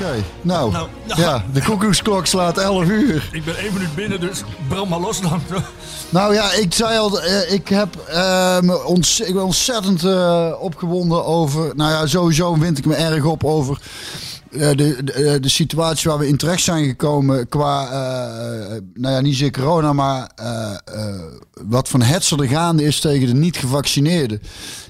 Oké, nou, Nou, nou. ja, de koekoeksklok slaat 11 uur. Ik ben één minuut binnen, dus brand maar los dan. Nou ja, ik zei al, eh, ik, heb, eh, me ontz- ik ben ontzettend eh, opgewonden over. Nou ja, sowieso wind ik me erg op over. eh, de, de, de situatie waar we in terecht zijn gekomen qua, nou ja, niet zozeer corona, maar wat van hetzer er gaande is tegen de niet-gevaccineerden.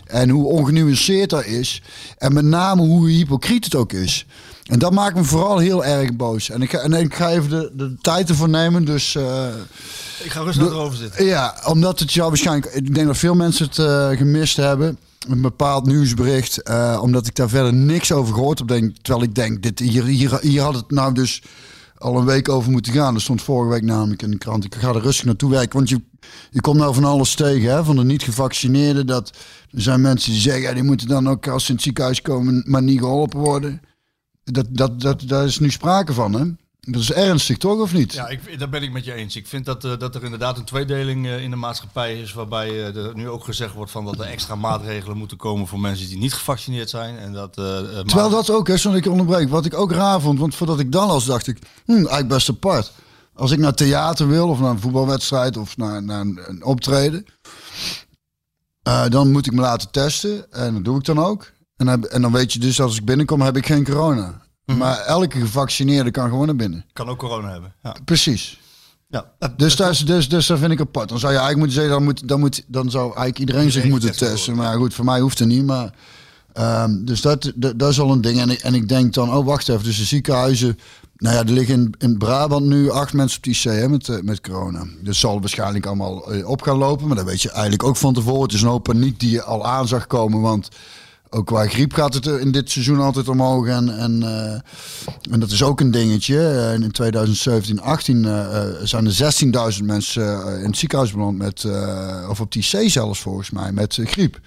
En hoe ongenuanceerd dat is. En met name hoe hypocriet het ook is. En dat maakt me vooral heel erg boos. En ik ga, en ik ga even de, de tijd ervoor nemen, dus... eh, Ik ga rustig erover zitten. ja, omdat het jou waarschijnlijk. Ik denk dat veel mensen het eh, gemist hebben. Een bepaald nieuwsbericht. eh, omdat ik daar verder niks over gehoord heb. Denk, terwijl ik denk, dit, hier, hier, hier had het nou dus al een week over moeten gaan. Er stond vorige week namelijk in de krant. Ik ga er rustig naartoe werken. Want je, je komt nou van alles tegen. Hè? Van de niet gevaccineerden. Dat, er zijn mensen die zeggen, ja, die moeten dan ook als ze in het ziekenhuis komen, maar niet geholpen worden. Dat, dat, dat, daar is nu sprake van, hè? Dat is ernstig, toch, of niet? Ja, ik, daar ben ik met je eens. Ik vind dat, eh, dat er inderdaad een tweedeling eh, in de maatschappij is. Waarbij eh, er nu ook gezegd wordt van dat er extra maatregelen moeten komen voor mensen die niet gevaccineerd zijn. En dat, Terwijl dat ook, hè, dat ik onderbreek, wat ik ook raar vond, want voordat ik dan als dacht ik, hm, eigenlijk best apart. Als ik naar theater wil, of naar een voetbalwedstrijd, of naar, naar een, een optreden, dan moet ik me laten testen. En dat doe ik dan ook. En, heb- en dan weet je dus, als ik binnenkom, heb ik geen corona. Mhm. Maar elke gevaccineerde kan gewoon naar binnen. kan ook corona hebben. Ja. Precies. Ja. dat- Dus, dat is, dus, dus dat vind ik apart. Dan zou je eigenlijk moeten zeggen, dan, moet, dan, moet, dan zou eigenlijk iedereen, zich moeten testen. Maar goed, voor mij hoeft het niet. Maar, ehm, dus dat, dat, dat is al een ding. En ik, en ik denk dan, oh wacht even, dus de ziekenhuizen... Nou ja, er liggen in, in Brabant nu acht mensen op die IC hè, met, eh, met corona. Dus zal waarschijnlijk allemaal eh, op gaan lopen. Maar dat weet je eigenlijk ook van tevoren. Het is een hoop paniek die je al aan zag komen. Want ook qua griep gaat het in dit seizoen altijd omhoog. En, en, eh, en dat is ook een dingetje. Eh, in 2017, 18 eh, zijn er 16.000 mensen in het ziekenhuis beland met, of op die C zelfs volgens mij, met griep.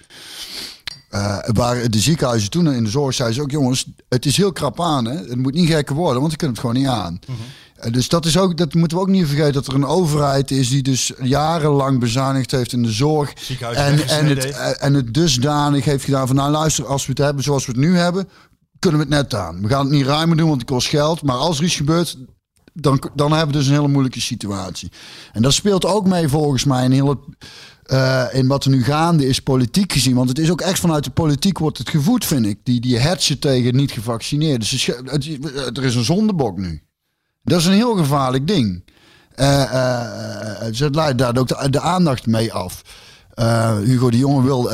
Waar de ziekenhuizen toen in de zorg zeiden ze ook, jongens, het is heel krap aan. Hè? Het moet niet gekker worden, want we kunnen het gewoon niet aan. Eh, dus dat, is ook, dat moeten we ook niet vergeten, dat er een overheid is die dus jarenlang bezuinigd heeft in de zorg. En, en, het, eh, en het dusdanig heeft gedaan van, nou luister, als we het hebben zoals we het nu hebben, kunnen we het net aan. We gaan het niet ruimer doen, want het kost geld. Maar als er iets gebeurt, dan, dan hebben we dus een hele moeilijke situatie. En dat speelt ook mee volgens mij in, heel het, eh, in wat er nu gaande is politiek gezien. Want het is ook echt vanuit de politiek wordt het gevoed, vind ik. Die, die hetsen tegen niet gevaccineerden. Dus het, het- er is een zondebok nu. Dat is een heel gevaarlijk ding. Eh, eh, eh, ze leidt daar ook de, de aandacht mee af. Hugo de Jonge wil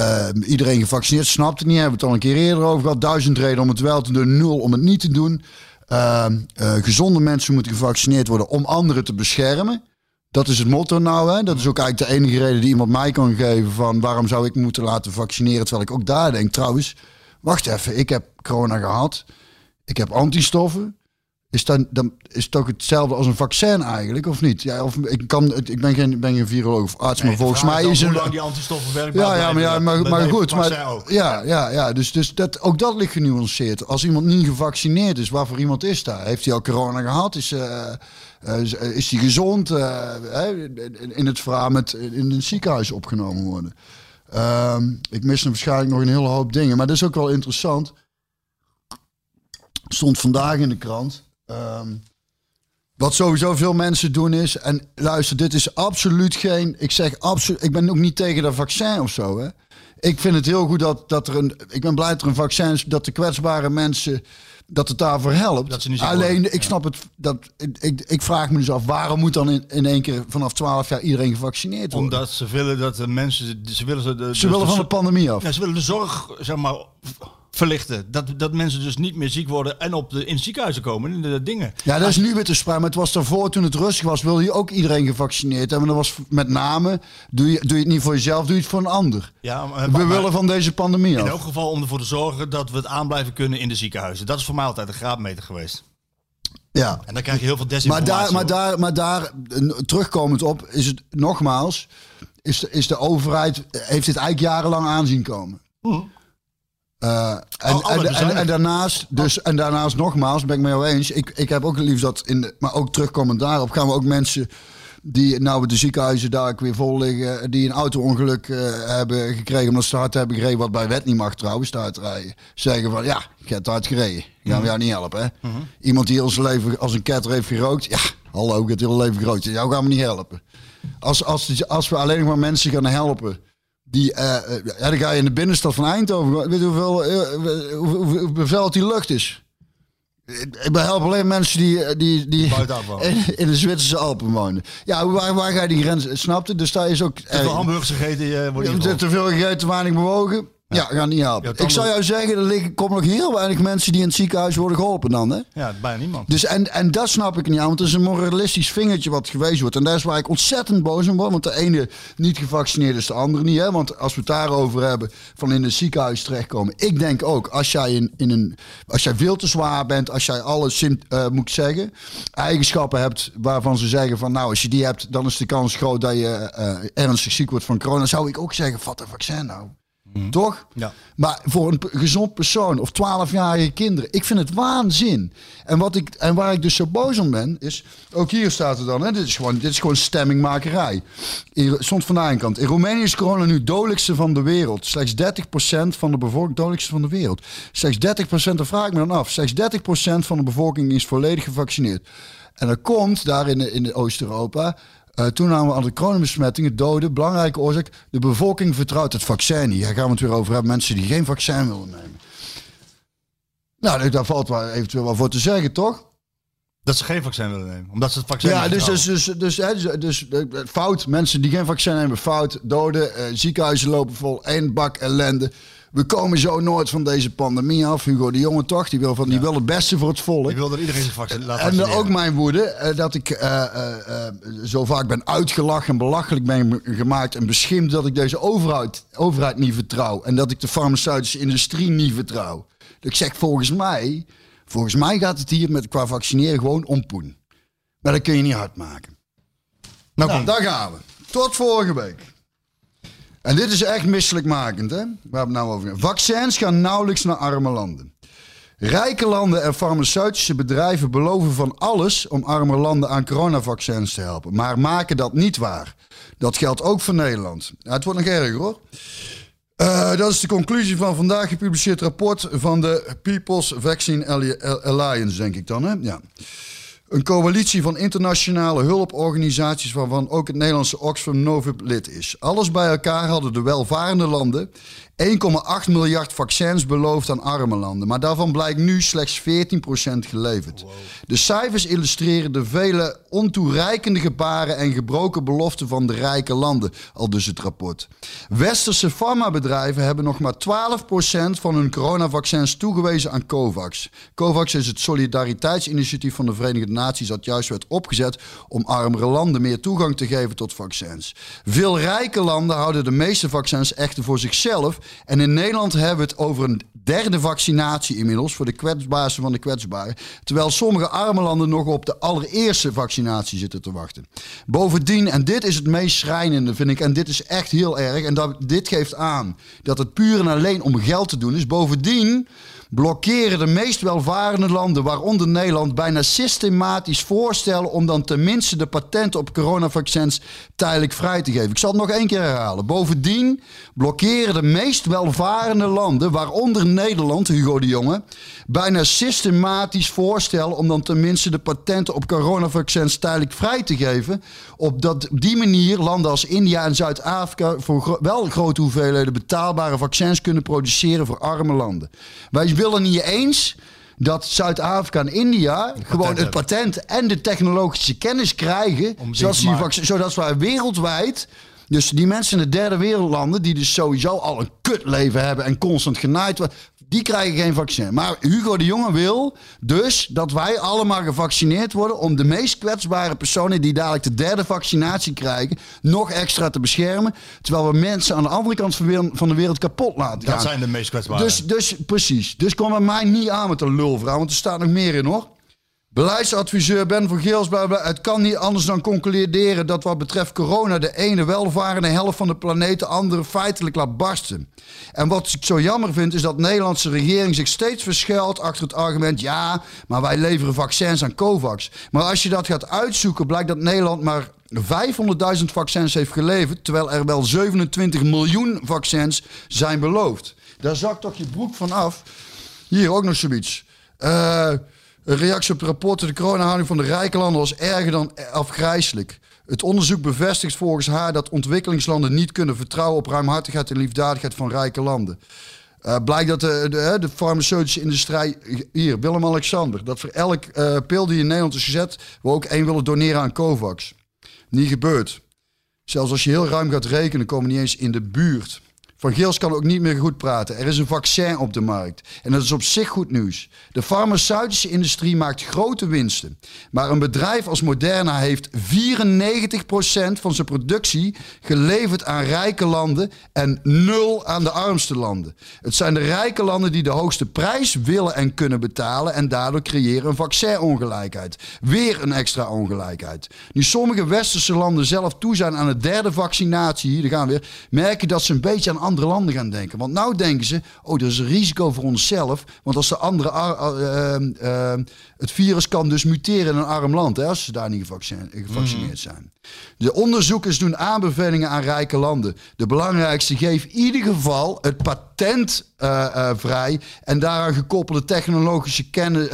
iedereen gevaccineerd, snapt het niet. Hebben we het al een keer eerder over gehad. Duizend reden om het wel te doen, nul om het niet te doen. Eh, eh, gezonde mensen moeten gevaccineerd worden om anderen te beschermen. Dat is het motto nou. Hè? Dat is ook eigenlijk de enige reden die iemand mij kan geven van waarom zou ik moeten laten vaccineren. Terwijl ik ook daar denk, trouwens, wacht even, ik heb corona gehad. Ik heb antistoffen. Is, dat, dan is het toch hetzelfde als een vaccin eigenlijk, of niet? Ja, of, ik, kan, het- ik ben geen, ben geen viroloog of arts, maar Nee, volgens mij dan is hoe een... lang die antistoffen werken. Ja, ja, maar, ja, maar, goed. Maar, ook. ja, ja, ja, dus, dus dat, ook dat ligt genuanceerd. Als iemand niet gevaccineerd is, waarvoor iemand is daar? Heeft hij al corona gehad? Is, eh, eh, is- is hij gezond? eh, in- het verhaal met in een ziekenhuis opgenomen worden. Ehm, ik mis er waarschijnlijk nog een hele hoop dingen. Maar dat is ook wel interessant. Stond vandaag in de krant. Ehm, wat sowieso veel mensen doen is, en luister, dit is absoluut geen, ik zeg absoluut, ik ben ook niet tegen dat vaccin of zo. Hè. Ik vind het heel goed dat, dat er een, ik ben blij dat er een vaccin is, dat de kwetsbare mensen, dat het daarvoor helpt. Dat ze Alleen, worden, ik snap het, dat, ik, ik, vraag me dus af, waarom moet dan in, in één keer vanaf 12 jaar iedereen gevaccineerd worden? Omdat ze willen dat de mensen, ze willen ze, de, Ze willen van de pandemie af. Ja, ze willen de zorg, zeg maar, verlichten. Dat, dat mensen dus niet meer ziek worden en op de, in ziekenhuizen komen. In de, dingen. Ja, dat is nu weer te sprake. Maar het was daarvoor, toen het rustig was, wilde je ook iedereen gevaccineerd hebben. Dat was met name, doe je, doe je het niet voor jezelf, doe je het voor een ander. Ja, maar, We maar- willen van deze pandemie in elk geval om ervoor te zorgen dat we het aan blijven kunnen in de ziekenhuizen. Dat is voor mij altijd een graadmeter geweest. Ja. En dan krijg je heel veel Maar desinformatie. daar, maar daar, maar daar terugkomend op, is het nogmaals, is de, is de overheid, heeft dit eigenlijk jarenlang aanzien komen. Eh, en, Al- alle en, en, daarnaast, dus, en daarnaast nogmaals, ben ik met jou eens. Ik, ik heb ook het liefst dat, in de, maar ook terugkomend daarop, gaan we ook mensen die nou de ziekenhuizen daar weer vol liggen, die een auto-ongeluk eh, hebben gekregen omdat ze hard hebben gereden, wat bij wet niet mag trouwens, te rijden. Zeggen van ja, hebt te hard gereden. Gaan we jou niet helpen. Hè? Iemand die heel zijn leven als een ketter heeft gerookt, ja, hallo, ik heb het hele leven gerookt. Jou gaan we niet helpen. Als, als, als we alleen nog maar mensen gaan helpen die, eh, eh, ja, dan ga je in de binnenstad van Eindhoven. Weet je hoeveel, eh, hoe- hoe- hoe beveld die lucht is? Ik ik help alleen mensen die, die, die in, in de Zwitserse Alpen wonen. Ja, waar, waar ga je die grens? Snapte? Dus daar is ook. Te veel hamburgers gegeten eh, Ja, geholpen. te veel gegeten, te weinig bewogen. Ja, gaat niet helpen. Ja, ik zou jou zeggen, er liggen, komen nog heel weinig mensen die in het ziekenhuis worden geholpen dan. Hè? Ja, bijna niemand. Dus en, en dat snap ik niet aan, want het is een moralistisch vingertje wat gewezen wordt. En daar is waar ik ontzettend boos om word, want de ene niet gevaccineerd is de andere niet. Hè? Want als we het daarover hebben, van in het ziekenhuis terechtkomen. Ik denk ook, als jij, in, in een, als jij veel te zwaar bent, als jij alle, eh, moet ik zeggen, eigenschappen hebt waarvan ze zeggen van nou, als je die hebt, dan is de kans groot dat je eh, ernstig ziek wordt van corona. Zou ik ook zeggen, vat een vaccin nou. Toch? Ja. Maar voor een gezond persoon of 12-jarige kinderen, ik vind het waanzin. En, wat ik, en waar ik dus zo boos om ben, is, ook hier staat er dan, hè, dit, is gewoon, dit is gewoon stemmingmakerij. Hier stond van de kant, in Roemenië is corona nu het dodelijkste van de wereld. Slechts 30% van de bevolking, dodelijkste van de wereld. Slechts 30%, daar vraag ik me dan af, slechts 30% van de bevolking is volledig gevaccineerd. En dan komt daar in, in Oost-Europa, eh toename aan de coronabesmettingen, doden, belangrijke oorzaak. De bevolking vertrouwt het vaccin niet. Daar gaan we het weer over hebben. Mensen die geen vaccin willen nemen. Nou, daar valt wel eventueel wel voor te zeggen, toch? Dat ze geen vaccin willen nemen. Omdat ze het vaccin Ja, dus, dus, dus, dus, hè, dus, dus eh, fout. Mensen die geen vaccin nemen, fout. Doden, eh, ziekenhuizen lopen vol. één bak ellende. We komen zo nooit van deze pandemie af. Hugo de Jonge toch, die wil, van, die wil het beste voor het volk. Ik wil dat iedereen zich vaccin laat En ook mijn woede, eh, dat ik eh, eh, zo vaak ben uitgelachen en belachelijk ben gemaakt en beschimd dat ik deze overheid, overheid niet vertrouw. En dat ik de farmaceutische industrie niet vertrouw. Dat ik zeg, volgens mij, volgens mij gaat het hier met, qua vaccineren gewoon om poen. Maar dat kun je niet hard maken. Nou, Nou, daar gaan we. Tot vorige week. En dit is echt misselijkmakend, hè? Waar we het nou over. Vaccins gaan nauwelijks naar arme landen. Rijke landen en farmaceutische bedrijven beloven van alles om arme landen aan coronavaccins te helpen, maar maken dat niet waar. Dat geldt ook voor Nederland. Ja, het wordt nog erger hoor. Eh, dat is de conclusie van vandaag gepubliceerd rapport van de People's Vaccine Alli- Alliance, denk ik dan. Hè? Ja. Een coalitie van internationale hulporganisaties waarvan ook het Nederlandse Oxfam Novib lid is. Alles bij elkaar hadden de welvarende landen 1,8 miljard vaccins beloofd aan arme landen. Maar daarvan blijkt nu slechts 14% geleverd. De cijfers illustreren de vele ontoereikende gebaren en gebroken beloften van de rijke landen, al dus het rapport. Westerse farmabedrijven hebben nog maar 12% van hun coronavaccins toegewezen aan COVAX. COVAX is het solidariteitsinitiatief van de Verenigde Naties dat juist werd opgezet om armere landen meer toegang te geven tot vaccins. Veel rijke landen houden de meeste vaccins echter voor zichzelf. En in Nederland hebben we het over een derde vaccinatie inmiddels voor de kwetsbaarste van de kwetsbaren. Terwijl sommige arme landen nog op de allereerste vaccinatie zitten te wachten. Bovendien, en dit is het meest schrijnende vind ik, en dit is echt heel erg, en dat, dit geeft aan dat het puur en alleen om geld te doen is. Bovendien blokkeren de meest welvarende landen, waaronder Nederland, bijna systematisch voorstellen om dan tenminste de patenten op coronavaccins tijdelijk vrij te geven. Ik zal het nog één keer herhalen. Bovendien blokkeren de meest welvarende landen, waaronder Nederland, Hugo de Jonge, bijna systematisch voorstellen om dan tenminste de patenten op coronavaccins tijdelijk vrij te geven. Op, dat, die manier landen als India en Zuid-Afrika voor wel grote hoeveelheden betaalbare vaccins kunnen produceren voor arme landen. Wij willen niet eens dat Zuid-Afrika en India gewoon het hebben. patent en de technologische kennis krijgen, zodat, die vac- zodat wij wereldwijd, dus die mensen in de derde wereldlanden, die dus sowieso al een kutleven hebben en constant genaaid worden, die krijgen geen vaccin. Maar Hugo de Jonge wil dus dat wij allemaal gevaccineerd worden om de meest kwetsbare personen die dadelijk de derde vaccinatie krijgen, nog extra te beschermen. Terwijl we mensen aan de andere kant van de wereld- kapot laten gaan. Dat zijn de meest kwetsbare. Dus, dus precies. Dus kom bij mij niet aan met een lulverhaal, want er staat nog meer in hoor. Beleidsadviseur Ben van Geels, het kan niet anders dan concluderen dat wat betreft corona de ene welvarende helft van de planeet de andere feitelijk laat barsten. En wat ik zo jammer vind is dat de Nederlandse regering zich steeds verschuilt achter het argument ja, maar wij leveren vaccins aan COVAX. Maar als je dat gaat uitzoeken blijkt dat Nederland maar 500.000 vaccins heeft geleverd, terwijl er wel 27 miljoen vaccins zijn beloofd. Daar zakt toch je broek van af. Hier ook nog zoiets. Eh, een reactie op de rapporten. De coronahouding van de rijke landen was erger dan afgrijzelijk. Het onderzoek bevestigt volgens haar dat ontwikkelingslanden niet kunnen vertrouwen op ruimhartigheid en liefdadigheid van rijke landen. Uh, blijkt dat de, de, farmaceutische industrie, hier, Willem-Alexander, dat voor elk uh, pil die in Nederland is gezet, we ook één willen doneren aan COVAX. Niet gebeurd. Zelfs als je heel ruim gaat rekenen, komen we niet eens in de buurt. Van Geels kan ook niet meer goed praten. Er is een vaccin op de markt. En dat is op zich goed nieuws. De farmaceutische industrie maakt grote winsten. Maar een bedrijf als Moderna heeft 94% van zijn productie geleverd aan rijke landen en nul aan de armste landen. Het zijn de rijke landen die de hoogste prijs willen en kunnen betalen en daardoor creëren een vaccinongelijkheid. Weer een extra ongelijkheid. Nu sommige westerse landen zelf toe zijn aan de derde vaccinatie, hier gaan we weer, merken dat ze een beetje aan andere landen gaan denken. Want nou denken ze, oh, er is een risico voor onszelf. Want als de andere, uh, uh, het virus kan dus muteren in een arm land, hè, als ze daar niet gevaccineerd zijn. De onderzoekers doen aanbevelingen aan rijke landen. De belangrijkste, geef in ieder geval het patent uh, vrij en daaraan gekoppelde technologische kennis,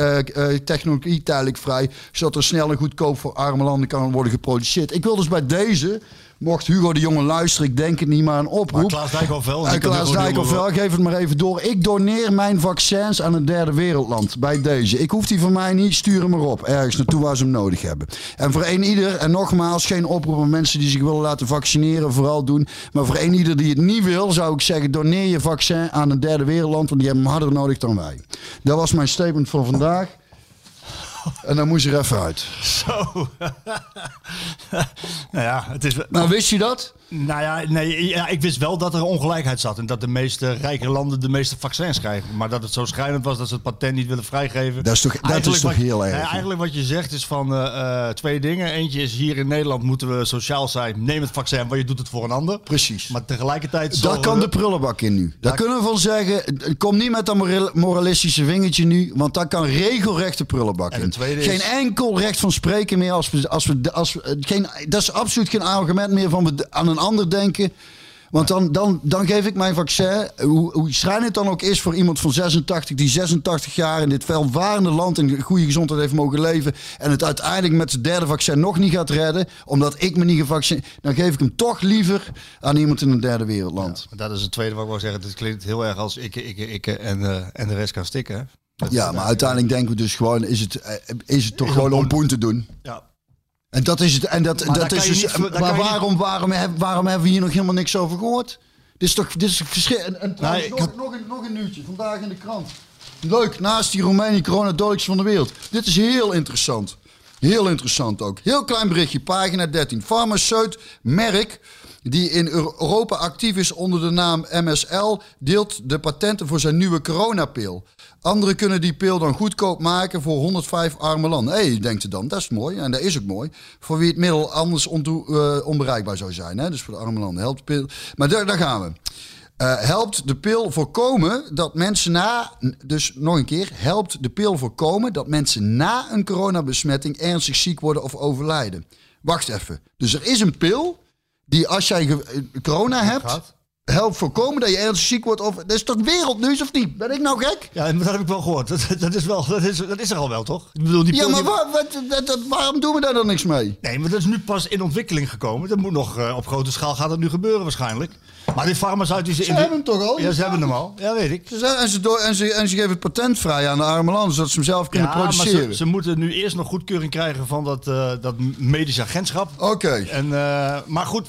technologie tijdelijk vrij, zodat er snel en goedkoop voor arme landen kan worden geproduceerd. Ik wil dus bij deze Mocht Hugo de Jonge luisteren, ik denk het niet, maar een oproep. Maar Klaas Dijkhoff En Klaas Dijkhoff geef het maar even door. Ik doneer mijn vaccins aan een derde wereldland bij deze. Ik hoef die van mij niet, stuur hem maar op. Ergens naartoe waar ze hem nodig hebben. En voor een ieder, en nogmaals, geen oproep aan mensen die zich willen laten vaccineren, vooral doen. Maar voor een ieder die het niet wil, zou ik zeggen, doneer je vaccin aan een derde wereldland, want die hebben hem harder nodig dan wij. Dat was mijn statement voor vandaag. En dan moest je er even uit. Zo. nou ja, het is... Nou, wist je dat? Nou ja, nee, ja, ik wist wel dat er ongelijkheid zat. En dat de meeste rijke landen de meeste vaccins krijgen. Maar dat het zo schrijnend was dat ze het patent niet willen vrijgeven. Dat is toch, dat is toch heel erg? eigenlijk wat je zegt is van uh, twee dingen. Eentje is hier in Nederland moeten we sociaal zijn. Neem het vaccin, maar je doet het voor een ander. Precies. Maar tegelijkertijd... Daar kan de prullenbak in nu. Daar kunnen we van zeggen, kom niet met dat moralistische vingertje nu. Want daar kan regelrecht de prullenbak in. Geen enkel recht van spreken meer als we... Als we, als we geen, dat is absoluut geen argument meer van we aan een ander denken. Want dan, dan, dan geef ik mijn vaccin, hoe, hoe schrijnend het dan ook is voor iemand van 86, die 86 jaar in dit welvarende land in goede gezondheid heeft mogen leven. En het uiteindelijk met zijn derde vaccin nog niet gaat redden, omdat ik me niet gevaccineerd. Dan geef ik hem toch liever aan iemand in een derde wereldland. Ja, dat is het tweede wat ik wil zeggen. Het klinkt heel erg als ik, ik, ik en, uh, en de rest kan stikken. Ja, maar uiteindelijk denken we dus gewoon, is het, eh, is het toch is gewoon om poen te doen? Ja, en dat is het. En dat, dat is dus, niet, maar waarom, waarom, hebben, waarom hebben we hier nog helemaal niks over gehoord? Dit is toch dit is verschil. En, en trouwens, nog, nog, een, nog een nieuwtje. Vandaag in de krant. Leuk, naast die Roemenië corona dodelijkste van de wereld. Dit is heel interessant. Heel interessant ook. Heel klein berichtje, pagina 13. Farmaceut Merck, die in Europa actief is onder de naam MSL, deelt de patenten voor zijn nieuwe coronapil. Anderen kunnen die pil dan goedkoop maken voor 105 arme landen. Hé, hey, denkt u dan, dat is mooi. En dat is ook mooi. Voor wie het middel anders uh, onbereikbaar zou zijn. Hè? Dus voor de arme landen helpt de pil. Maar daar, gaan we. Uh, helpt de pil voorkomen dat mensen na, dus nog een keer, helpt de pil voorkomen dat mensen na een coronabesmetting ernstig ziek worden of overlijden. Wacht even. Dus er is een pil die als jij corona hebt, helpt voorkomen dat je ernstig ziek wordt. Of, dat is toch wereldnieuws of niet? Ben ik nou gek? Ja, dat heb ik wel gehoord. Dat, dat, is, wel, dat, is, dat is er al wel, toch? Ik bedoel, die ja, maar waar, wat, waarom doen we daar dan niks mee? Nee, maar dat is nu pas in ontwikkeling gekomen. Dat moet nog uh, op grote schaal gaat dat nu gebeuren waarschijnlijk. Maar die farmaceutische... Ze hebben hem toch al? Ja, ze hebben hem al. Ja, weet ik. Ze zijn, en, ze door, en, ze, en ze geven het patent vrij aan de arme landen, zodat ze hem zelf kunnen ja, produceren. Maar ze, ze, moeten nu eerst nog goedkeuring krijgen van dat, uh, dat medisch agentschap. Oké. En uh, Maar goed,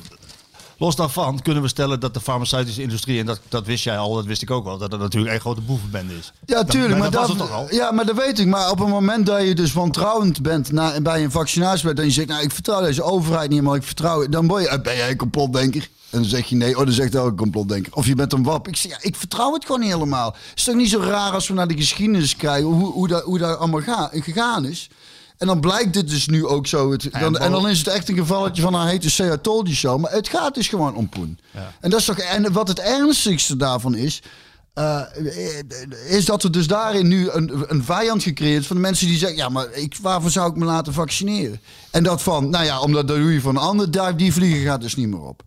Los daarvan kunnen we stellen dat de farmaceutische industrie, en dat, dat wist jij al, dat wist ik ook wel, dat er natuurlijk een grote boevenbende is. Ja, tuurlijk. maar, dat, al? Ja, maar dat weet ik. Maar op het moment dat je dus wantrouwend bent na, bij een vaccinatie en je zegt, nou ik vertrouw deze overheid niet, maar ik vertrouw, dan ben, je, ben jij een complotdenker. En dan zeg je nee, oh, dan zegt hij ook een complotdenker. Of je bent een wap. Ik zeg, ja, ik vertrouw het gewoon niet helemaal. Het is toch niet zo raar als we naar de geschiedenis kijken, hoe, hoe, dat, hoe dat allemaal ga, gegaan is. En dan blijkt dit dus nu ook zo. Het, dan, en dan is het echt een gevalletje van een hete say I told you so. Maar het gaat dus gewoon om poen. En, dat is toch, en wat het ernstigste daarvan is... eh, is dat er dus daarin nu een, een vijand gecreëerd van de mensen die zeggen: Ja, maar ik, waarvoor zou ik me laten vaccineren? En dat van, nou ja, omdat dat doe je van een ander duif, die vliegen gaat dus niet meer op.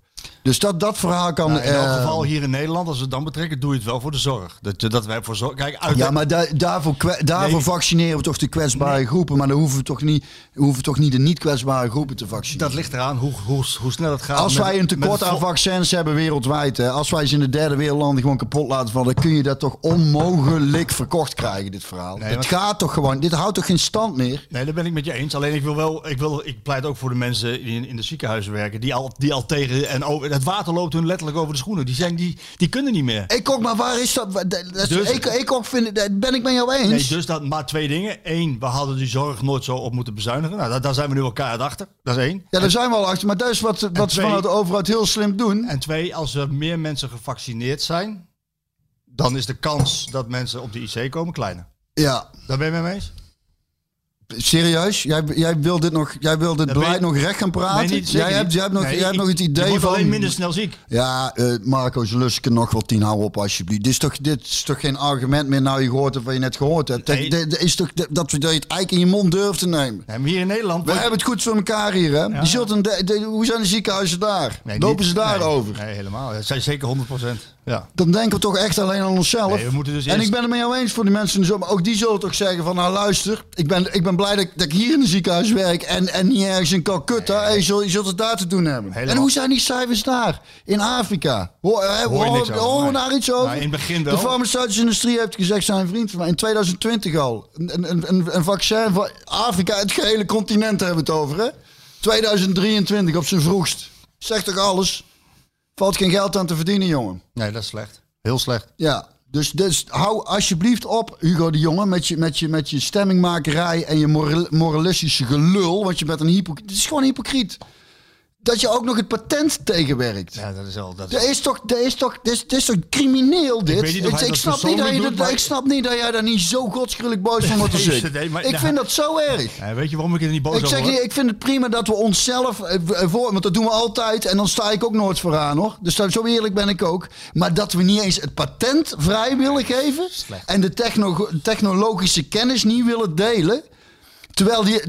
Dus dat, dat verhaal kan. Nou, in elk eh, geval hier in Nederland, als we het dan betrekken, doe je het wel voor de zorg. Dat, dat wij voor zorg. Kijk, uit Ja, maar da- daarvoor, daarvoor Nee. vaccineren we toch de kwetsbare groepen. Maar dan hoeven we toch niet, hoeven toch niet de niet kwetsbare groepen te vaccineren. dat ligt eraan hoe, hoe, hoe snel het gaat. Als met- wij een tekort aan vaccins hebben wereldwijd, hè, als wij ze in de derde wereldlanden gewoon kapot laten vallen, dan kun je dat toch onmogelijk verkocht krijgen, dit verhaal. Nee, het gaat toch gewoon, dit houdt toch geen stand meer? Nee, dat ben ik met je eens. Alleen ik wil wel, ik, wil, ik pleit ook voor de mensen die in, in de ziekenhuizen werken, die al, die al tegen en over, het water loopt hun letterlijk over de schoenen. Die zijn, die, die kunnen niet meer. Ik ook, maar waar is dat? Dat- Dus- ik, ik ook vind, dat ben ik met jou eens. Nee, dus dat maar twee dingen. Eén, we hadden die zorg nooit zo op moeten bezuinigen. Nou, daar, daar zijn we nu elkaar achter. Dat is één. Ja, daar zijn we al achter, maar dat is wat, wat ze vanuit de overheid heel slim doen. En twee, als er meer mensen gevaccineerd zijn, dan is de kans dat mensen op de IC komen kleiner. Ja, Daar ben je mee eens? Serieus? Jij, jij wil dit, nog, jij wil dit beleid nog recht gaan praten? Niet, jij, hebt, jij hebt nog, Nee, jij hebt ik- nog het idee van... alleen minder snel ziek. Ja, eh Marco Zeluske nog wel tien, hou op alsjeblieft. Dit is toch, dit is toch geen argument meer nou je gehoord hebt wat je net gehoord hebt. Nee. Dat, dat is toch dat, dat je het eigenlijk in je mond durft te nemen. Nee, maar hier in Nederland... We hebben het goed voor elkaar hier, hè? De- de- hoe zijn de ziekenhuizen daar? Nee, Lopen niet- ze daar nee, over? Nee, helemaal. Het zijn zeker 100%. Ja. Dan denken we toch echt alleen aan onszelf. Nee, we moeten dus en ik ben het met jou eens voor die mensen. in de zomer. Ook die zullen toch zeggen van, nou luister, ik ben, ik ben blij dat, ik- dat ik hier in een ziekenhuis werk en, en niet ergens in Calcutta. Hey, je, zult, je zult het daar te doen hebben. Helemaal. En hoe zijn die cijfers daar? In Afrika? Hoor, Hoor je hoor- niks over, nee. daar iets over? Nou, in begin De wel. farmaceutische industrie heeft gezegd, zijn vriend van mij, in 2020 al. Een, een, een, een vaccin voor Afrika, het gehele continent hebben we het over, hè? 2023 op zijn vroegst. Zegt toch alles? Valt geen geld aan te verdienen, jongen. Nee, dat is slecht. Heel slecht. Ja, dus, dus hou alsjeblieft op, Hugo de Jonge, met je, met je, met je stemmingmakerij en je moral- moralistische gelul. Want je bent een hypocriet. Het is gewoon hypocriet. Dat je ook nog het patent tegenwerkt. Ja, dat is wel... Dat Dat is toch, dat is toch, dat is, is toch crimineel dit? weet niet snap niet dat je, doet, dat- ik snap niet dat jij daar niet zo godsgruwelijk boos van wordt als Nee, ik. nee, maar- ik nou- vind dat zo erg. Ja, weet je waarom ik er niet boos Ik over zeg niet, ik vind het prima dat we onszelf eh, v- voor, want dat doen we altijd en dan sta ik ook nooit vooraan hoor. Dus dat, zo eerlijk ben ik ook. Maar dat we niet eens het patent vrij willen geven en de techno- technologische kennis niet willen delen. Terwijl die,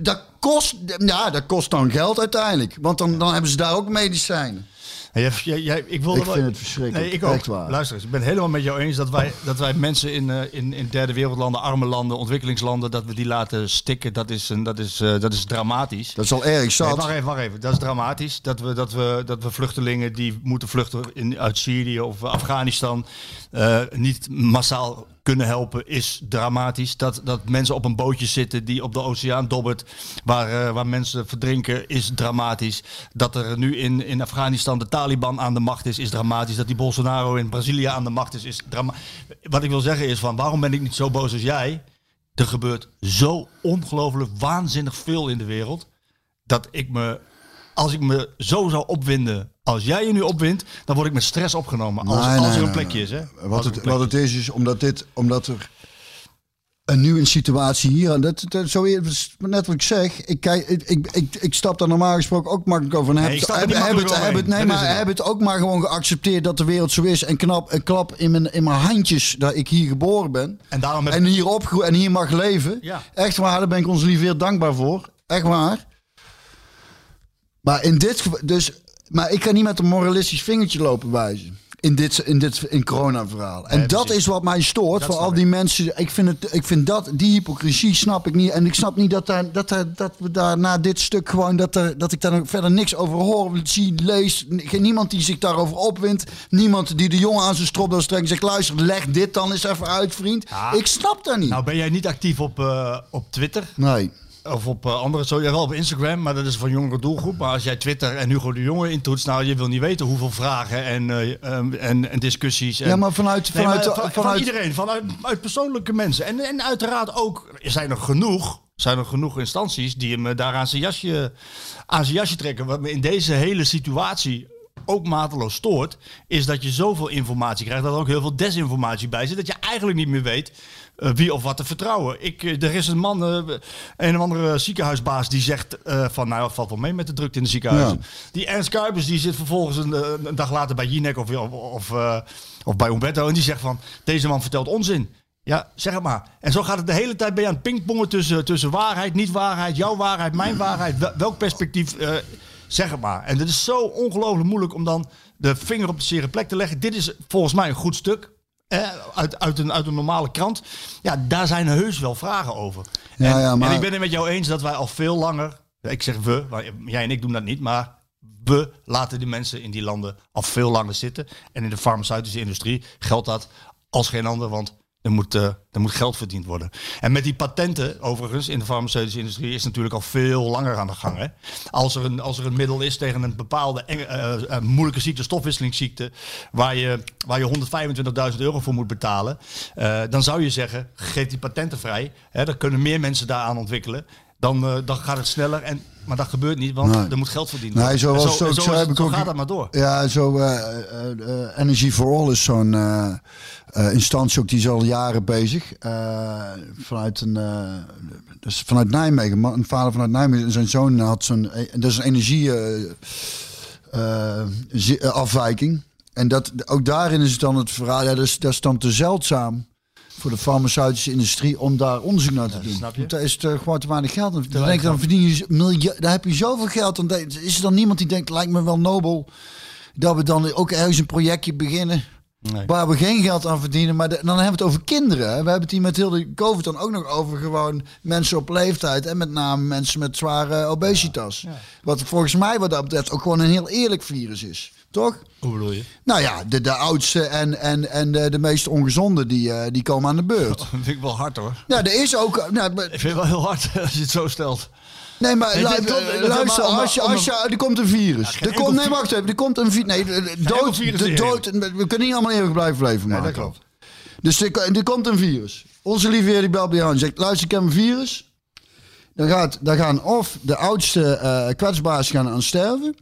dat kost, ja, dat kost dan geld uiteindelijk. Want dan, dan hebben ze daar ook medicijnen. Jij- jij- jij- ik wilde Ik wel- vind het verschrikkelijk, Nee, ik ook. echt waar. Luister eens, ik ben het helemaal met jou eens dat wij, dat wij mensen in, eh, in, in derde wereldlanden, arme landen, ontwikkelingslanden, dat we die laten stikken. Dat is, een, dat is, eh, dat is dramatisch. Dat is al erg Nee, zat. wacht even, wacht even. Dat is dramatisch. Dat we, dat we, dat we vluchtelingen die moeten vluchten in, uit Syrië of Afghanistan eh, niet massaal kunnen helpen, is dramatisch. Dat, dat mensen op een bootje zitten die op de oceaan dobbert, waar, eh, waar mensen verdrinken, is dramatisch. Dat er nu in, in Afghanistan de Taliban aan de macht is, is dramatisch. Dat die Bolsonaro in Brazilië aan de macht is, is dramatisch. Wat ik wil zeggen is van, waarom ben ik niet zo boos als jij? Er gebeurt zo ongelooflijk waanzinnig veel in de wereld dat ik me, als ik me zo zou opwinden als jij je nu opwindt, dan word ik met stress opgenomen. Als, Nee, als nee, er een plekje nee. is, hè? Wat het, een wat het is, is omdat, dit, omdat er een nieuwe situatie hier, en dat, dat, zo net wat ik zeg, ik, kijk, ik, ik, ik, ik stap daar normaal gesproken ook makkelijk over. En heb, Nee, ik heb, heb het, heb het, nee, Dat maar heb het ook maar gewoon geaccepteerd dat de wereld zo is. En knap, een klap in mijn, in mijn handjes dat ik hier geboren ben. En daarom heb En hier opgegroeid en hier mag leven. Ja. Echt waar, daar ben ik ons liever dankbaar voor. Echt waar. Maar in dit geval, dus, maar ik kan niet met een moralistisch vingertje lopen wijzen. In dit, in dit in corona-verhaal. En Nee, dat precies. is wat mij stoort Dat voor al die mensen. Ik vind, het, ik vind dat, die hypocrisie snap ik niet. En ik snap niet dat, daar, dat, daar, dat we daar na dit stuk gewoon, dat, er, dat ik daar verder niks over hoor, zie, lees. Geen niemand die zich daarover opwindt. Niemand die de jongen aan zijn stropdas trekt en zegt, luister, leg dit dan eens even uit, vriend. Ja. Ik snap dat niet. Nou ben jij niet actief op, eh, op Twitter nee. Of op eh, andere, zo, ja, wel op Instagram, maar dat is van jongere doelgroep. Maar als jij Twitter en Hugo de Jonge intoetst, nou je wil niet weten hoeveel vragen en, eh, ehm, en, en discussies. En, Ja, maar vanuit, Nee, vanuit, maar van, van vanuit iedereen, vanuit uit persoonlijke mensen. En, en uiteraard ook, er zijn er genoeg, zijn er genoeg instanties die hem eh, daar aan zijn jasje, aan zijn jasje trekken. Wat me in deze hele situatie ook mateloos stoort, is dat je zoveel informatie krijgt, dat er ook heel veel desinformatie bij zit, dat je eigenlijk niet meer weet eh, wie of wat te vertrouwen. Ik, eh, er is een man, eh, een of andere ziekenhuisbaas, die zegt van, nou, valt wel mee met de drukte in de ziekenhuizen. Ja. Die Ernst Kuipers, die zit vervolgens een, een dag later bij Jinek of, of, of, of bij Umberto en die zegt van, deze man vertelt onzin. Ja, zeg het maar. En zo gaat het de hele tijd bij je aan het pingpongen tussen, tussen waarheid, niet waarheid, jouw waarheid, mijn waarheid. Wel- Welk perspectief, zeg het maar. En het is zo ongelooflijk moeilijk om dan de vinger op de zere plek te leggen. Dit is volgens mij een goed stuk. Eh, uit, uit, een, uit een normale krant. Ja, daar zijn heus wel vragen over. Ja, en, ja, maar- en ik ben het met jou eens dat wij al veel langer... Ik zeg we, jij en ik doen dat niet, maar we laten die mensen in die landen al veel langer zitten. En in de farmaceutische industrie geldt dat als geen ander, want er moet, eh, er moet geld verdiend worden. En met die patenten, overigens, in de farmaceutische industrie is natuurlijk al veel langer aan de gang. Hè? Als, er een, als er een middel is tegen een bepaalde enge- eh, eh, moeilijke ziekte, stofwisselingsziekte, waar je, waar je 125.000 euro voor moet betalen, dan zou je zeggen, geef die patenten vrij. Hè? Dan kunnen meer mensen daaraan ontwikkelen. Dan, eh, dan gaat het sneller. En, maar dat gebeurt niet, want Nee. er moet geld verdiend Nee, zo was Zo is- heb ik zo ook- gaat dat maar door. Ja, zo eh, eh, Energy for All is zo'n instantie ook die is al jaren bezig. Vanuit een dus vanuit Nijmegen, een vader vanuit Nijmegen, zijn zoon had zo'n dat is een energie eh, eh, zi- eh, afwijking. En dat, ook daarin is het dan het verhaal, ja, dat, is, dat is dan te zeldzaam voor de farmaceutische industrie om daar onderzoek naar te doen. snap je. Want daar is er gewoon te weinig geld. Dan, dan, denk ik, dan verdien je miljoen, dan heb je zoveel geld. Dan is er dan niemand die denkt, lijkt me wel nobel dat we dan ook ergens een projectje beginnen. Nee. Waar we geen geld aan verdienen, maar de- dan hebben we het over kinderen. We hebben het hier met heel de COVID dan ook nog over gewoon mensen op leeftijd. En met name mensen met zware obesitas. Wat volgens mij wat dat betreft ook gewoon een heel eerlijk virus is. Toch? Hoe bedoel je? Nou ja, de, de oudste en, en, en de, de meest ongezonde, die, eh, die komen aan de beurt. Dat vind ik wel hard hoor. Ja, er is ook... Nou, maar- Ik vind het wel heel hard als je het zo stelt. Nee, maar eh, luister, maar als je, als je, er komt een virus. er komt, nee, wacht even. Er komt een virus. Nee, dood. De dood we kunnen niet allemaal eeuwig blijven leven maken. dat klopt. Dus er, er komt een virus. Onze lieve heer die belt bij jou en zegt... Luister, ik heb een virus. Dan, gaat, dan gaan of de oudste eh kwetsbaars gaan aan sterven...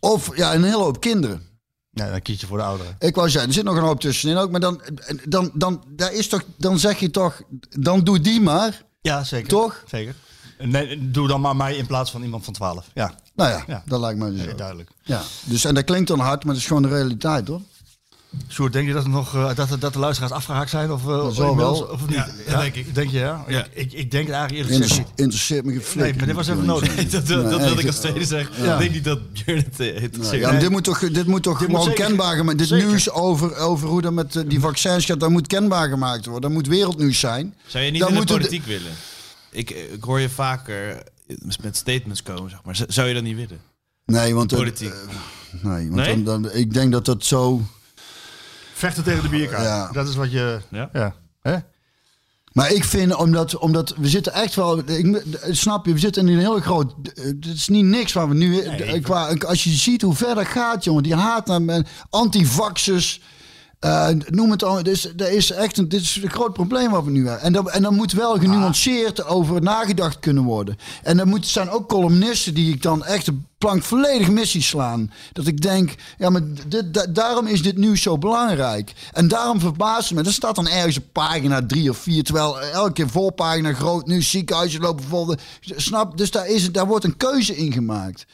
of ja, een hele hoop kinderen. Nee, dan kies je voor de ouderen. Ik wou zeggen, er zit nog een hoop tussenin ook. Maar dan, dan, dan, daar is toch, dan zeg je toch... Dan doe die maar. Ja, zeker. Toch? Zeker. Nee, doe dan maar mij in plaats van iemand van 12. Ja, Nou ja, Ja. dat lijkt mij dus nee, duidelijk. Ja, dus, en dat klinkt dan hard, maar dat is gewoon de realiteit, hoor. Sjoerd, denk je dat, er nog, eh, dat, de- dat de luisteraars afgehaakt zijn? Of, uh, wel. Of niet? Ja, denk ik. Denk je, ja? Ja. Ik, ik, ik denk het eigenlijk eerlijk Inter- gezegd niet. interesseert me geen Nee, maar dit was even nodig. dat dat, Nee, dat wilde echt, ik als tweede zeggen. ja. Ik denk niet dat Björn het eh, interesseert. Ja, maar dit moet toch, dit moet toch Dit moet zeker- kenbaar gemaakt Dit zeker. nieuws over, over hoe dat met eh, die vaccins gaat, dat moet kenbaar gemaakt worden. Dat moet wereldnieuws zijn. Zou je niet Dan in de politiek willen? Ik, ik hoor je vaker met statements komen, zeg maar. Zou je dat niet willen? Nee, want, Politiek. eh, nee, want Nee? Dan, dan, ik denk dat dat zo... Vechten tegen de bierkaart. Ja. Dat is wat je... Ja. Ja. Hè? Maar ik vind, omdat, omdat we zitten echt wel... Ik, snap je, we zitten in een heel groot... Het is niet niks waar we nu... qua, als je ziet hoe ver dat gaat, jongen. Die haat naar men- eh, noem het al. Dus, dat is echt een, dit is een groot probleem wat we nu hebben. En dan, en dan moet wel genuanceerd over nagedacht kunnen worden. En er moeten zijn ook columnisten die ik dan echt de plank volledig missie slaan. Dat ik denk, ja, maar dit, da- daarom is dit nieuws zo belangrijk. En daarom verbaast het me. Er staat dan ergens op pagina drie of vier, terwijl elke keer voorpagina groot nieuws, ziekenhuizen lopen vol. Snap? Dus daar, is, daar wordt een keuze in gemaakt.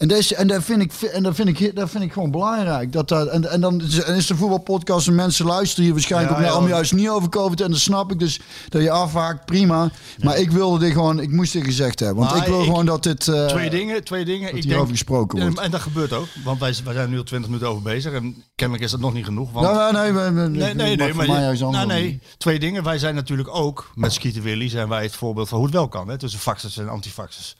En, is, en, dat vind ik, en dat, vind ik, dat vind ik gewoon belangrijk. Dat, dat, en, en dan is- en is de voetbalpodcast en mensen luisteren hier waarschijnlijk Ja, ook naar juist niet over COVID. En dat snap ik dus dat je afhaakt, prima. Maar ik wilde dit gewoon, ik moest dit gezegd hebben. Want Maar ik wil ik- gewoon dat dit... eh, Twee dingen, twee dingen. Ik hierover denk, gesproken wordt. En, en dat gebeurt ook, want wij, wij zijn nu al 20 minuten over bezig en kennelijk is dat nog niet genoeg. Want, Nou, nee, nee, nee, nee, nee, nee, maar je- nou, anders nee, doen. twee dingen. Wij zijn natuurlijk ook, met Skeeter Willy zijn wij het voorbeeld van hoe het wel kan, hè, tussen faxers en antifaxers.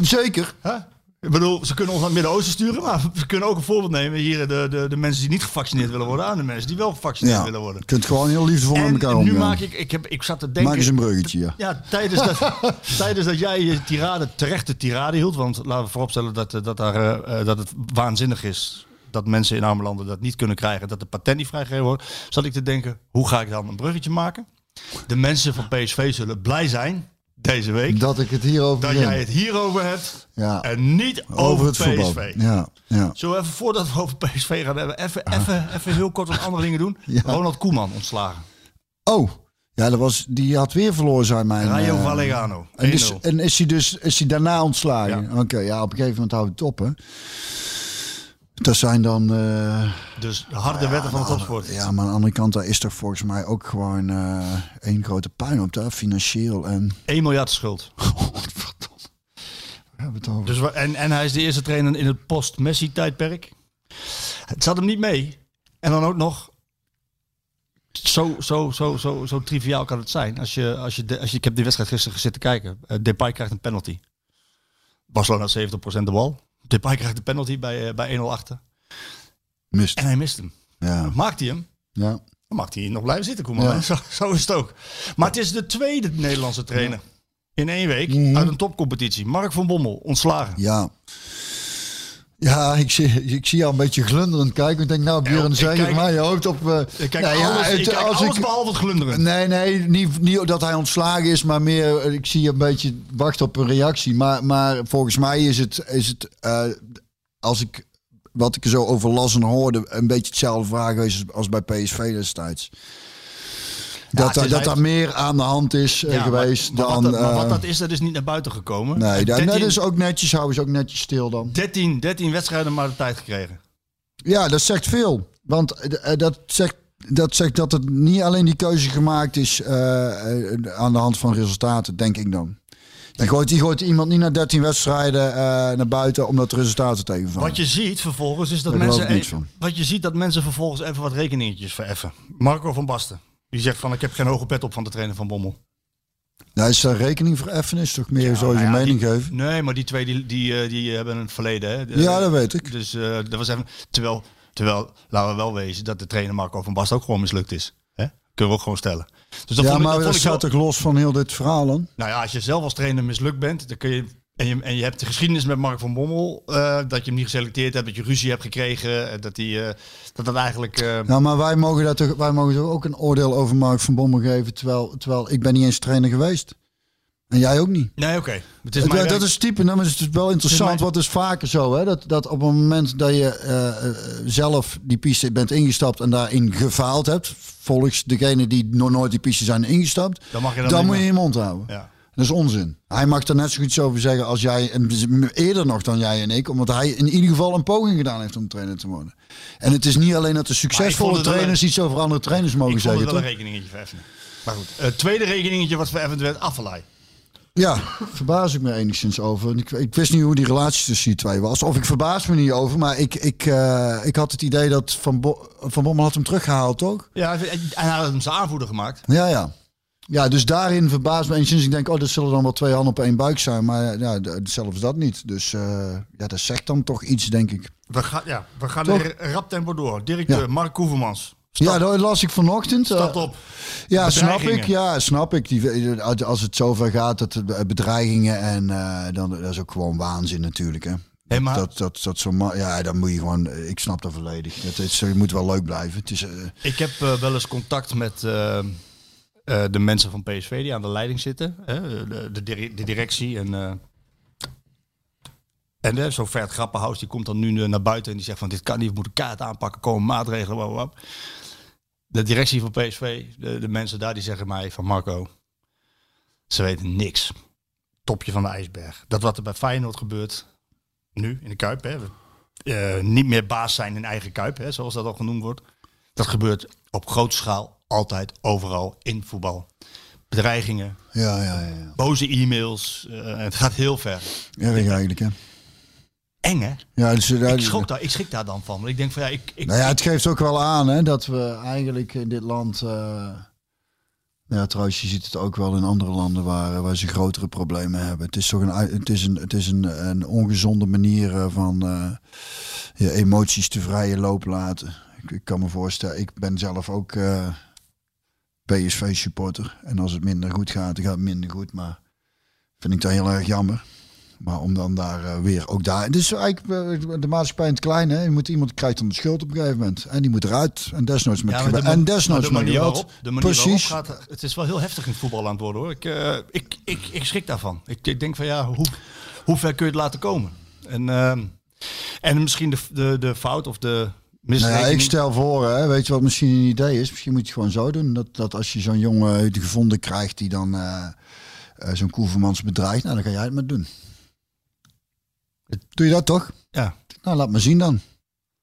Zeker. Hè? Ik bedoel, ze kunnen ons naar het Midden-Oosten sturen, maar we kunnen ook een voorbeeld nemen. Hier de, de, de mensen die niet gevaccineerd willen worden aan de mensen die wel gevaccineerd Ja, willen worden. je kunt gewoon heel liefdevol met elkaar nu omgaan. maak ik, ik, heb, ik zat te denken... Maak eens een bruggetje, ja. Ja, tijdens dat, tijdens dat jij je tirade, terechte tirade hield, want laten we vooropstellen dat, eh, dat, daar, eh, eh, dat het waanzinnig is dat mensen in arme landen dat niet kunnen krijgen, dat de patent niet vrijgegeven wordt, zat ik te denken, hoe ga ik dan een bruggetje maken? De mensen van PSV zullen blij zijn deze week. Dat ik het hierover Dat jij het hierover hebt Ja. en niet over, over het PSV. voetbal. Ja, ja. We even, voordat we over PSV gaan hebben, even, even, even heel kort wat andere dingen doen? Ja. Ronald Koeman ontslagen. Oh, ja, dat was, die had weer verloren, zijn mijn... Rayo eh, Vallecano, 1-0. En, is, en is hij dus is hij daarna ontslagen? Ja. Oké, ja, op een gegeven moment houdt het op, hè. Dat zijn dan... eh, Dus de harde wetten van de topsport. Ja, maar aan de andere kant, daar is toch volgens mij ook gewoon eh één grote puin op, daar, financieel en... 1 miljard schuld. Godverdomme. Het. Dus, en, en hij is de eerste trainer in het post-Messi-tijdperk. Het zat hem niet mee. En dan ook nog... Zo, zo, zo, zo, zo triviaal kan het zijn. Als je, als je, de, als je, ik heb die wedstrijd gisteren zitten kijken. Eh, Depay krijgt een penalty. Barcelona 70% de bal. Depay krijgt een penalty bij, eh, bij 1-0 achter. Mist. En hij mist hem. Ja, Maakt hij hem? ja. Dan mag hij nog blijven zitten, Koeman. Ja. zo is het ook. Maar het is de tweede Nederlandse trainer. In één week Mhm. uit een topcompetitie. Mark van Bommel, ontslagen. Ja. Ja, ik zie, ik zie jou een beetje glunderend kijken. Ik denk, nou, Björn, zeg kijk- maar, je hoopt op... eh, Ik kijk nou ja, alles, het- ik kijk als alles ik- behalve het glunderen. Nee, nee, niet, niet dat hij ontslagen is, maar meer, ik zie je een beetje wachten op een reactie. Maar, maar volgens mij is het, is het eh, als ik, wat ik er zo over las en hoorde, een beetje hetzelfde vraag geweest als bij PSV destijds. Dat, dat daar meer aan de hand is eh, Ja, geweest maar, maar dan... wat dat, maar wat eh, dat is, dat is niet naar buiten gekomen. nee, dat, 13, dat is ook netjes, houden ze ook netjes stil dan. 13, 13 wedstrijden maar de tijd gekregen. Ja, dat zegt veel. Want eh, dat zegt, dat zegt dat het niet alleen die keuze gemaakt is aan de hand van resultaten, denk ik dan. Je gooit, je gooit iemand niet naar 13 wedstrijden naar buiten omdat de resultaten tegenvallen. Wat je ziet vervolgens is dat mensen. van. Wat je ziet dat mensen vervolgens even wat rekeningetjes vereffen. Marco van Basten. Die zegt van ik heb geen hoge pet op van de trainer van Bommel. Nou, is daar rekening voor effen, is toch meer zo je Nou ja, mening die- geven? Nee, maar die twee die, die, eh, die hebben een verleden. Hè. De- Ja, dat weet ik. Dus eh, dat was even. Terwijl, terwijl, laten we wel wezen dat de trainer Marco van Basten ook gewoon mislukt is. Hè? Kunnen we ook gewoon stellen. Dus dat Ja, vond maar dat dat staat toch los van heel dit verhaal dan? Nou ja, als je zelf als trainer mislukt bent, dan kun je. En je, en je hebt de geschiedenis met Mark van Bommel, eh, dat je hem niet geselecteerd hebt, dat je ruzie hebt gekregen, eh, dat hij, eh, dat dat eigenlijk. eh, Nou, maar wij mogen, daar toch, wij mogen toch ook een oordeel over Mark van Bommel geven, terwijl, terwijl ik ben niet eens trainer geweest. En jij ook niet. Nee, oké. Het is Het- dat werk. is type, nou, maar het is wel interessant, mijn- het is vaker zo, hè, dat, dat op het moment dat je zelf die piste bent ingestapt en daarin gefaald hebt, volgens degene die nog nooit die piste zijn ingestapt, Dan mag je dan, dan moet je je mond houden. Ja. Dat is onzin. Hij mag er net zo goed over zeggen als jij, en eerder nog dan jij en ik, omdat hij in ieder geval een poging gedaan heeft om trainer te worden. En het is niet alleen dat de succesvolle trainers iets over andere trainers mogen Ik vond zeggen. het wel een rekeningetje vereffenen. Maar goed, het tweede rekeningetje wat vereffend werd, Affelay. Ja, verbaas ik me enigszins over. Ik, ik wist niet hoe die relatie tussen die twee was. Of ik verbaas me niet over, maar ik, ik, eh, ik had het idee dat Van, Bo Van Bommel had hem teruggehaald, toch? Ja, en hij had hem zijn aanvoerder gemaakt. Ja, ja. Ja, dus daarin verbaast me enigszins. Ik denk, oh, dat zullen dan wel twee handen op één buik zijn. Maar ja, zelfs dat niet. Dus eh, ja, dat zegt dan toch iets, denk ik. We gaan, ja, we gaan Toch? er rap tempo door. Directeur Ja. Mark Koevermans. ja, dat las ik vanochtend. Eh, Stapt op. Ja, snap ik. Ja, snap ik. Die, als het zover gaat, dat bedreigingen en eh, dan dat is ook gewoon waanzin natuurlijk. Hè. Hey, maar- dat, dat, dat zo ja, dan moet je gewoon. Ik snap dat volledig. Het is, je moet wel leuk blijven. Het is, eh, Ik heb eh, wel eens contact met eh, de mensen van PSV die aan de leiding zitten. De, de, dire- de directie en... eh en eh, zo Vert Grappenhaus, die komt dan nu naar buiten en die zegt van dit kan niet, we moeten kaart aanpakken, komen maatregelen, wap. De directie van PSV, de, de mensen daar, die zeggen mij van Marco, ze weten niks. Topje van de ijsberg. Dat wat er bij Feyenoord gebeurt, nu in de Kuip, hè, niet meer baas zijn in eigen Kuip, hè, zoals dat al genoemd wordt. Dat gebeurt op grote schaal, altijd, overal, in voetbal. Bedreigingen, ja, ja, ja. ja. boze e-mails, eh, het gaat heel ver. Erg eigenlijk, hè? Eng hè? Ja, dus, eh, Ik, daar, ik schrik daar dan van. Want ik denk van ja, ik, ik, Nou ja, het geeft ook wel aan hè, dat we eigenlijk in dit land. eh, ja, trouwens, je ziet het ook wel in andere landen waar, waar ze grotere problemen hebben. Het is toch een, het is een, het is een, een ongezonde manier van je emoties te vrije loop laten. Ik, ik kan me voorstellen, ik ben zelf ook PSV-supporter. En als het minder goed gaat, dan gaat het minder goed. Maar vind ik dat heel erg jammer. Maar om dan daar eh, weer ook daar. Het is eigenlijk eh, de maatschappij in het klein. Hè? Je moet iemand krijgt dan de schuld op een gegeven moment. En die moet eruit. En desnoods met Ja, de, En desnoods met de manier geweld. waarop, de manier Precies. waarop gaat, het is wel heel heftig in het voetbal aan het worden hoor. Ik, eh, ik, ik, ik schrik daarvan. Ik, ik denk van ja, hoe, hoe ver kun je het laten komen? En, ehm, en misschien de, de, de fout of de Nou ja, ik stel voor, hè, weet je wat misschien een idee is? Misschien moet je het gewoon zo doen. Dat, dat als je zo'n jongen gevonden krijgt die dan eh, eh, zo'n Koevermans bedreigt, nou dan ga jij het maar doen. Doe je dat toch? Ja. Nou, laat maar zien dan.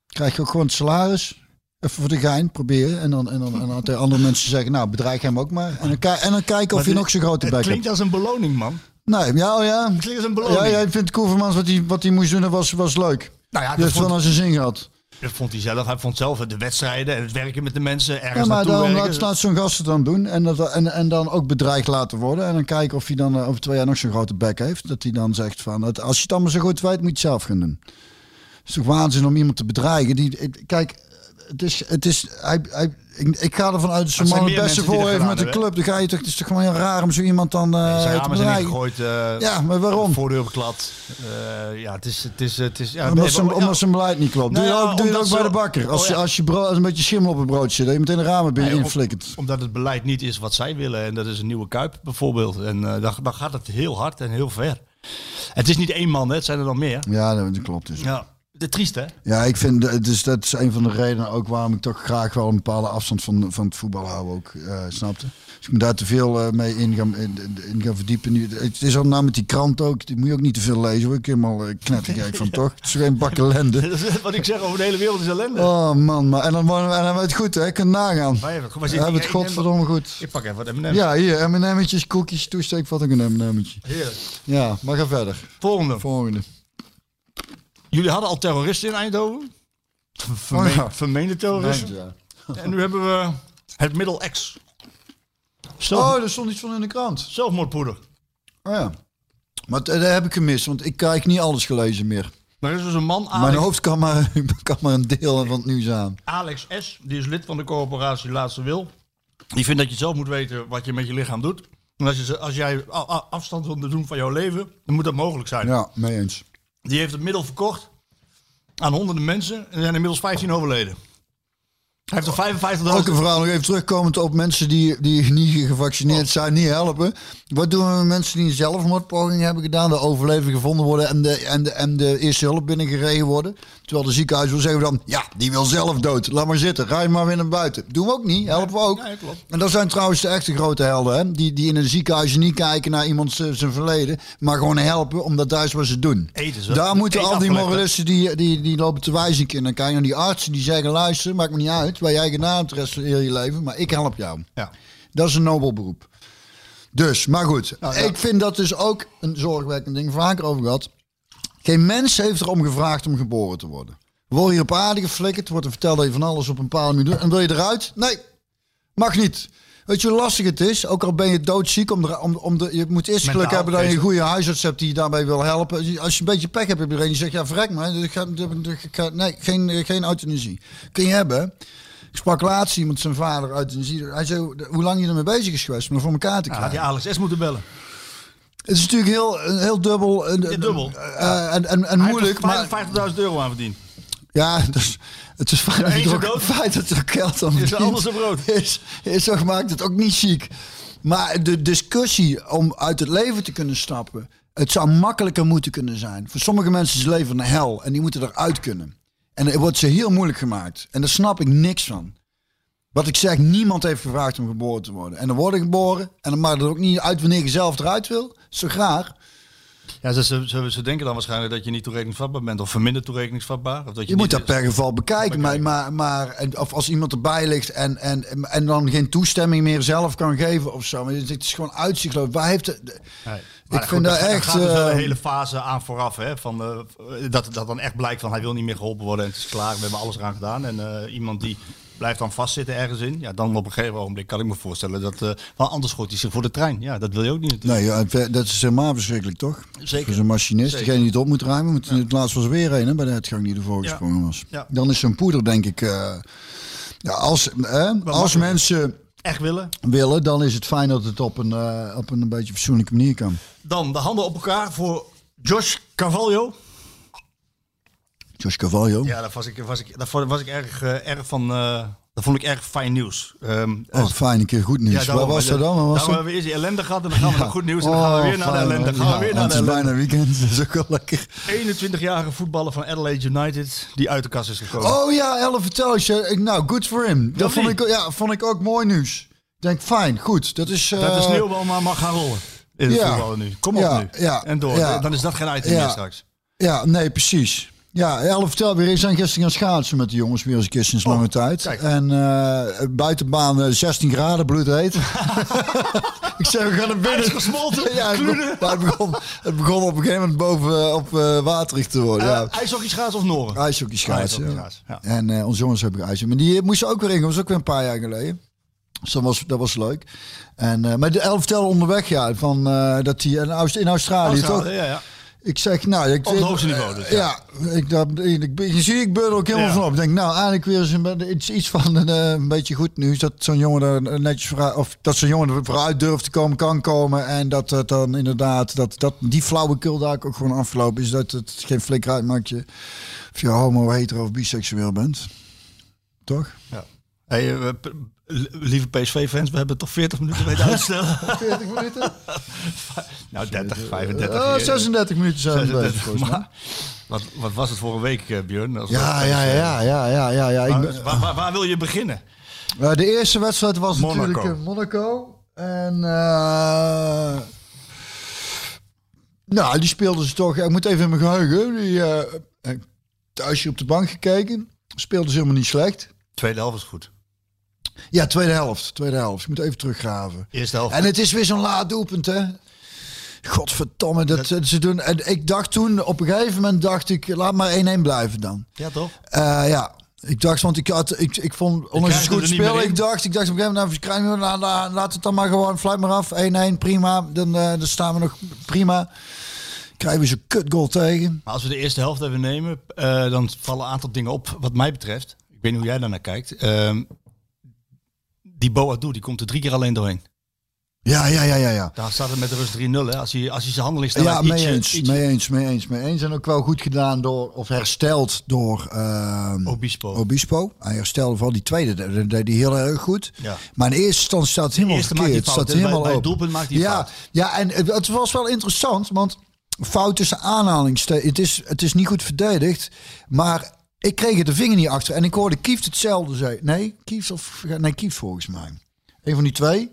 Krijg je ook gewoon het salaris. Even voor de gein proberen. En dan, en dan, en dan tegen andere mensen zeggen, nou bedreig hem ook maar. En dan, en dan kijken of Maar je nog zo'n grote Het bek klinkt hebt. als een beloning man. Nee, ja, oh ja. Het klinkt als een beloning. Ja, jij vindt Koevermans wat hij wat hij moest doen, was, was leuk. Nou ja, dat wel vond, naar zijn zin gehad. Dat vond hij zelf. Hij vond zelf de wedstrijden en het werken met de mensen Ja, ergens maar naartoe dan laat, laat zo'n gast het dan doen. En, dat, en, en dan ook bedreigd laten worden. En dan kijken of hij dan eh, over twee jaar nog zo'n grote bek heeft. Dat hij dan zegt van, het- als je het allemaal zo goed weet, moet je het zelf gaan doen. Het is toch waanzin om iemand te bedreigen. Die, kijk, het is, het is, hij, hij, ik, ik ga ervan uit dat zijn man het beste voor heeft met de club. Dan ga je toch, het is toch gewoon heel raar om zo iemand dan eh Zijn te bedreigen. ingegooid. eh, Ja, maar waarom? Voordeur beklad. Eh, ja, het is... Het is, het is ja, Omdat zijn, omdat zijn beleid niet klopt. Doe je Nou ja, ook, doe je ook bij de ze- bakker. Als, Oh je, ja. als, je brood, als een beetje schimmel op een broodje zit, dat je meteen de ramen binnen Nee, om- inflikkert. Omdat het beleid niet is wat zij willen. En dat is een nieuwe Kuip bijvoorbeeld. En dan, dan gaat het heel hard en heel ver. Het is niet één man, hè. het zijn er dan meer. Ja, dat, dat klopt dus. Ja. De triest, hè? Ja, ik vind dus dat is een van de redenen ook waarom ik toch graag wel een bepaalde afstand van, van het voetbal hou ook, eh snapte. Dus ik me daar te veel eh, mee in gaan, in, in gaan verdiepen. Nu, het is al nou met die krant ook, die moet je ook niet te veel lezen hoor. Ik helemaal uh, knettergek van toch. Het is geen bak ellende. Wat ik zeg over de hele wereld is ellende. Oh man, maar en dan, we- en het goed hè, ik kan nagaan. Maar even, We maar hebben het godverdomme goed. Ik pak even wat M&M's. Ja, hier, M&M'tjes, koekjes, toesteek, wat ook een M&M'tje. Ja, maar ga verder. Volgende. Volgende. Jullie hadden al terroristen in Eindhoven. Oh ja. Vermeende terroristen. Ja. En nu hebben we het middel X. Zelf, Oh, er stond iets van in de krant. Zelfmoordpoeder. Oh ja. Maar dat heb ik gemist, want ik krijg niet alles gelezen meer. Er is dus een man, Mijn Alex, hoofd kan maar, kan maar een deel van het nieuws aan. Alex S. Die is lid van de corporatie Laatste Wil. Die vindt dat je zelf moet weten wat je met je lichaam doet. En als, je, als jij afstand wilt doen van jouw leven, dan moet dat mogelijk zijn. Ja, mee eens. Die heeft het middel verkocht aan honderden mensen. En er zijn inmiddels 15 overleden. Hij heeft er 55.000... Ook een verhaal nog even terugkomend op mensen die, die niet gevaccineerd zijn, niet helpen. Wat doen we met mensen die een zelfmoordpoging hebben gedaan, de overleving gevonden worden en de, en, de, en de eerste hulp binnengereden worden? Terwijl de ziekenhuis wil zeggen dan, ja, die wil zelf dood. Laat maar zitten, ga je maar weer naar buiten. Doen we ook niet, helpen we ook. Nee, klopt. En dat zijn trouwens de echte grote helden, hè? Die, die in een ziekenhuis niet kijken naar iemand zijn verleden, maar gewoon helpen omdat dat is wat ze doen. Eten ze. Daar moeten Eten al die moralisten die, die, die lopen te wijzen in. Dan kijk je naar die artsen die zeggen, luister, maakt me niet uit wat jij gedaan hebt de rest van heel je leven, maar ik help jou. Ja. Dat is een nobel beroep. Dus, maar goed. Nou, ja. Ik vind dat dus ook een zorgwekkend ding. Vaker over gehad. Geen mens heeft erom gevraagd om geboren te worden. Worden hier op aarde geflikkerd. Wordt er verteld dat je van alles op een bepaalde manier doet. En wil je eruit? Nee, mag niet. Weet je hoe lastig het is? Ook al ben je doodziek, om de, om, om de, je moet eerst geluk hebben dat je een goede huisarts hebt die je daarbij wil helpen. Als je- je een beetje pech hebt, heb je er een die zegt, ja verrek maar, nee, geen, geen euthanasie. Kun je hebben. Ik sprak laatst iemand, zijn vader, euthanasie. Hij zei, hoe lang je ermee bezig is geweest om het voor elkaar te Ja, krijgen. had die Alex S. moeten bellen. Het is natuurlijk heel, heel dubbel, en, Ja, dubbel. eh, en, en, en Hij moeilijk. heeft er 50.000 euro aan verdiend. ja, dus, het is fijn dat is ook, dood. feit dat er geld aan Is er anders een brood? Is, is toch maakt het ook niet chic. Maar de discussie om uit het leven te kunnen stappen, het zou makkelijker moeten kunnen zijn. Voor sommige mensen is het leven een hel en die moeten eruit kunnen. En het wordt ze heel moeilijk gemaakt. En daar snap ik niks van. Wat ik zeg, niemand heeft gevraagd om geboren te worden. En er worden geboren. En dan maakt het ook niet uit wanneer je zelf eruit wil. Zo graag. Ja, ze, ze, ze, denken dan waarschijnlijk dat je niet toerekeningsvatbaar bent of verminderd toerekeningsvatbaar. Of dat je, Je moet dat per geval bekijken. Maar, maar, maar en- of als iemand erbij ligt en, en, en dan geen toestemming meer zelf kan geven of zo. Maar Het is gewoon uitzichtloos. Waar heeft. Nee. Ik vind goed, dat er echt, gaat dus wel eh, een hele fase aan vooraf. Hè, van, eh, dat, dat dan echt blijkt van hij wil niet meer geholpen worden en het is klaar. We hebben alles eraan gedaan. En eh, iemand die blijft dan vastzitten ergens in. Ja, dan op een gegeven ogenblik kan ik me voorstellen dat... eh want anders gooit hij zich voor de trein. Ja, dat wil je ook niet natuurlijk. Nee, ja, dat is helemaal verschrikkelijk, toch? Zeker. Voor zo'n machinist, Zeker. degene die het op moet ruimen. Moet, Het laatst was er weer een hè, bij de uitgang die ervoor gesprongen was. Ja. Dan is zo'n poeder, denk ik... eh, ja, als hè, als mensen Echt willen. willen, dan is het fijn dat het op een, eh, op een beetje fatsoenlijke manier kan. Dan de handen op elkaar voor Josh Carvalho. Josh Cavallo. Ja, daar was ik, was ik, daar was ik erg, eh, erg van. eh dat vond ik erg fijn nieuws. Ehm, Oh, fijn, een keer goed nieuws. daarom, Wat was dat dan? Was hebben we eerst die ellende gehad en dan gaan we naar goed nieuws. En dan gaan we weer naar de ellende. man. Gaan we weer Ja, naar de Het is ellende. bijna weekend, dat is ook wel lekker. 21-jarige voetballer van Adelaide United die uit de kast is gekomen. Oh ja, Elle vertel je. Nou, good for him. Dat vond ik, ja, vond ik ook mooi nieuws. Ik denk, fijn, goed. Dat is... dat de eh, sneeuwbal maar mag gaan rollen. In het ja. voetballen nu. Kom op Ja, nu. ja, en door. ja. Dan is dat geen item Ja. meer straks. Ja, nee, precies. Ja, Elle vertel weer. Ik zijn gisteren gaan schaatsen met de jongens weer eens een keer sinds lange tijd. kijk. En eh buitenbaan eh, 16 graden, bloedheet. ik zei, we gaan naar binnen. Ijs gesmolten, ja, het, begon, het, begon, het begon op een gegeven moment boven eh, op eh waterig te worden. ja. Uh, ijshockey schaatsen of Noren? IJshockey schaatsen. Ja. schaatsen, ja. En eh, onze jongens hebben ijsje. Maar die moesten ook weer in. Dat was ook weer een paar jaar geleden. Dus dat was, dat was leuk. En, eh, maar de elf vertelde onderweg, ja, van, eh, dat hij in, Aust- in Australië, toch? Ja, ja. Ik zeg, nou... Ik, Op het hoogste niveau dus, ja. ik, dat, ik, je ziet, ik beur er ook helemaal Ja. van op. Ik denk, nou, eigenlijk weer eens een, iets, iets van een, eh, een beetje goed nieuws. Dat zo'n jongen er netjes vooruit... Of dat zo'n jongen er vooruit durft te komen, kan komen. En dat het dan inderdaad... Dat, dat die flauwekul daar ook gewoon afgelopen is. Dat het geen flikker uitmaakt je, of je homo, hetero of biseksueel bent. Toch? Hey, eh, lieve PSV-fans, we hebben toch 40 minuten weten uit te stellen. 40 minuten? nou, 30, 35. Oh, eh, 36 minuten zijn we 36, bezig, maar wat, wat was het voor een week, eh, Björn? Als Ja, ja, ja, ja, ja, ja, ja. Waar, ben- waar, waar- waar wil je beginnen? Eh, de eerste wedstrijd was Monaco. natuurlijk eh, Monaco. En eh, nou, die speelden ze toch. Ik moet even in mijn geheugen. Die, eh, eh, thuis hier op de bank gekeken. Speelden ze helemaal niet slecht. Tweede helft is goed. Ja, tweede helft. Tweede helft. Ik moet even teruggraven. Eerste helft. En het is weer zo'n laat doelpunt, hè? Godverdomme, dat, dat ze doen. En ik dacht toen, op een gegeven moment dacht ik, laat maar 1-1 blijven dan. ja, toch? Eh, ja, ik dacht, want ik had, ik, ik vond, ondanks het goed spelen, in. ik dacht, ik dacht op een gegeven moment, nou, krijgen we, la- laat het dan maar gewoon, fluit maar af, 1-1, prima, dan, eh, dan staan we nog prima. Krijgen we zo'n kut goal tegen. Maar als we de eerste helft even nemen, eh, dan vallen een aantal dingen op wat mij betreft. Ik weet niet hoe jij daarnaar kijkt. Die Boadu, die komt er drie keer alleen doorheen. Ja, ja, ja, ja, ja. Daar staat het met de rust 3-0. Hè? Als hij, als hij zijn handelingssnelheid Ja, mee ietsje- eens, ietsje- mee eens, mee eens, mee eens. En ook wel goed gedaan door, of hersteld door ehm, Obispo. Obispo. Hij herstelde vooral die tweede, dat deed hij heel erg goed. Ja. Maar in eerste instantie staat het helemaal verkeerd. fout, staat helemaal Bij- bij het doelpunt maakt hij ja, fout. Ja, en het, het was wel interessant, want fout tussen aanhalingstekens. Het is, het is niet goed verdedigd, maar ik kreeg er de vinger niet achter. En ik hoorde Kieft hetzelfde zeggen. Nee, Kieft of nee, Kieft volgens mij. Een van die twee.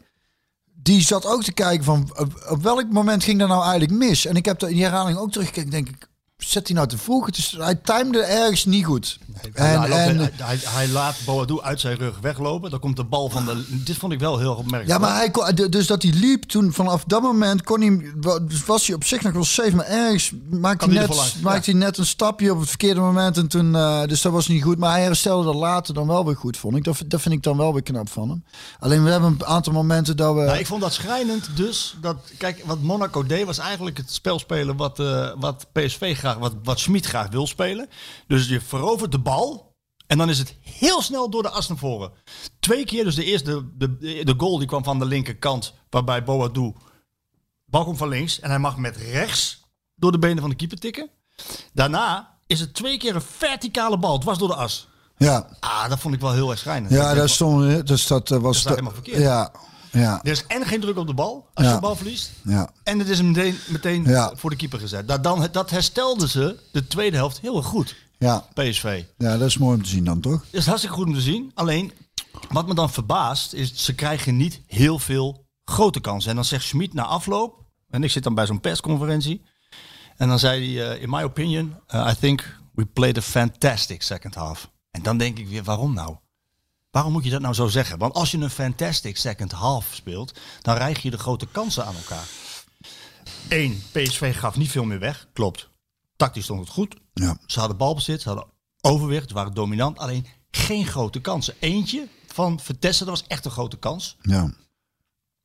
Die zat ook te kijken van op, welk moment ging dat nou eigenlijk mis. En ik heb er in die herhaling ook teruggekeken. Denk ik, zet hij nou te vroeg? Het is, hij timde ergens niet goed. Hij, En, loopt- hij, laat Boadu uit zijn rug weglopen. Dan komt de bal van de... Dit vond ik wel heel opmerkelijk. Ja, maar hij kon, dus dat hij liep toen vanaf dat moment kon hij, wa- was hij op zich nog wel safe, maar ergens maakte hij, net, maakte hij net een stapje op het verkeerde moment en toen, eh, dus dat was niet goed. Maar hij herstelde dat later dan wel weer goed, vond ik. Dat, dat vind ik dan wel weer knap van hem. Alleen we hebben een aantal momenten dat we. Nou, ik vond dat schrijnend dus. Dat, kijk, wat Monaco deed was eigenlijk het spel spelen wat, eh, wat PSV graag, wat, wat Schmid graag wil spelen. Dus je verovert de bal en dan is het heel snel door de as naar voren. Twee keer, dus de eerste, de, de, de goal die kwam van de linkerkant, waarbij Boadu, bal komt van links en hij mag met rechts door de benen van de keeper tikken. Daarna is het twee keer een verticale bal, dwars door de as. ja, Ah, dat vond ik wel heel erg schrijnend. ja, daar stond, dus dat eh, was. staat helemaal verkeerd. Ja, ja, Er is en geen druk op de bal als Ja. je de bal verliest. ja. En het is meteen, meteen Ja. voor de keeper gezet. Dat, dan, dat herstelden ze de tweede helft heel erg goed, Ja, PSV. ja, dat is mooi om te zien dan, toch? Dat is hartstikke goed om te zien. Alleen, wat me dan verbaast, is ze krijgen niet heel veel grote kansen. En dan zegt Schmid na afloop, en ik zit dan bij zo'n persconferentie. En dan zei hij, eh, in my opinion, uh, I think we played a fantastic second half. En dan denk ik weer, waarom nou? Waarom moet je dat nou zo zeggen? Want als je een fantastic second half speelt, dan rijg je de grote kansen aan elkaar. Eén, PSV gaf niet veel meer weg. Klopt. Tactisch stond het goed. Ja. Ze hadden balbezit, ze hadden overwicht, ze waren dominant. Alleen geen grote kansen. Eentje van Vertessen, dat was echt een grote kans. Ja.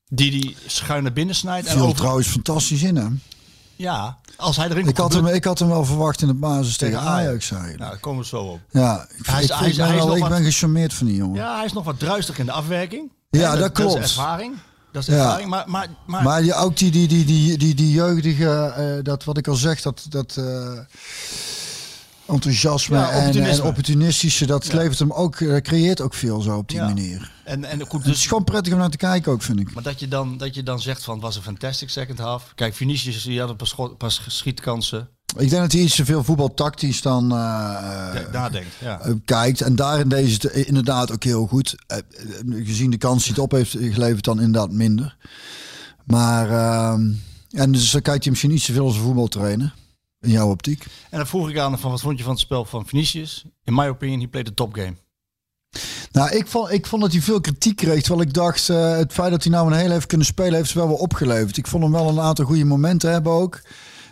Die die schuin naar binnen snijdt. En Viel over... trouwens fantastisch in, hè? Ja, als hij erin Ik had, hem, ik had hem wel verwacht in de basis tegen Ajax, Ajax. Nou, daar komen we zo op. Ja, ik, Hij is- ik, hij is wel- ik wat- ben gecharmeerd van die jongen. Ja, hij is nog wat druistig in de afwerking. Ja, dat Dat klopt. is ervaring. Dat is Ja. Maar, maar, maar, Maar je, ook die, die, die, die, die, die jeugdige, eh, dat wat ik al zeg, dat, dat eh, enthousiasme Ja, en, opportunistische, dat Ja. levert hem ook, eh, creëert ook veel zo op die Ja. manier. en, en goed, Het is dus, gewoon prettig om naar te kijken ook, vind ik. maar dat je, dan, dat je dan zegt van het was een fantastic second half. Kijk, Vinicius die had een paar schietkansen. Ik denk dat hij iets te veel voetbaltactisch dan eh, Ja, nadenkt. Ja. eh, kijkt. En daarin deze het inderdaad ook heel goed. Eh, eh, gezien de kans die het op heeft geleverd, dan inderdaad minder. Maar, ehm, en dus dan kijkt hij misschien iets te veel als een voetbaltrainer. In jouw optiek. En dan vroeg ik aan van wat vond je van het spel van Vinicius? In my opinion, he played a top game. Nou, ik vond, ik vond dat hij veel kritiek kreeg. Terwijl ik dacht, het feit dat hij nou een heel heeft kunnen spelen, heeft ze wel wel opgeleverd. Ik vond hem wel een aantal goede momenten hebben ook.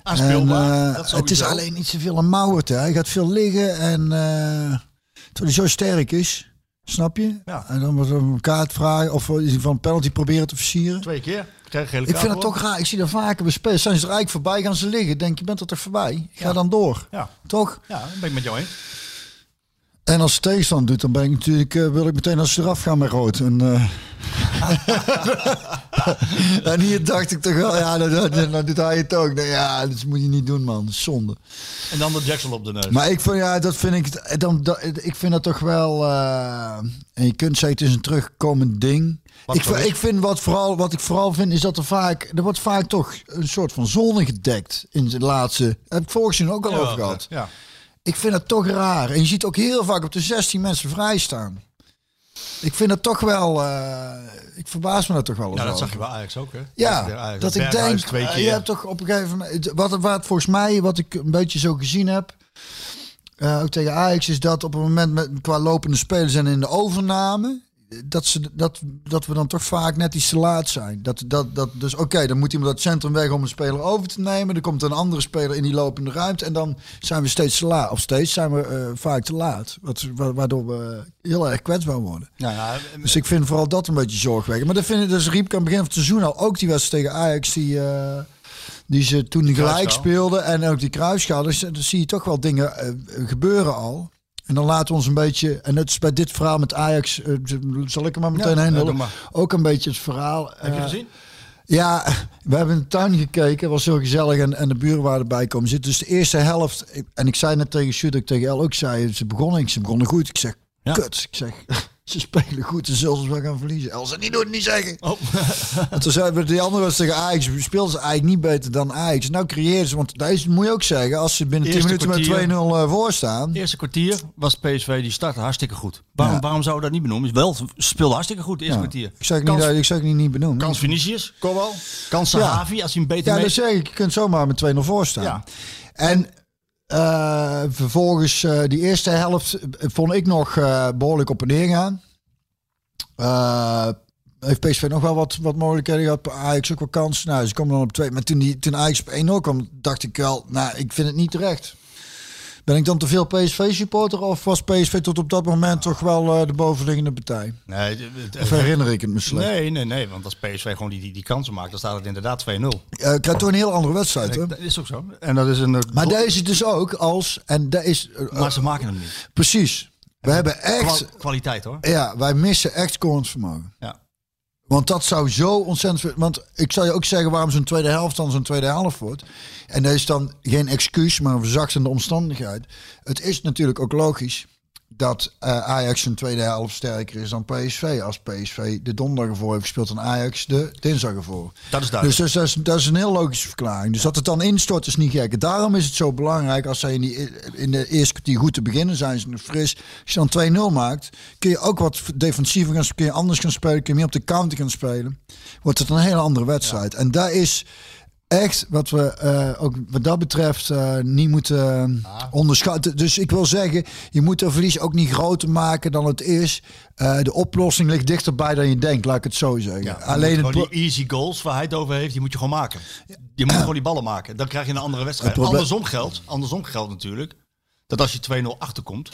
Aanspeelbaar. En, eh, dat het is alleen niet zoveel een mouwert. Hè. Hij gaat veel liggen en terwijl hij zo sterk is. Snap je? Ja. En dan wordt er een kaart vragen of geval een penalty proberen te versieren. Twee keer. Krijg Ik vind het toch raar. Ik zie dat vaker bij spelers. Zijn ze er eigenlijk voorbij, gaan ze liggen. Denk je, bent er toch voorbij? Ga dan door. Ja. Toch? ja, dat ben ik met jou eens. En als de tegenstander doet, dan ben ik natuurlijk, eh, wil ik meteen als ze eraf gaan met rood. En, en hier dacht ik toch wel, ja, dan, dan, hij het ook. Nee, ja, dat moet je niet doen, man. Dat zonde. En dan de Jackson op de neus. Maar ik vind, ja, dat vind ik, dan, dat, ik vind dat toch wel, eh, en je kunt zeggen, het is een terugkomend ding. Ik, ik vind wat, vooral, wat ik vooral vind, is dat er vaak, er wordt vaak toch een soort van zone gedekt in de laatste, heb ik seizoen ook al Ja, over gehad. Ja. Ik vind dat toch raar. En je ziet ook heel vaak op de 16 mensen vrij staan. Ik vind dat toch wel. eh, ik verbaas me dat toch wel. ja, dat over. zag je bij Ajax ook, hè? Ja, Ajax. dat ik denk. twee eh, keer. je hebt toch op een gegeven moment. Wat, wat volgens mij, wat ik een beetje zo gezien heb. eh, ook tegen Ajax, is dat op het moment met, qua lopende spelers en in de overname. Dat, ze, dat, dat we dan toch vaak net iets te laat zijn. Dat, dat, dat, dus oké, dan moet iemand dat centrum weg om een speler over te nemen. Er komt een andere speler in die lopende ruimte. En dan zijn we steeds te laat. Of steeds zijn we eh, vaak te laat. Wat, wa- waardoor we heel erg kwetsbaar worden. Ja, ja, Dus ik vind vooral dat een beetje zorgwekkend. Maar dat vind ik, dus riep ik aan het begin van het seizoen al. Ook die wedstrijd tegen Ajax, die, eh, die ze toen gelijk speelden. En ook die kruisschaal. Dus dan zie je toch wel dingen eh, gebeuren al. En dan laten we ons een beetje... En het is bij dit verhaal met Ajax... eh, zal ik er maar meteen Ja, heen. Ook een beetje het verhaal. heb je eh, gezien? ja, we hebben in de tuin gekeken. was heel gezellig en, en de buren waren erbij komen zitten. Dus de eerste helft... En ik zei net tegen Sjoerd, ik tegen El ook zei... Ze begonnen, ik, ze begonnen goed. Ik zeg, Ja. kut. Ik zeg, ze spelen goed. Ze zullen ze wel gaan verliezen. El zei, niet doen, niet zeggen. Oh. Toen zeiden we, die andere was tegen Ajax. Speelden ze eigenlijk niet beter dan Ajax. Nou creëren ze, want dat is, moet je ook zeggen. Als ze binnen 10 Eerste minuten met 2-0 kwartier. eh, voor staan. Eerste kwartier was PSV, die startte hartstikke goed. Waarom, Ja. waarom zouden we dat niet benoemen? Is wel, speelde hartstikke goed, eerste Ja. kwartier. Ik zeg niet, kans, dat- ik zeg niet, niet benoemen. kans Vinicius, kom wel. Kans Ja. Sahavi, als hij hem beter Ja, mee... dat zeg ik. Je kunt zomaar met 2-0 voor staan. Ja. En eh, vervolgens, eh, die eerste helft eh, vond ik nog eh, behoorlijk op en neer gaan. Heeft PSV nog wel wat, wat mogelijkheden gehad. Ajax ook wel kans. Nou, ze komen dan op twee. Maar toen, die, toen Ajax op 1-0 kwam, dacht ik wel, nou, ik vind het niet terecht. Ben ik dan te veel PSV-supporter of was PSV tot op dat moment toch wel eh, de bovenliggende partij? Nee, het- het- Of herinner ik het me slecht? nee, nee, nee, want als PSV gewoon die, die, die kansen maakt, dan staat het inderdaad 2-0. Eh, ik krijg toch een heel andere wedstrijd, hè? Dat is ook zo. En dat is een... eh, Maar deze dus ook als, en dat is eh, maar ze maken hem niet. precies. We hebben echt, Kwa- kwaliteit hoor. ja, wij missen echt scorend vermogen. Ja. Want dat zou zo ontzettend. Want ik zou je ook zeggen waarom zo'n tweede helft dan zo'n tweede helft wordt. En dat is dan geen excuus, maar een verzachtende omstandigheid. Het is natuurlijk ook logisch dat eh, Ajax een tweede helft sterker is dan PSV. Als PSV de donderdag ervoor heeft gespeeld en Ajax de dinsdag ervoor. Dat is Dus, duidelijk. dus dat, is, dat is een heel logische verklaring. Dus dat het dan instort is niet gek. Daarom is het zo belangrijk als zij in, die, in de eerste kwartier goed te beginnen zijn ze nog fris. Als je dan 2-0 maakt, kun je ook wat defensiever gaan spelen, kun je anders gaan spelen, kun je meer op de counter gaan spelen. Wordt het een hele andere wedstrijd. En daar is echt wat we eh, ook wat dat betreft eh, niet moeten eh, onderschatten. Dus ik wil zeggen, je moet er verlies ook niet groter maken dan het is. Eh, de oplossing ligt dichterbij dan je denkt, laat ik het zo zeggen. Ja, Alleen het die easy goals waar hij het over heeft, die moet je gewoon maken. Je moet gewoon die ballen maken. Dan krijg je een andere wedstrijd. Het Andersom geldt, andersom geldt natuurlijk dat als je 2-0 achterkomt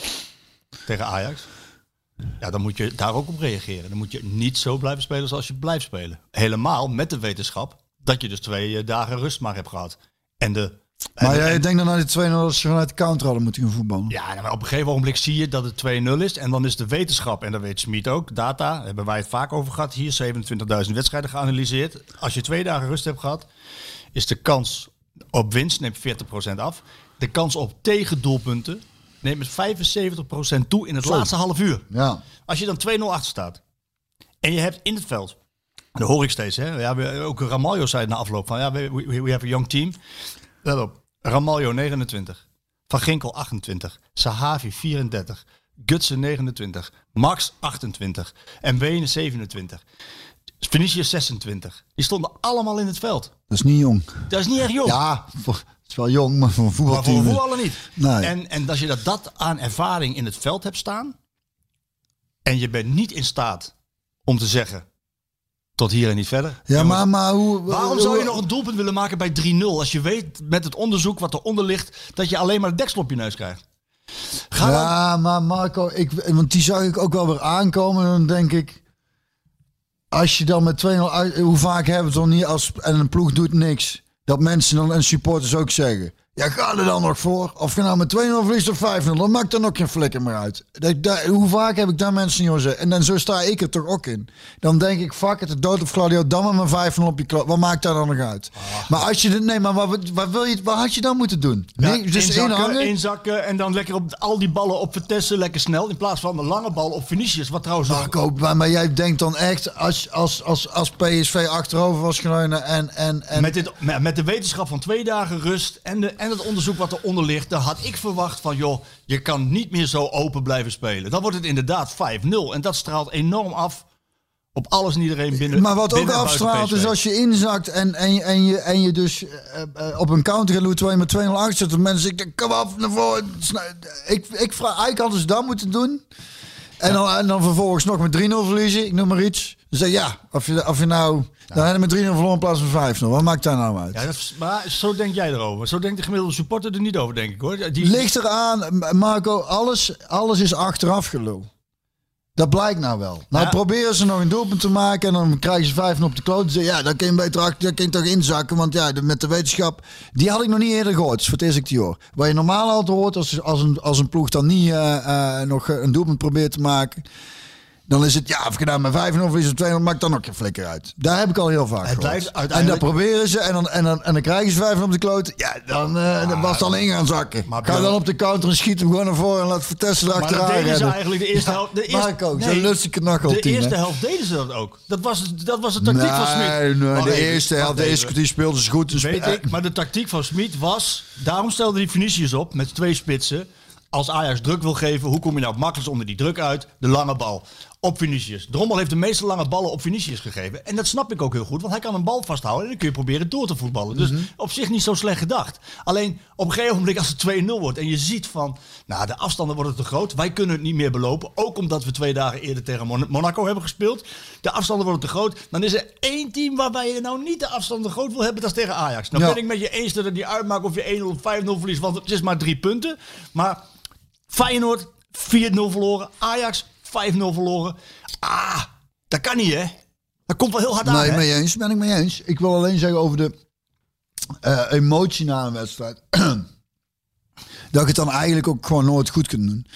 tegen Ajax, ja, dan moet je daar ook op reageren. Dan moet je niet zo blijven spelen zoals je blijft spelen. Helemaal met de wetenschap dat je dus twee eh, dagen rust maar hebt gehad. En de Maar jij en- denkt dan naar die 2-0 dat ze vanuit de counter hadden moeten gaan voetballen? Ja, nou, maar op een gegeven ogenblik zie je dat het 2-0 is. En dan is de wetenschap, en dat weet Smit ook, data, daar hebben wij het vaak over gehad. Hier 27.000 wedstrijden geanalyseerd. Als je twee dagen rust hebt gehad, is de kans op winst neemt 40% af. De kans op tegendoelpunten neemt met 75% toe in het laatste half uur. Ja. Als je dan 2-0 achter staat en je hebt in het veld, dat hoor ik steeds, hè? Ja, we- ook Ramaljo zei na afloop van, ja, we, we, we have a young team. Let op, Ramaljo 29, Van Ginkel 28, Sahavi 34, Gutsen 29, Max 28 en Wenen 27. Vinicius 26. Die stonden allemaal in het veld. Dat is niet jong. Dat is niet erg jong. Ja, voor- het is wel jong, maar voor een maar voor voetbalteam... voetballer niet. Nee. En, en als je dat, dat aan ervaring in het veld hebt staan. en je bent niet in staat om te zeggen. Tot hier en niet verder. ja, maar, maar hoe... Waarom zou je nog een doelpunt willen maken bij 3-0 als je weet met het onderzoek wat eronder ligt dat je alleen maar de deksel op je neus krijgt? Ga dan, Ja, maar Marco, ik, want die zag ik ook wel weer aankomen. En dan denk ik, als je dan met 2-0 uit... Hoe vaak hebben we het dan niet als... En een ploeg doet niks. Dat mensen dan en supporters ook zeggen... Ja, ga er dan nog voor. Of je nou met 2-0 verliest of 5-0. Dan maakt dan ook geen flikker meer uit. Dat, dat- hoe vaak heb ik daar mensen niet zeggen. En dan zo sta ik er toch ook in. Dan denk ik, fuck het, de dood of Claudio. Dan met mijn 5-0 op je klok. Wat maakt daar dan nog uit? Maar als je... dit- Nee, maar wat, wat, wil je, wat had je dan moeten doen? ja, Nee, dus inzakken, inzakken en dan lekker op al die ballen op Vitesse lekker snel. In plaats van de lange bal op Vinicius. Wat trouwens ook- Marco, maar, maar jij denkt dan echt als, als, als, als PSV achterover was geleunen en... en, en Met, dit, met met de wetenschap van twee dagen rust en, de, en het onderzoek wat eronder ligt, dan had ik verwacht van joh, je kan niet meer zo open blijven spelen. Dan wordt het inderdaad 5-0 en dat straalt enorm af op alles en iedereen binnen. maar wat ook binnen afstraalt is als je inzakt en, en, je- en, je, en je dus eh, eh, op een counter terwijl je met 2-0 achter zit. Mensen zeggen, kom op, naar voren. Ik, ik vraag, eigenlijk hadden ze dat moeten doen. En dan, en dan vervolgens nog met 3-0 verliezen, ik noem maar iets. Je, ja, of je, of je nou... Dan hebben we met 3-0 verloren in plaats van 5-0. Wat maakt daar nou uit? Ja, dat is- maar zo denk jij erover. Zo denkt de gemiddelde supporter er niet over, denk ik hoor. Die, Ligt eraan, Marco, alles, alles is achteraf gelul. Dat blijkt nou wel. Nou Ja. proberen ze nog een doelpunt te maken en dan krijgen ze vijf op de kloot. Ja, dan kun je beter achter, dan kun je toch inzakken. Want ja, de- met de wetenschap, die had ik nog niet eerder gehoord. Is voor het eerst ik die hoor. Wat je normaal altijd hoort, als, als, een, als een ploeg dan niet eh, eh, nog een doelpunt probeert te maken. Dan is het, ja, of je nou met 5-0 verliest of 2-0, maakt dan ook geen flikker uit. Daar heb ik al heel vaak Het gehoord. blijft En uiteindelijk- dat proberen ze en dan, en dan, en dan krijgen ze 5 op de kloot. Ja, dan, eh dan was dan in gaan zakken. maar Ga dan op de counter en schiet hem gewoon naar voren en laat Vertessen maar erachteraan dat deden ze eigenlijk de eerste helft. De eerste, zo'n lustige nachtel De eerste hè? helft deden ze dat ook. Dat was, dat was de tactiek van Smit. Nee, nee, de even, eerste helft, de eerste die speelde ze goed. Dus Weet ik, maar de tactiek van Smit was... Daarom stelde hij Vinicius op met twee spitsen. Als Ajax druk wil geven, hoe kom je nou het makkelijkst onder die druk uit? De lange bal. Op Vinicius. Drommel heeft de meeste lange ballen op Vinicius gegeven. En dat snap ik ook heel goed, want hij kan een bal vasthouden en dan kun je proberen door te voetballen. Dus op zich niet zo slecht gedacht. Alleen op een gegeven moment als het 2-0 wordt en je ziet van, nou de afstanden worden te groot. Wij kunnen het niet meer belopen. Ook omdat we twee dagen eerder tegen Mon- Monaco hebben gespeeld. De afstanden worden te groot. Dan is er één team waarbij je nou niet de afstanden groot wil hebben, dat is tegen Ajax. Nou Ja. ben ik met je eens dat het niet uitmaakt of je 1-0 of 5-0 verliest, want het is maar drie punten. Maar Feyenoord 4-0 verloren. Ajax 5-0 verloren. Ah, dat kan niet, hè? Dat komt wel heel hard aan, Nee, mee eens. Ben ik mee eens. Ik wil alleen zeggen over de eh, emotie na een wedstrijd. dat ik het dan eigenlijk ook gewoon nooit goed kunt doen.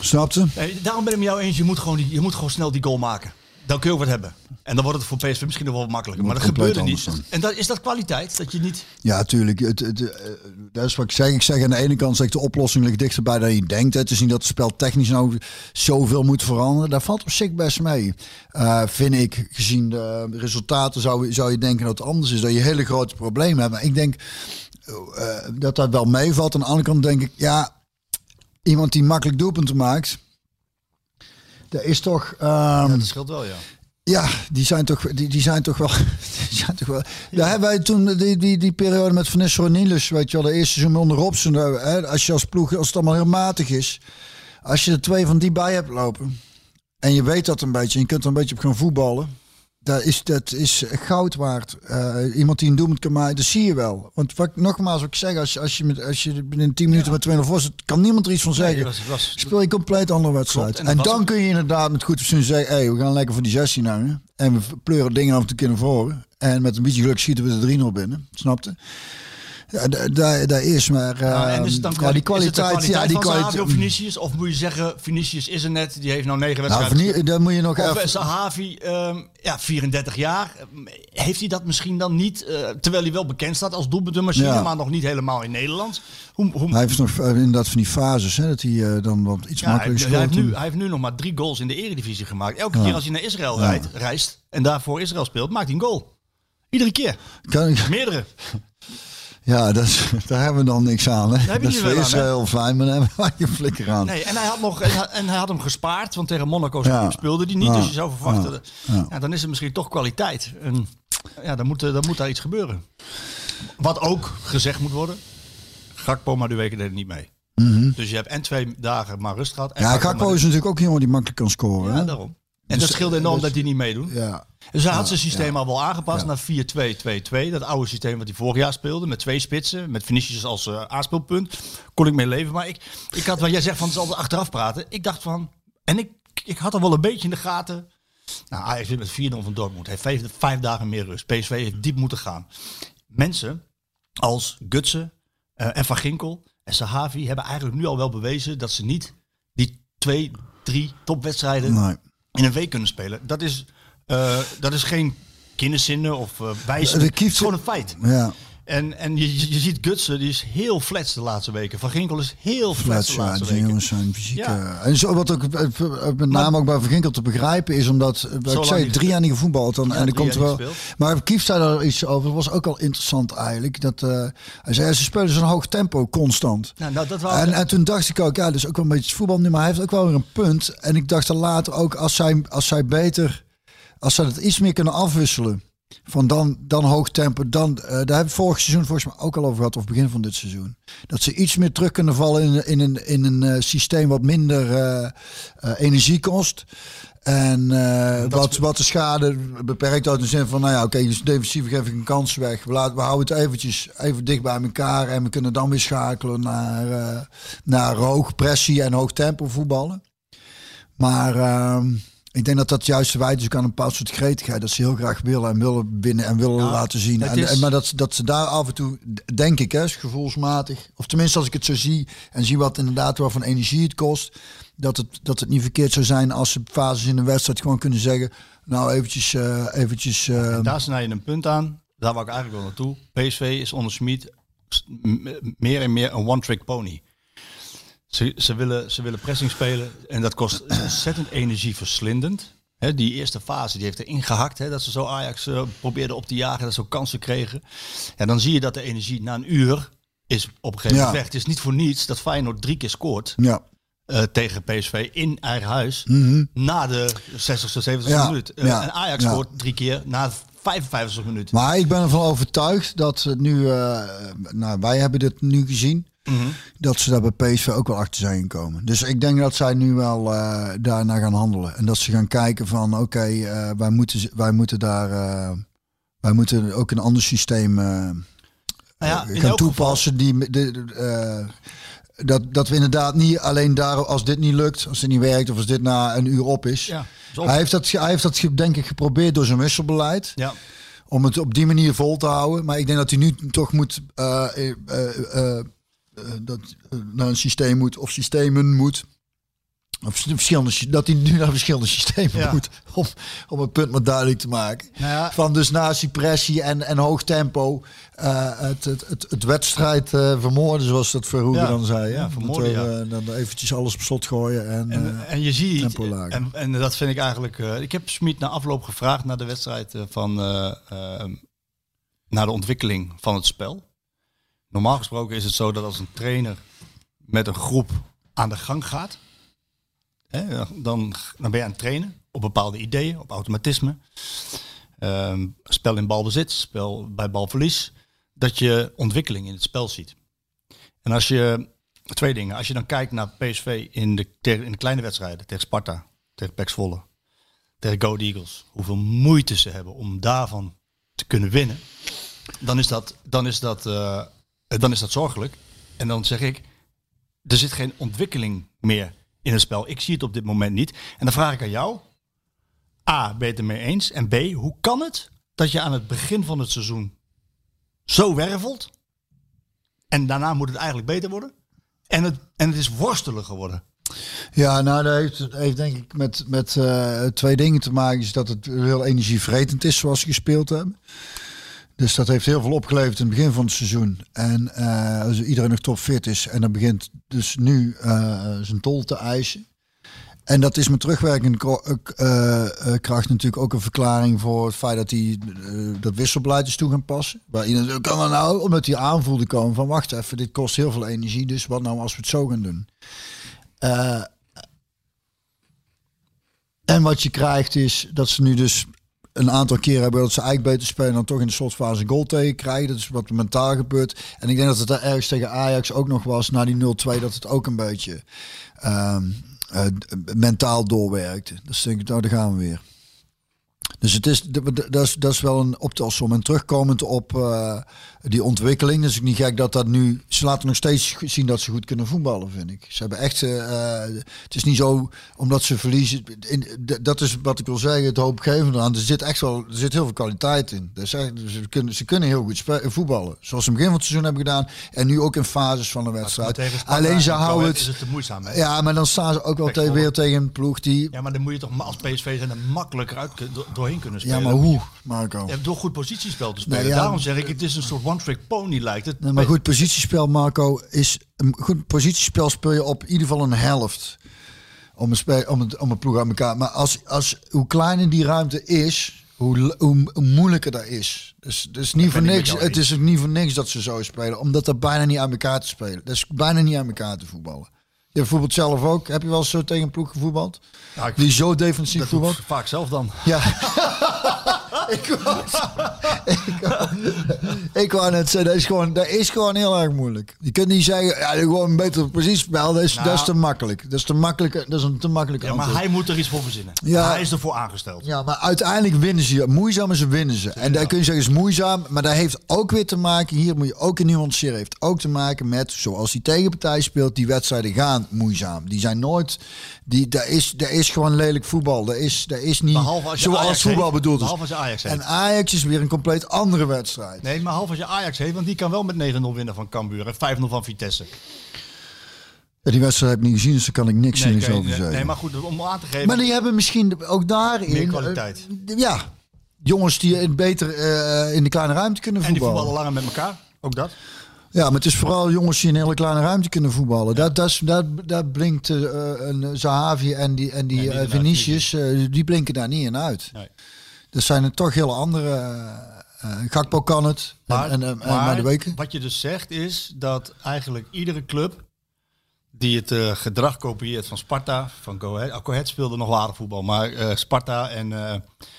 Snapte? Nee, daarom ben ik met jou eens. Je moet, gewoon die, je moet gewoon snel die goal maken. Dan kun je ook wat hebben. En dan wordt het voor PSV misschien nog wel makkelijker. Maar dat gebeurde niet. En dat, is dat kwaliteit? Dat je niet... Ja, tuurlijk. Het, het, eh, dat is wat ik zeg. Ik zeg aan de ene kant zeg ik, de oplossing ligt dichterbij dan je denkt. Het is niet dat het spel technisch nou zoveel moet veranderen. Daar valt op zich best mee. Eh, vind ik, gezien de resultaten, zou, zou je denken dat het anders is. Dat je hele grote problemen hebt. Maar ik denk eh, dat dat wel meevalt. Aan de andere kant denk ik, ja, iemand die makkelijk doelpunten maakt. Dat is toch. ehm, Dat scheelt wel, ja. ja, die zijn toch, die, die zijn toch wel. Die zijn toch wel Daar hebben wij toen die, die, die periode met Van Nistelrooy Niels, weet je wel, de eerste seizoen onder Robson. eh, Hè, als je als ploeg, als het allemaal heel matig is. Als je er twee van die bij hebt lopen. En je weet dat een beetje. En je kunt er een beetje op gaan voetballen. Dat is, dat is goud waard. Eh, iemand die een doelpunt kan maken, dat zie je wel. Want wat, nogmaals, wat ik zeg, als, je- als je, met, als je binnen 10 minuten met 2-0 voor zit, kan niemand er iets van zeggen. Nee, dat was- was- Speel je compleet andere wedstrijd. Klopt, en en dat was dan kun je inderdaad met goed fatsoen zeggen, hey, we gaan lekker voor die 16 hangen. En we pleuren dingen af en toe keer naar voren. En met een beetje geluk schieten we de 3-0 binnen. Snapte? Ja, da- daar, daar is maar. Nou, en ehm, is dan ja, die is het de kwaliteit. Ja, die kwaliteit. of Vinicius? Of moet je zeggen, Vinicius is er net, die heeft nou negen Nou, wedstrijden. Vini- dan moet je nog Of even. Sahavi, ehm, ja, 34 jaar. Heeft hij dat misschien dan niet, eh, terwijl hij wel bekend staat als doelpuntenmachine, Ja. maar nog niet helemaal in Nederland? Hoe, hoe, Hij heeft nog eh, inderdaad van die fases, hè, dat hij eh, dan wat iets ja, hij, makkelijker hij heeft nu, hij heeft nu nog maar drie goals in de eredivisie gemaakt. Elke Ja. keer als hij naar Israël rijdt, reist en daar voor Israël speelt, maakt hij een goal. Iedere keer. Kan ik- Meerdere. Ja, dat is, daar hebben we dan niks aan. Hè. Dat is voor aan? Israël fijn, maar daar hebben wij geen flikker aan. Nee, en hij had, nog, en hij- had hem gespaard, want tegen Monaco Ja. speelde hij niet. Ja. Dus je zou verwachten, Ja. dan is er misschien toch kwaliteit. En ja, dan moet, er- dan moet daar iets gebeuren. Wat ook gezegd moet worden, Gakpo maar de weken deed het niet mee. Dus je hebt en twee dagen maar rust gehad. En Mhm. Ja, Gakpo is natuurlijk ook iemand die makkelijk kan scoren. Ja, hè? daarom. En Dus, dat scheelt eh, enorm dus- dat hij niet meedoet. Ja. Dus hij had zijn systeem ja. al wel aangepast Ja. naar 4-2-2-2. Dat oude systeem wat hij vorig jaar speelde. Met twee spitsen. Met Vinicius als eh aanspeelpunt. Kon ik mee leven. Maar ik, ik had, wat jij zegt van het is altijd achteraf praten. Ik dacht van... En ik, ik had er wel een beetje in de gaten. Nou, Ajax wint met 4-0 van Dortmund. Heeft vijf, vijf dagen meer rust. PSV heeft diep moeten gaan. Mensen als Gutsen eh, en Van Ginkel en Sahavi hebben eigenlijk nu al wel bewezen dat ze niet die twee, drie topwedstrijden Nee. In een week kunnen spelen. Dat is, eh, dat is geen kinderzinnen of eh wijze. Het is gewoon een feit. Ja, En, en je, je ziet Gutsen, die is heel flats de laatste weken. Van Ginkel is heel flats de ja, laatste die weken. jongens zijn fysiek. Ja. eh, en zo, wat ook eh, eh, met name ook bij Van Ginkel te begrijpen is, omdat, ik zei, drie jaar niet gevoetbald. Dan, Ja, en drie komt er wel. Maar Kief zei daar iets over, dat was ook al interessant eigenlijk. Dat, hij zei, ze spelen zo'n hoog tempo constant. Nou, nou, dat En, ik- en toen dacht ik ook, ja, dat is ook wel een beetje voetbal nu, maar hij heeft ook wel weer een punt. En ik dacht er later ook, als zij, als zij beter, als zij het iets meer kunnen afwisselen. Van dan, dan hoog tempo, dan, eh daar hebben we vorig seizoen volgens mij ook al over gehad, of begin van dit seizoen. Dat ze iets meer terug kunnen vallen in, in een, in een eh, systeem wat minder eh, energie kost. En wat, wat de schade beperkt uit de zin van, nou ja, oké, dus defensief geef ik een kans weg. We, laten, we houden het eventjes even dicht bij elkaar en we kunnen dan weer schakelen naar, naar hoog pressie en hoog tempo voetballen. Maar ehm, ik denk dat dat juist wijt is ook aan een bepaald soort gretigheid. Dat ze heel graag willen en willen winnen en willen laten zien. En, is- en, maar dat, dat ze daar af en toe, denk ik, hè, gevoelsmatig. Of tenminste als ik het zo zie en zie wat inderdaad wel van energie het kost. Dat het, dat het niet verkeerd zou zijn als ze fases in de wedstrijd gewoon kunnen zeggen. Nou, eventjes, eh, eventjes eh, En daar snij je een punt aan. Daar wou ik eigenlijk wel naartoe. PSV is onder Smit meer en meer een one-trick pony. Ze, ze, willen, ze willen pressing spelen en dat kost ontzettend energieverslindend. Hè, die eerste fase die heeft erin gehakt. Dat ze zo Ajax eh, probeerden op te jagen, dat ze ook kansen kregen. En dan zie je dat de energie na een uur is op een gegeven moment Ja. weg. Het is niet voor niets dat Feyenoord drie keer scoort ja. eh, tegen PSV in eigen huis. Na de 60ste, 70ste Mhm. Ja, minuut. Eh, en Ajax ja. scoort drie keer na 55 minuten. Maar ik ben ervan overtuigd dat nu, nou, wij hebben dit nu gezien, Mhm. dat ze daar bij PSV ook wel achter zijn gekomen. Dus ik denk dat zij nu wel eh daarna gaan handelen. En dat ze gaan kijken van, oké, eh, wij, moeten, wij moeten daar, eh, wij moeten ook een ander systeem Nou ja, gaan toepassen. Die, de, de, dat, dat we inderdaad niet alleen daar, als dit niet lukt, als dit niet werkt of als dit na een uur op is. Ja, is op. Hij heeft dat, hij heeft dat denk ik geprobeerd door zijn wisselbeleid Ja. om het op die manier vol te houden. Maar ik denk dat hij nu toch moet dat, eh, naar een systeem moet of systemen moet. Of verschillende, dat hij nu naar verschillende systemen Ja. moet. Om, om het punt maar duidelijk te maken. Nou ja. Van dus naast die pressie en, en hoog tempo. eh, het, het, het, het wedstrijd eh, vermoorden, zoals dat Verhoeven Ja. dan zei. Ja, vermoorden, eh, Dan eventjes alles op slot gooien. En, En, eh, en je ziet, en, en dat vind ik eigenlijk. eh, ik heb Smit na afloop gevraagd naar de wedstrijd eh, van. eh, eh, naar de ontwikkeling van het spel. Normaal gesproken is het zo dat als een trainer met een groep aan de gang gaat. Hè, dan, dan ben je aan het trainen op bepaalde ideeën, op automatisme. Ehm, spel in balbezit, spel bij balverlies. Dat je ontwikkeling in het spel ziet. En als je, twee dingen. Als je dan kijkt naar PSV in de, in de kleine wedstrijden, tegen Sparta, tegen PEC Zwolle, tegen Go Eagles. Hoeveel moeite ze hebben om daarvan te kunnen winnen. Dan is dat, dan is dat, eh, dan is dat zorgelijk. En dan zeg ik, er zit geen ontwikkeling meer in het spel. Ik zie het op dit moment niet. En dan vraag ik aan jou. A, ben je het ermee eens? En B, hoe kan het dat je aan het begin van het seizoen zo wervelt En daarna moet het eigenlijk beter worden. En het, en het is worstelen geworden. Ja, nou, dat heeft, heeft denk ik met, met eh, twee dingen te maken. Is dat het heel energievretend is zoals ze gespeeld hebben. Dus dat heeft heel veel opgeleverd in het begin van het seizoen. En eh, als iedereen nog topfit is en dan begint dus nu eh, zijn tol te eisen. En dat is met terugwerkende eh, kracht natuurlijk ook een verklaring voor het feit dat hij dat wisselbeleid is toe gaan passen. Waar iedereen kan dat nou? Omdat hij aanvoelde komen van wacht even, dit kost heel veel energie. Dus wat nou als we het zo gaan doen? En wat je krijgt is dat ze nu dus een aantal keer hebben dat ze eigenlijk beter spelen dan toch in de slotfase een goal tegen krijgen. Dat is wat mentaal gebeurt. En ik denk dat het daar ergens tegen Ajax ook nog was na die 0-2 dat het ook een beetje ehm, eh, mentaal doorwerkte. Dus denk ik, nou daar gaan we weer. Dus het is, dat is, dat is wel een optelsom. En terugkomend op eh, die ontwikkeling, is het niet gek dat dat nu... Ze laten nog steeds zien dat ze goed kunnen voetballen, vind ik. Ze hebben echt... eh, het is niet zo, omdat ze verliezen... In, dat is wat ik wil zeggen, het hoopgevende aan. Er zit echt wel er zit heel veel kwaliteit in. Dat is echt- ze, kunnen, ze kunnen heel goed voetballen. Zoals ze in het begin van het seizoen hebben gedaan. En nu ook in fases van de wedstrijd. Alleen ze en houden Is het... het te moeizaam, hè? Ja, maar dan staan ze ook wel tegen, weer tegen een ploeg die... Ja, maar dan moet je toch als PSV zijn er makkelijker uit doorheen kunnen Ja, spelen. maar hoe, Marco? Ja, door goed positiespel te spelen. Nee, ja. Daarom zeg ik, het is een soort one-trick pony lijkt het. Nee, maar goed, positiespel, Marco, is een goed positiespel speel je op in ieder geval een helft. Om een, om een, om een ploeg aan elkaar. Maar als, als, hoe kleiner die ruimte is, hoe, hoe, hoe moeilijker dat is. Dus, dus niet voor niks, het is ook niet voor niks dat ze zo spelen. Omdat dat bijna niet aan elkaar te spelen. Dat is bijna niet aan elkaar te voetballen. Je bijvoorbeeld zelf ook. Heb je wel eens zo tegen een ploeg gevoetbald? Ja, Die zo defensief dat voetbalt? vaak zelf dan. Ja. ik, wou, ik, ik wou net zeggen, dat is, gewoon, dat is gewoon heel erg moeilijk. Je kunt niet zeggen, ja, gewoon een beter positiespel. Dat is, Nou. dat is te makkelijk. Dat is te makkelijk. Dat is een te makkelijke Ja, maar hij moet er iets voor verzinnen. Ja. Hij is ervoor aangesteld. Ja, maar uiteindelijk winnen ze. Moeizaam is ze winnen ze. En daar kun je zeggen, is moeizaam. Maar dat heeft ook weer te maken, hier moet je ook een nuanceren, heeft ook te maken met, zoals die tegenpartij speelt, die wedstrijden gaan moeizaam. Die zijn nooit, die, daar, is, daar is gewoon lelijk voetbal. Daar is, daar is niet Behalve als je zoals Ajax voetbal heeft. bedoeld is. Behalve als je Ajax heeft. En Ajax is weer een compleet andere wedstrijd. Nee, maar half als je Ajax heeft, want die kan wel met 9-0 winnen van Cambuur en 5-0 van Vitesse. Ja, die wedstrijd heb ik niet gezien, dus daar kan ik niks Nee, over zeggen. nee, maar goed, om aan te geven. Maar die hebben misschien ook daarin... Meer kwaliteit. eh, ja, jongens die beter eh, in de kleine ruimte kunnen en die voetballen. voetballen langer met elkaar. Ook dat. Ja, maar het is vooral jongens die in een hele kleine ruimte kunnen voetballen. Dat, dat, is, dat, dat blinkt eh, een Zahavi en die, en die Nee, eh, Vinicius, eh, die blinken daar niet in uit. Nee. Dat zijn er toch heel andere... Gakpo kan het. Maar, en, en, maar de weken. wat je dus zegt is dat eigenlijk iedere club die het gedrag kopieert van Sparta, van Go Ahead. Go Ahead speelde nog waardig voetbal, maar Sparta en eh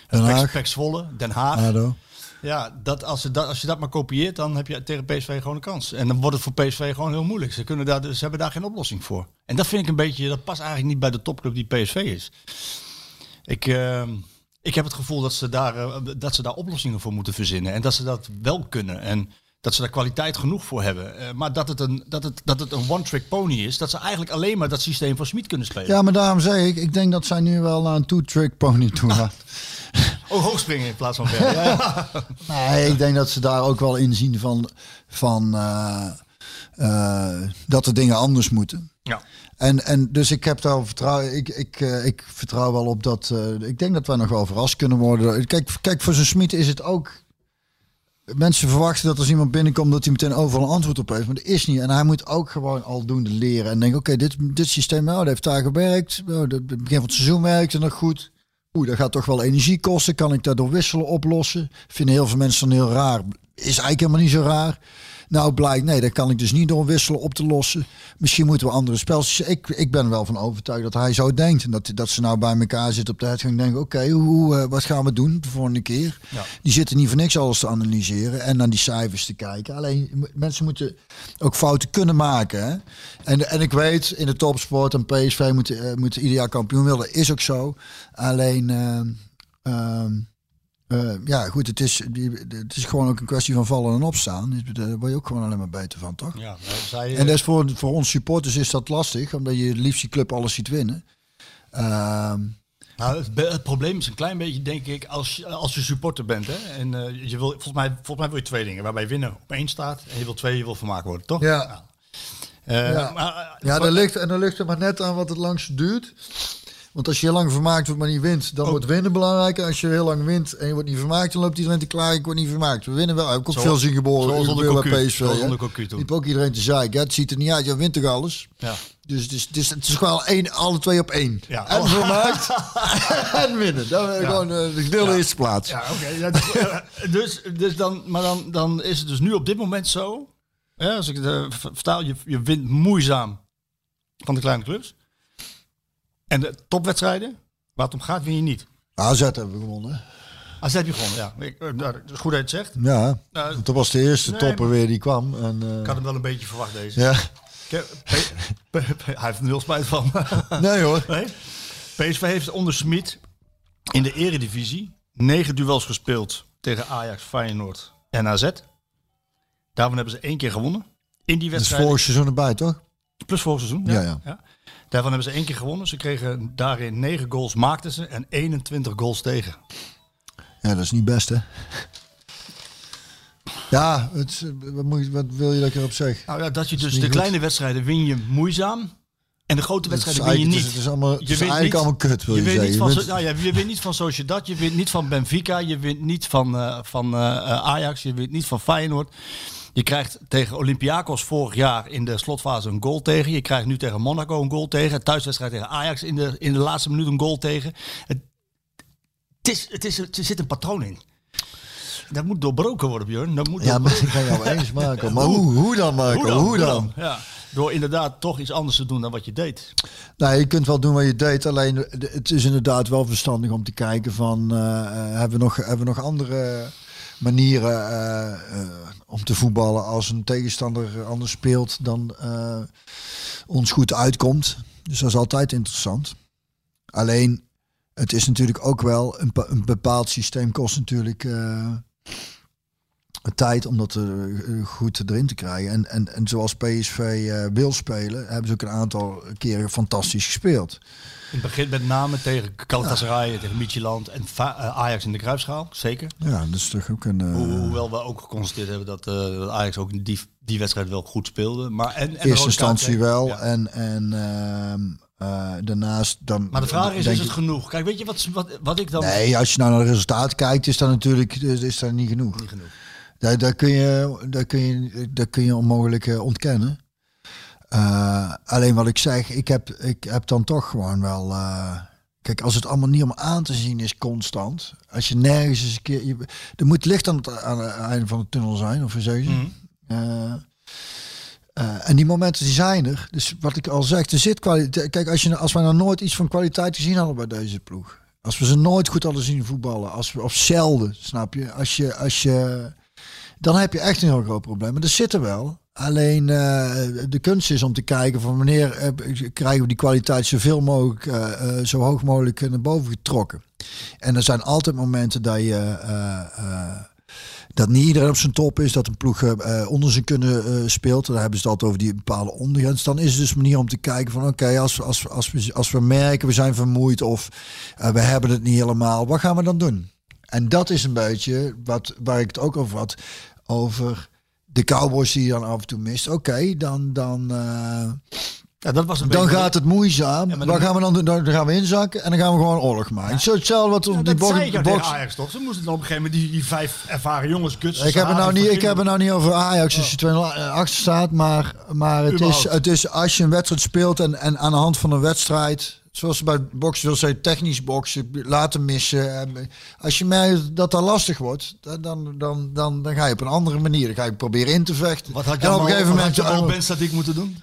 Den Pek- Haag. Pek Zwolle, Den Haag. Ado. Ja, dat, als, je dat, als je dat maar kopieert, dan heb je tegen PSV gewoon een kans. En dan wordt het voor PSV gewoon heel moeilijk. Ze, kunnen daar, ze hebben daar geen oplossing voor. En dat vind ik een beetje, dat past eigenlijk niet bij de topclub die PSV is. Ik, eh, ik heb het gevoel dat ze, daar, eh, dat ze daar oplossingen voor moeten verzinnen. En dat ze dat wel kunnen. En dat ze daar kwaliteit genoeg voor hebben. Eh, maar dat het een, dat het, dat het een one-trick pony is. Dat ze eigenlijk alleen maar dat systeem van Smit kunnen spelen. Ja, maar daarom zeg ik, ik denk dat zij nu wel naar een two-trick pony toe gaan. Oh, hoogspringen in plaats van ver. Ja. Nee, ik denk dat ze daar ook wel inzien van, van eh, eh, dat de dingen anders moeten. ja. En, en dus ik heb daar vertrouwen. Ik, ik, eh, ik vertrouw wel op dat. ik denk dat wij nog wel verrast kunnen worden. Kijk, kijk voor zo'n Smit is het ook. Mensen verwachten dat als iemand binnenkomt dat hij meteen overal een antwoord op heeft. Maar dat is niet. En hij moet ook gewoon aldoende leren. En denken, oké, dit, dit systeem, oh, dat heeft daar gewerkt. Dat, het begin van het seizoen werkte nog goed. Dat gaat toch wel energie kosten. Kan ik dat wisselen oplossen? Vinden heel veel mensen heel raar. Is eigenlijk helemaal niet zo raar. Nou blijkt, nee, dat kan ik dus niet door wisselen op te lossen. Misschien moeten we andere spels. Ik, ik ben wel van overtuigd dat hij zo denkt. En dat, dat ze nou bij elkaar zitten op de uitgang en denken... oké, hoe, eh, wat gaan we doen de volgende keer? Ja. Die zitten niet voor niks alles te analyseren en naar die cijfers te kijken. Alleen mensen moeten ook fouten kunnen maken. Hè? En, en ik weet, in de topsport en PSV moeten eh, moeten ieder jaar kampioen willen. Is ook zo. Alleen... ehm, ehm, eh, ja, goed, het is, die, het is gewoon ook een kwestie van vallen en opstaan. Daar word je ook gewoon alleen maar beter van, toch? ja zij, En dat is voor, voor ons supporters is dat lastig, omdat je het liefst je club alles ziet winnen. Ehm, Nou, het, probleem is een klein beetje, denk ik, als je, als je supporter bent. Hè? En eh, je wil, volgens, mij, volgens mij wil je twee dingen. Waarbij winnen op één staat en je wil twee, je wil vermaakt worden, toch? Ja. Eh, Ja. maar, Ja, dat ligt, en dan ligt het maar net aan wat het langst duurt. Want als je heel lang vermaakt wordt, maar niet wint, dan wordt winnen belangrijk. En als je heel lang wint en je wordt niet vermaakt, dan loopt iedereen te klagen, ik word niet vermaakt. We winnen wel. Ik heb ook veel zien geboren. zoals onder bij. PSV. Liep ook iedereen te zeiken. Ja, het ziet er niet uit, je wint toch alles? ja. Dus het is, het is, het is gewoon één, alle twee op één. Ja. En vermaakt en winnen. Dat is gewoon eh, de eerste plaats. Ja, oké. Ja, dus, eh, dus, dus dan, maar dan, dan is het dus nu op dit moment zo. Als ik het eh, ver- vertaal, je, je wint moeizaam van de kleine clubs. En de topwedstrijden, waar het om gaat, win je niet. AZ hebben we gewonnen. AZ heb je gewonnen, ja. Ik, eh, nou, dat is goed dat je het zegt. Ja, Nou, dat was de eerste Nee, topper weer die kwam. En, eh, ik had hem wel een beetje verwacht deze. ja. Hij heeft er nul spijt van. Nee hoor. nee. PSV heeft onder Smit in de eredivisie negen duels gespeeld tegen Ajax, Feyenoord en AZ. Daarvan hebben ze één keer gewonnen. In die wedstrijd. vorig seizoen erbij, toch? Plus vorig seizoen. Ja, Ja, ja. Daarvan hebben ze één keer gewonnen. Ze kregen daarin 9 goals maakten ze en 21 goals tegen. Ja, dat is niet best, hè? Ja, het, wat, moet je, wat wil je dat ik erop zeg? Nou ja, dat je dus de goed. kleine wedstrijden win je moeizaam. En de grote wedstrijden win je niet. Het is, allemaal, het Je is wint eigenlijk niet- allemaal kut, wil je, je, wint zeggen. niet Je van, wint- zo- nou ja, je wint niet van Sociedad, je wint niet van Benfica, je wint niet van, eh, van eh, Ajax, je wint niet van Feyenoord. Je krijgt tegen Olympiakos vorig jaar in de slotfase een goal tegen. Je krijgt nu tegen Monaco een goal tegen. Thuiswedstrijd tegen Ajax in de, in de laatste minuut een goal tegen. Het, het, is, het is, er zit een patroon in. Dat moet doorbroken worden, Björn. Dat moet ja, maar ik ga jou eens maken. Maar hoe, hoe dan, Marco? Hoe dan? Ja. Door inderdaad toch iets anders te doen dan wat je deed. Nou, je kunt wel doen wat je deed. Alleen het is inderdaad wel verstandig om te kijken van... eh, eh, hebben, we nog, hebben we nog andere manieren eh, eh, om te voetballen... als een tegenstander anders speelt dan eh, ons goed uitkomt. Dus dat is altijd interessant. Alleen, het is natuurlijk ook wel... een, een bepaald systeem kost natuurlijk... tijd om dat eh, goed erin te krijgen. En, en, en zoals PSV wil spelen, hebben ze ook een aantal keren fantastisch gespeeld. In het begin met name tegen Galatasaray, tegen Midtjylland en eh, Ajax in de Kruisschaal. Zeker. Ja, dat is toch ook een... eh, Ho- Hoewel we ook geconstateerd hebben dat, eh, Ajax ook die, die wedstrijd wel goed speelde. Maar en, en eerste instantie kreeg. wel. Ja. En, en ehm, eh, daarnaast dan... Maar de vraag is, is het ik- genoeg? Kijk, weet je wat, wat, wat ik dan... Nee, als je nou naar de resultaten kijkt, is dat natuurlijk is dat niet genoeg. Niet genoeg. Daar, daar, kun je, daar, kun je, daar kun je onmogelijk ontkennen. Eh, alleen wat ik zeg, ik heb, ik heb dan toch gewoon wel. eh, kijk, als het allemaal niet om aan te zien is constant. Als je nergens eens een keer. Je, er moet licht aan het, aan het einde van de tunnel zijn, of je? Mhm. Eh, en die momenten die zijn er. Dus wat ik al zeg, er zit kwaliteit. Kijk, als, je, als wij nou nooit iets van kwaliteit gezien hadden bij deze ploeg. Als we ze nooit goed hadden zien voetballen. Als we, of zelden, snap je? Als je, als je dan heb je echt een heel groot probleem. Maar er wel. Alleen eh, de kunst is om te kijken van wanneer eh, krijgen we die kwaliteit zoveel mogelijk, eh, eh, zo hoog mogelijk naar boven getrokken. En er zijn altijd momenten dat je dat niet iedereen op zijn top is, dat een ploeg eh, onder zijn kunnen speelt. Dan hebben ze het altijd over die bepaalde ondergrens. Dan is het dus een manier om te kijken van oké, als, als, als, we, als we merken we zijn vermoeid of we hebben het niet helemaal, wat gaan we dan doen? En dat is een beetje wat, waar ik het ook over had. Over de Cowboys die je dan af en toe mist. Oké, dan, dan, eh, Ja, dat was een dan beetje- gaat het moeizaam. Ja, dan- gaan we dan doen? Dan gaan we inzakken en dan gaan we gewoon oorlog maken. Zo hetzelfde wat op Ja, die dat box. tegen box Ajax toch? Ze moesten dan op een gegeven moment die, die vijf ervaren jongens kutsen. ik heb, het nou niet, ik heb het nou niet over Ajax als je 2 achter staat. Maar, maar het, is, het is als je een wedstrijd speelt en, en aan de hand van een wedstrijd. Zoals bij boksen wil zeggen, technisch boksen, laten missen. Als je merkt dat dat lastig wordt, dan, dan, dan, dan, ga je op een andere manier. Dan ga je proberen in te vechten. Wat had en op je een gegeven moment... je Ben Statiek moeten doen?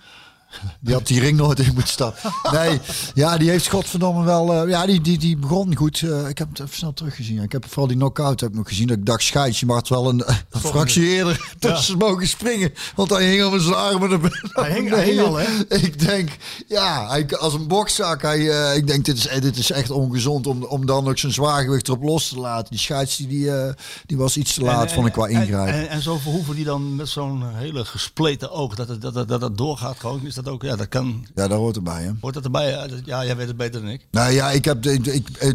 Die had die ring nooit in moeten staan. Nee, ja, die heeft godverdomme wel... eh, ja, die, die, die begon goed. Eh, ik heb het even snel teruggezien. Ik heb vooral die knock-out heb ik nog gezien. Dat ik dacht, scheids, je mag het wel een, een fractie eerder tussen mogen springen. Want hij hing om zijn armen beneden. Hij hing- hij hing al, hè? Ik denk, ja, hij, als een bokzak. Hij, eh, ik denk, dit is, eh, dit is echt ongezond om, om dan ook zijn zwaargewicht erop los te laten. Die scheids, die, die, eh, die was iets te laat, vond ik, qua ingrijpen. En, en, en zo verhoeven die dan met zo'n hele gespleten oog dat het, dat, dat het doorgaat gewoon. Is dat dat ook? Ja, dat kan. Ja, daar hoort erbij, hè. Hoort dat erbij? Ja, dat- ja jij weet het beter dan ik. Nou ja, ik, heb, ik,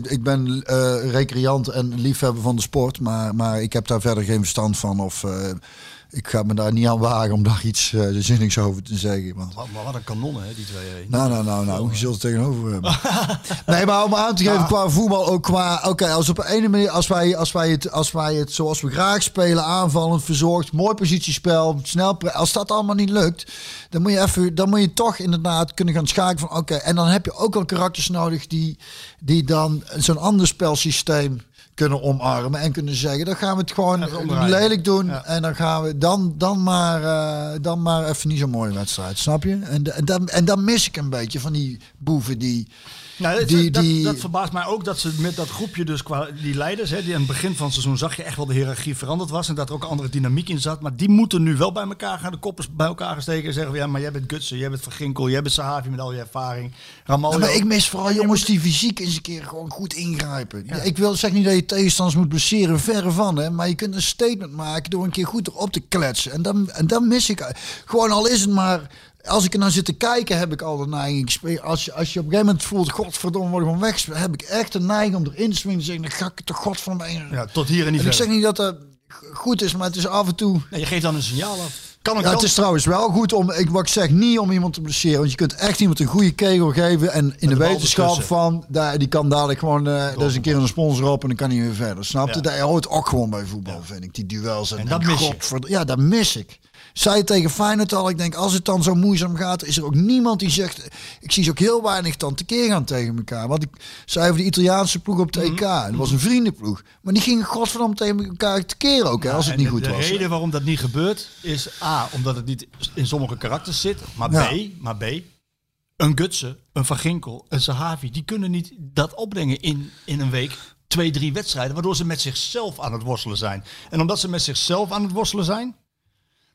ik ben eh, recreant en liefhebber van de sport, maar, maar ik heb daar verder geen verstand van. Of eh, ik ga me daar niet aan wagen om daar iets eh, zinnigs over te zeggen. Want, Maar, maar wat een kanonnen, hè, die twee. hè. nou, nou, nou, nou, je zult het tegenover hebben. nee, maar om aan te geven qua voetbal, ook qua. Oké, als op een manier, als wij, als, wij het, als wij het zoals we graag spelen, aanvallend, verzorgd, mooi positiespel, snel. Als dat allemaal niet lukt, dan moet je even, dan moet je toch inderdaad kunnen gaan schakelen van oké. en dan heb je ook wel karakters nodig die, die dan zo'n ander spelsysteem kunnen omarmen en kunnen zeggen, dan gaan we het gewoon lelijk doen Ja. en dan gaan we dan, dan, maar, eh, dan maar even niet zo'n mooie wedstrijd, snap je? En, dan, en dan mis ik een beetje van die boeven die Nou, dat, Die- dat, die- dat verbaast mij ook dat ze met dat groepje, dus qua die leiders, hè, die aan het begin van het seizoen zag je echt wel de hiërarchie veranderd was en dat er ook een andere dynamiek in zat. Maar die moeten nu wel bij elkaar gaan, de koppen bij elkaar gaan steken en zeggen: van, ja, maar jij bent Gutsen, jij bent Van Ginkel, jij bent Sahavi met al je ervaring. Ramaljo. Ja, maar ik mis vooral jongens die fysiek eens een keer gewoon goed ingrijpen. Ja, ik wil zeg niet dat je tegenstanders moet blesseren, verre van. Hè, maar je kunt een statement maken door een keer goed erop te kletsen. En dan, en dan mis ik gewoon al is het maar. Als ik er naar zit te kijken, heb ik al de neiging. ik Als je, als je op een gegeven moment voelt, godverdomme, word ik gewoon weg. heb ik echt de neiging om erin te swingen. zeggen, dan ga ik toch godverdomme in. Ja, tot hier en niet en ik zeg niet dat dat goed is, maar het is af en toe. Nee, je geeft dan een signaal af. Kan een Ja, het is trouwens wel goed om, ik, wat ik zeg, niet om iemand te blesseren. Want je kunt echt iemand een goede kegel geven. En in de, wetenschap van, daar, die kan dadelijk gewoon, eh daar is een keer een sponsor op en dan kan hij weer verder. Snap je? Ja. Dat hoort ook gewoon bij voetbal, vind ik. Die duels. En, En dat mis je. godverd- Ja, dat mis ik. Zei je tegen Feyenoord al, ik denk als het dan zo moeizaam gaat, is er ook niemand die zegt, ik zie ze ook heel weinig dan tekeer gaan tegen elkaar. Wat ik zei over de Italiaanse ploeg op het EK, dat was een vriendenploeg. Maar die gingen godverdomme tegen elkaar tekeer ook, hè, als het niet de- goed de was. reden waarom dat niet gebeurt is A, omdat het niet in sommige karakters zit. Maar. B, maar B, een Gutsen, een Van Ginkel, een Sahavi, die kunnen niet dat opbrengen in, in een week. Twee, drie wedstrijden, waardoor ze met zichzelf aan het worstelen zijn. En omdat ze met zichzelf aan het worstelen zijn,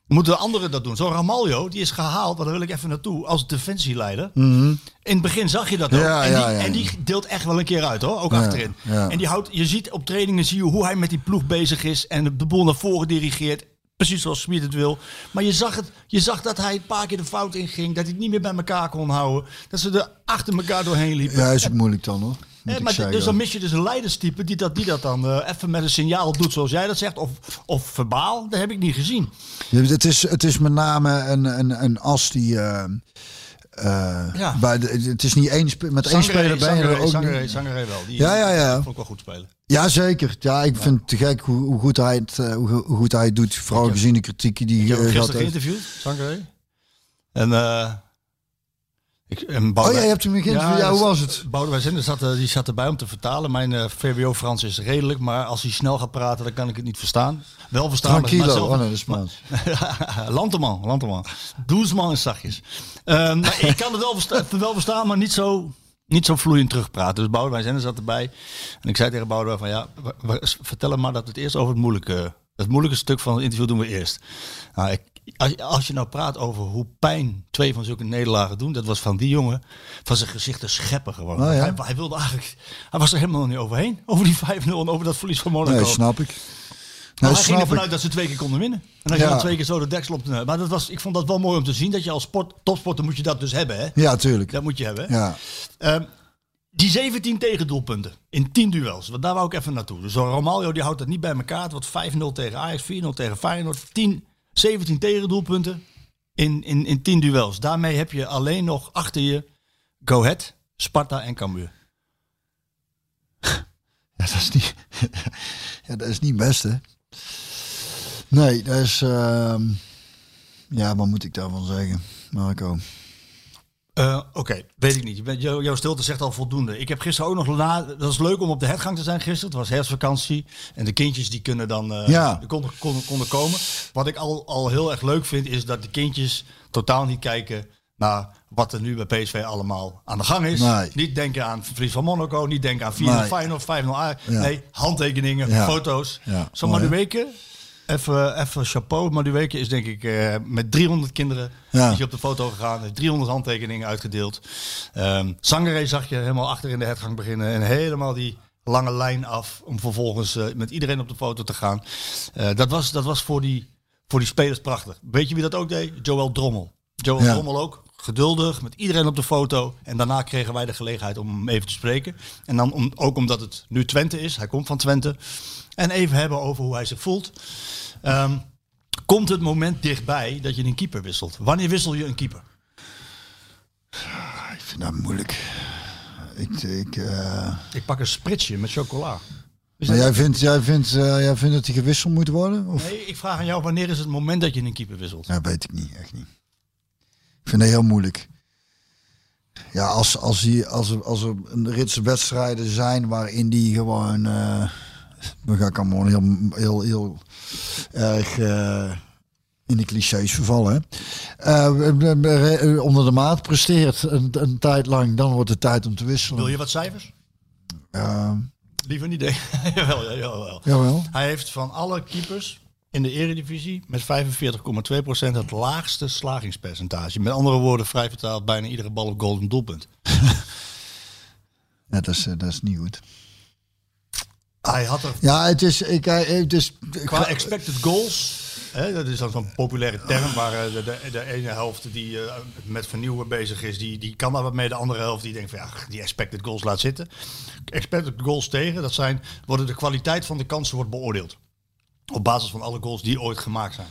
moeten de anderen dat doen. Zo'n Ramaljo, die is gehaald, maar daar wil ik even naartoe, als defensieleider. In het begin zag je dat ook. Mhm. Ja, en, die, ja, ja. en die deelt echt wel een keer uit hoor, ook achterin. En die houdt, je ziet op trainingen zie je hoe hij met die ploeg bezig is en de boel naar voren dirigeert. Precies zoals Smit het wil. Maar je zag, het, je zag dat hij een paar keer de fout inging. Dat hij het niet meer bij elkaar kon houden. Dat ze er achter elkaar doorheen liepen. Ja, is ook moeilijk dan hoor. Moet Eh, maar zeggen. dus dan mis je dus een leiderstype die dat, die dat dan eh, even met een signaal doet zoals jij dat zegt. Of, of verbaal. Dat heb ik niet gezien. Ja, Het is, het is met name een, een, een as die. eh, eh, Ja. bij de, het is niet één met één speler ben je er ook niet. Zangeré wel. Die Ja, ja, ja. vond ik wel goed spelen. Ja, zeker. Ja, ik vind het te gek hoe, hoe, goed hij het, hoe, hoe goed hij het doet. Vooral gezien de kritiek die Ik heb gisteren geïnterviewd, Zangeré. En, ik, en Oh Boudewijn- ja, je hebt hem geïnterviewd. Ja, hoe was het? Boudewijn Zender zat, eh, die zat erbij om te vertalen. Mijn eh, VWO-Frans is redelijk, maar als hij snel gaat praten, dan kan ik het niet verstaan. Wel verstaan, maar- zelf- Oh nee, dat is Spaans. Lanteman, Lanteman. Doesman zachtjes. Ehm, maar ik kan het wel, versta- wel verstaan, maar niet zo, niet zo vloeiend terugpraten. Dus Boudewijn Zender zat erbij. En ik zei tegen Boudewijn van ja, vertel hem maar dat we het eerst over het moeilijke... Het moeilijke stuk van het interview doen we eerst. Nou, ik, als, als je nou praat over hoe pijn twee van zulke nederlagen doen, dat was van die jongen van zijn gezicht te scheppen gewoon. Ja. hij, hij wilde eigenlijk, hij was er helemaal niet overheen. Over die 5-0 en over dat verlies van Monaco. Nee, snap ik. Maar Nee, hij ging ervan uit dat ze twee keer konden winnen. En als je Ja. dan twee keer zo de deksel op de... Maar dat was, ik vond dat wel mooi om te zien. Dat je als sport, topsporter moet je dat dus hebben. Hè? Ja, tuurlijk. Dat moet je hebben. Ja. Ehm, die 17 tegendoelpunten in 10 duels. Want daar wou ik even naartoe. Dus zo'n Romario die houdt het niet bij elkaar. Het wordt 5-0 tegen Ajax, 4-0 tegen Feyenoord. 10, 17 tegendoelpunten in, in, in 10 duels. Daarmee heb je alleen nog achter je Go Ahead, Sparta en Cambuur. Ja, dat is niet, ja, dat is niet best, hè? Nee, dat is. ehm, ja, wat moet ik daarvan zeggen, Marco? Eh, Oké, weet ik niet. Je bent, jou- jouw stilte zegt al voldoende. Ik heb gisteren ook nog na. Dat was leuk om op de hertgang te zijn gisteren. Het was herfstvakantie. En de kindjes die kunnen dan. eh, Ja. konden, konden, konden komen. Wat ik al, al heel erg leuk vind, is dat de kindjes totaal niet kijken naar wat er nu bij PSV allemaal aan de gang is. Nee. Niet denken aan verlies van Monaco. Niet denken aan 4-0 Nee. 5-0 Ajax. Ja. Nee, handtekeningen, Ja. foto's. Ja, Zo maar hè? weken. Even, even chapeau. Maar die weken is denk ik eh, met 300 kinderen Ja. is op de foto gegaan. Heeft 300 handtekeningen uitgedeeld. Ehm Zangeré zag je helemaal achter in de hertgang beginnen. En helemaal die lange lijn af. Om vervolgens eh, met iedereen op de foto te gaan. Eh, dat, was, dat was voor die, voor die spelers prachtig. Weet je wie dat ook deed? Joël Drommel. Joël Ja. Drommel ook. geduldig, met iedereen op de foto. En daarna kregen wij de gelegenheid om hem even te spreken. En dan om, ook omdat het nu Twente is, hij komt van Twente. En even hebben over hoe hij zich voelt. Ehm, komt het moment dichtbij dat je een keeper wisselt? Wanneer wissel je een keeper? Ik vind dat moeilijk. Ik, ik, eh, Ik pak een spritsje met chocola. Maar dat- jij vindt, jij, vindt, eh, jij vindt dat hij gewisseld moet worden? Of? Nee, ik vraag aan jou, wanneer is het moment dat je een keeper wisselt? Ja, weet ik niet, echt niet. Ik vind dat heel moeilijk. Ja, als, als, hij, als, er, als er een rits wedstrijden zijn waarin die gewoon... eh dan ga ik allemaal heel, heel, heel erg eh, in de clichés vervallen. Eh, eh, onder de maat presteert een, een tijd lang, dan wordt het tijd om te wisselen. Wil je wat cijfers? Liever niet. denk ik. jawel, ja, jawel. jawel. Hij heeft van alle keepers in de eredivisie met 45,2% het laagste slagingspercentage. Met andere woorden, vrij vertaald, bijna iedere bal op goal een doelpunt. Ja, dat is, dat is niet goed. Hij had er Ja, het is... Ik, eh, het is qua expected goals, hè, dat is dan zo'n populaire term, waar eh, de, de, de ene helft die eh, met vernieuwen bezig is, die, die kan daar wat mee. De andere helft die denkt van ja, die expected goals laat zitten. Expected goals tegen, dat zijn, worden de kwaliteit van de kansen wordt beoordeeld. Op basis van alle goals die ooit gemaakt zijn.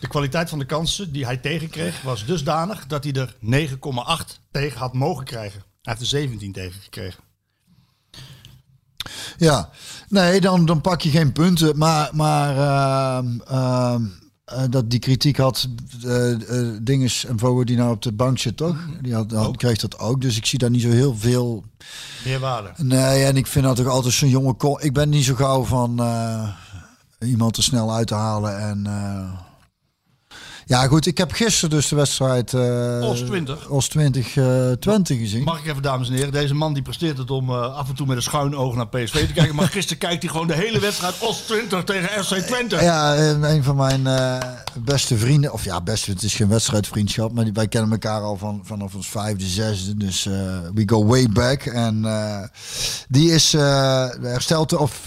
De kwaliteit van de kansen die hij tegenkreeg was dusdanig dat hij er 9,8 tegen had mogen krijgen. Hij heeft er 17 tegen gekregen. Ja, nee, dan, dan pak je geen punten. Maar, maar ehm, ehm, eh, dat die kritiek had, eh eh, Dinges en Vogel die nou op de bank zit, toch? Die had, had, kreeg dat ook. Dus ik zie daar niet zo heel veel. Meerwaarde. Nee, en ik vind dat toch altijd zo'n jonge. Ik ben niet zo gauw van iemand er snel uit te halen. En, ja, goed, ik heb gisteren dus de wedstrijd. eh Os 20. Os 20, eh, Twente gezien. Mag ik even, dames en heren, deze man die presteert het om eh, af en toe met een schuin oog naar PSV te kijken. Maar gisteren kijkt hij gewoon de hele wedstrijd Os 20 tegen FC Twente. Ja, een van mijn eh, beste vrienden, of ja, beste, het is geen wedstrijdvriendschap, maar die, wij kennen elkaar al van, vanaf ons vijfde, zesde, dus we go way back. En die is eh hersteld of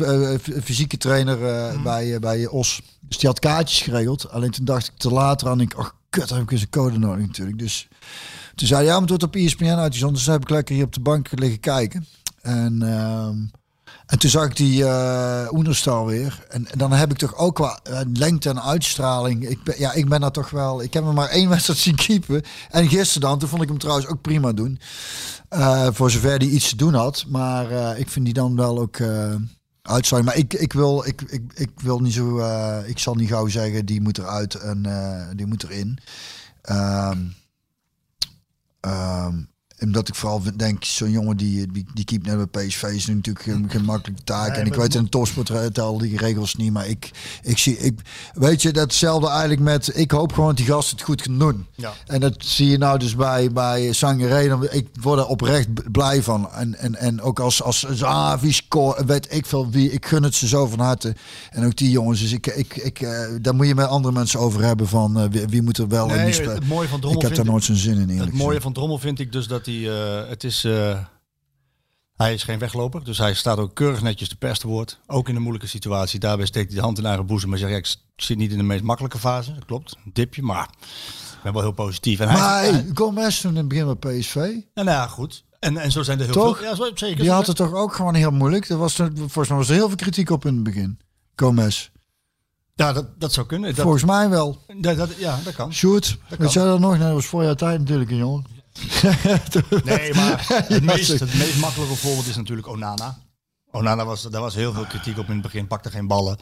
fysieke trainer eh, bij, bij Os. Dus die had kaartjes geregeld. Alleen toen dacht ik te later aan, ik, ach kut, dan heb ik eens een code nodig natuurlijk. Dus toen zei hij, ja, maar het wordt op ESPN uitgezonden. Dus toen heb ik lekker hier op de bank liggen kijken. En ehm, en toen zag ik die eh Oenerstal weer. En, dan heb ik toch ook qua eh, lengte en uitstraling. Ik ben, ja, ik ben daar toch wel. Ik heb hem maar één wedstrijd zien keepen. En gisteren dan, toen vond ik hem trouwens ook prima doen. Eh, voor zover hij iets te doen had. Maar ik vind die dan wel ook uitstraling. Maar ik, ik, wil, ik, ik, ik wil niet zo. eh, ik zal niet gauw zeggen, die moet eruit en eh, die moet erin. Ehm, omdat ik vooral denk, zo'n jongen die, die, die keept net bij PSV is natuurlijk geen, geen makkelijke taak. Nee, en ik weet in de topsport tel die regels niet. Maar ik, ik zie, ik, weet je, datzelfde eigenlijk met, ik hoop gewoon dat die gast het goed kan doen. Ja. En dat zie je nou dus bij, bij Sangeré. Dan- Ik word er oprecht blij van. En, en, en ook als, als, als ah, wie weet ik veel wie. Ik gun het ze zo van harte. En ook die jongens. Dus ik, ik, ik, eh, daar moet je met andere mensen over hebben van eh, wie, wie moet er wel en Nee, niet spelen. het mooie van Ik Drommel heb vind daar ik- nooit zo'n zin in eerlijk Het mooie van Drommel vind ik dus dat hij, eh, het is, eh, hij is geen wegloper. Dus hij staat ook keurig netjes te woord. Ook in een moeilijke situatie. Daarbij steekt hij de hand in eigen boezem. Maar zegt, ja, ik zit niet in de meest makkelijke fase. Dat klopt, een dipje. Maar ik ben wel heel positief. En hij, Maar hij- hey, Gomez toen in het begin bij PSV. nou, nou ja, goed. En, en zo zijn er heel Toch? veel. Ja, zo, zeker. Die had het toch ook gewoon heel moeilijk. Er was er, volgens mij was er heel veel kritiek op in het begin. Gomez. Ja, dat, dat zou kunnen. Dat, Volgens mij wel. dat, dat- ja, dat kan. Shoot. kan. Jij dat nog? Nee, dat was voor jouw tijd natuurlijk, een jongen. Nee, maar het, meest, het meest makkelijke voorbeeld is natuurlijk Onana. Onana was, daar was heel veel kritiek op in het begin. Pakte geen ballen.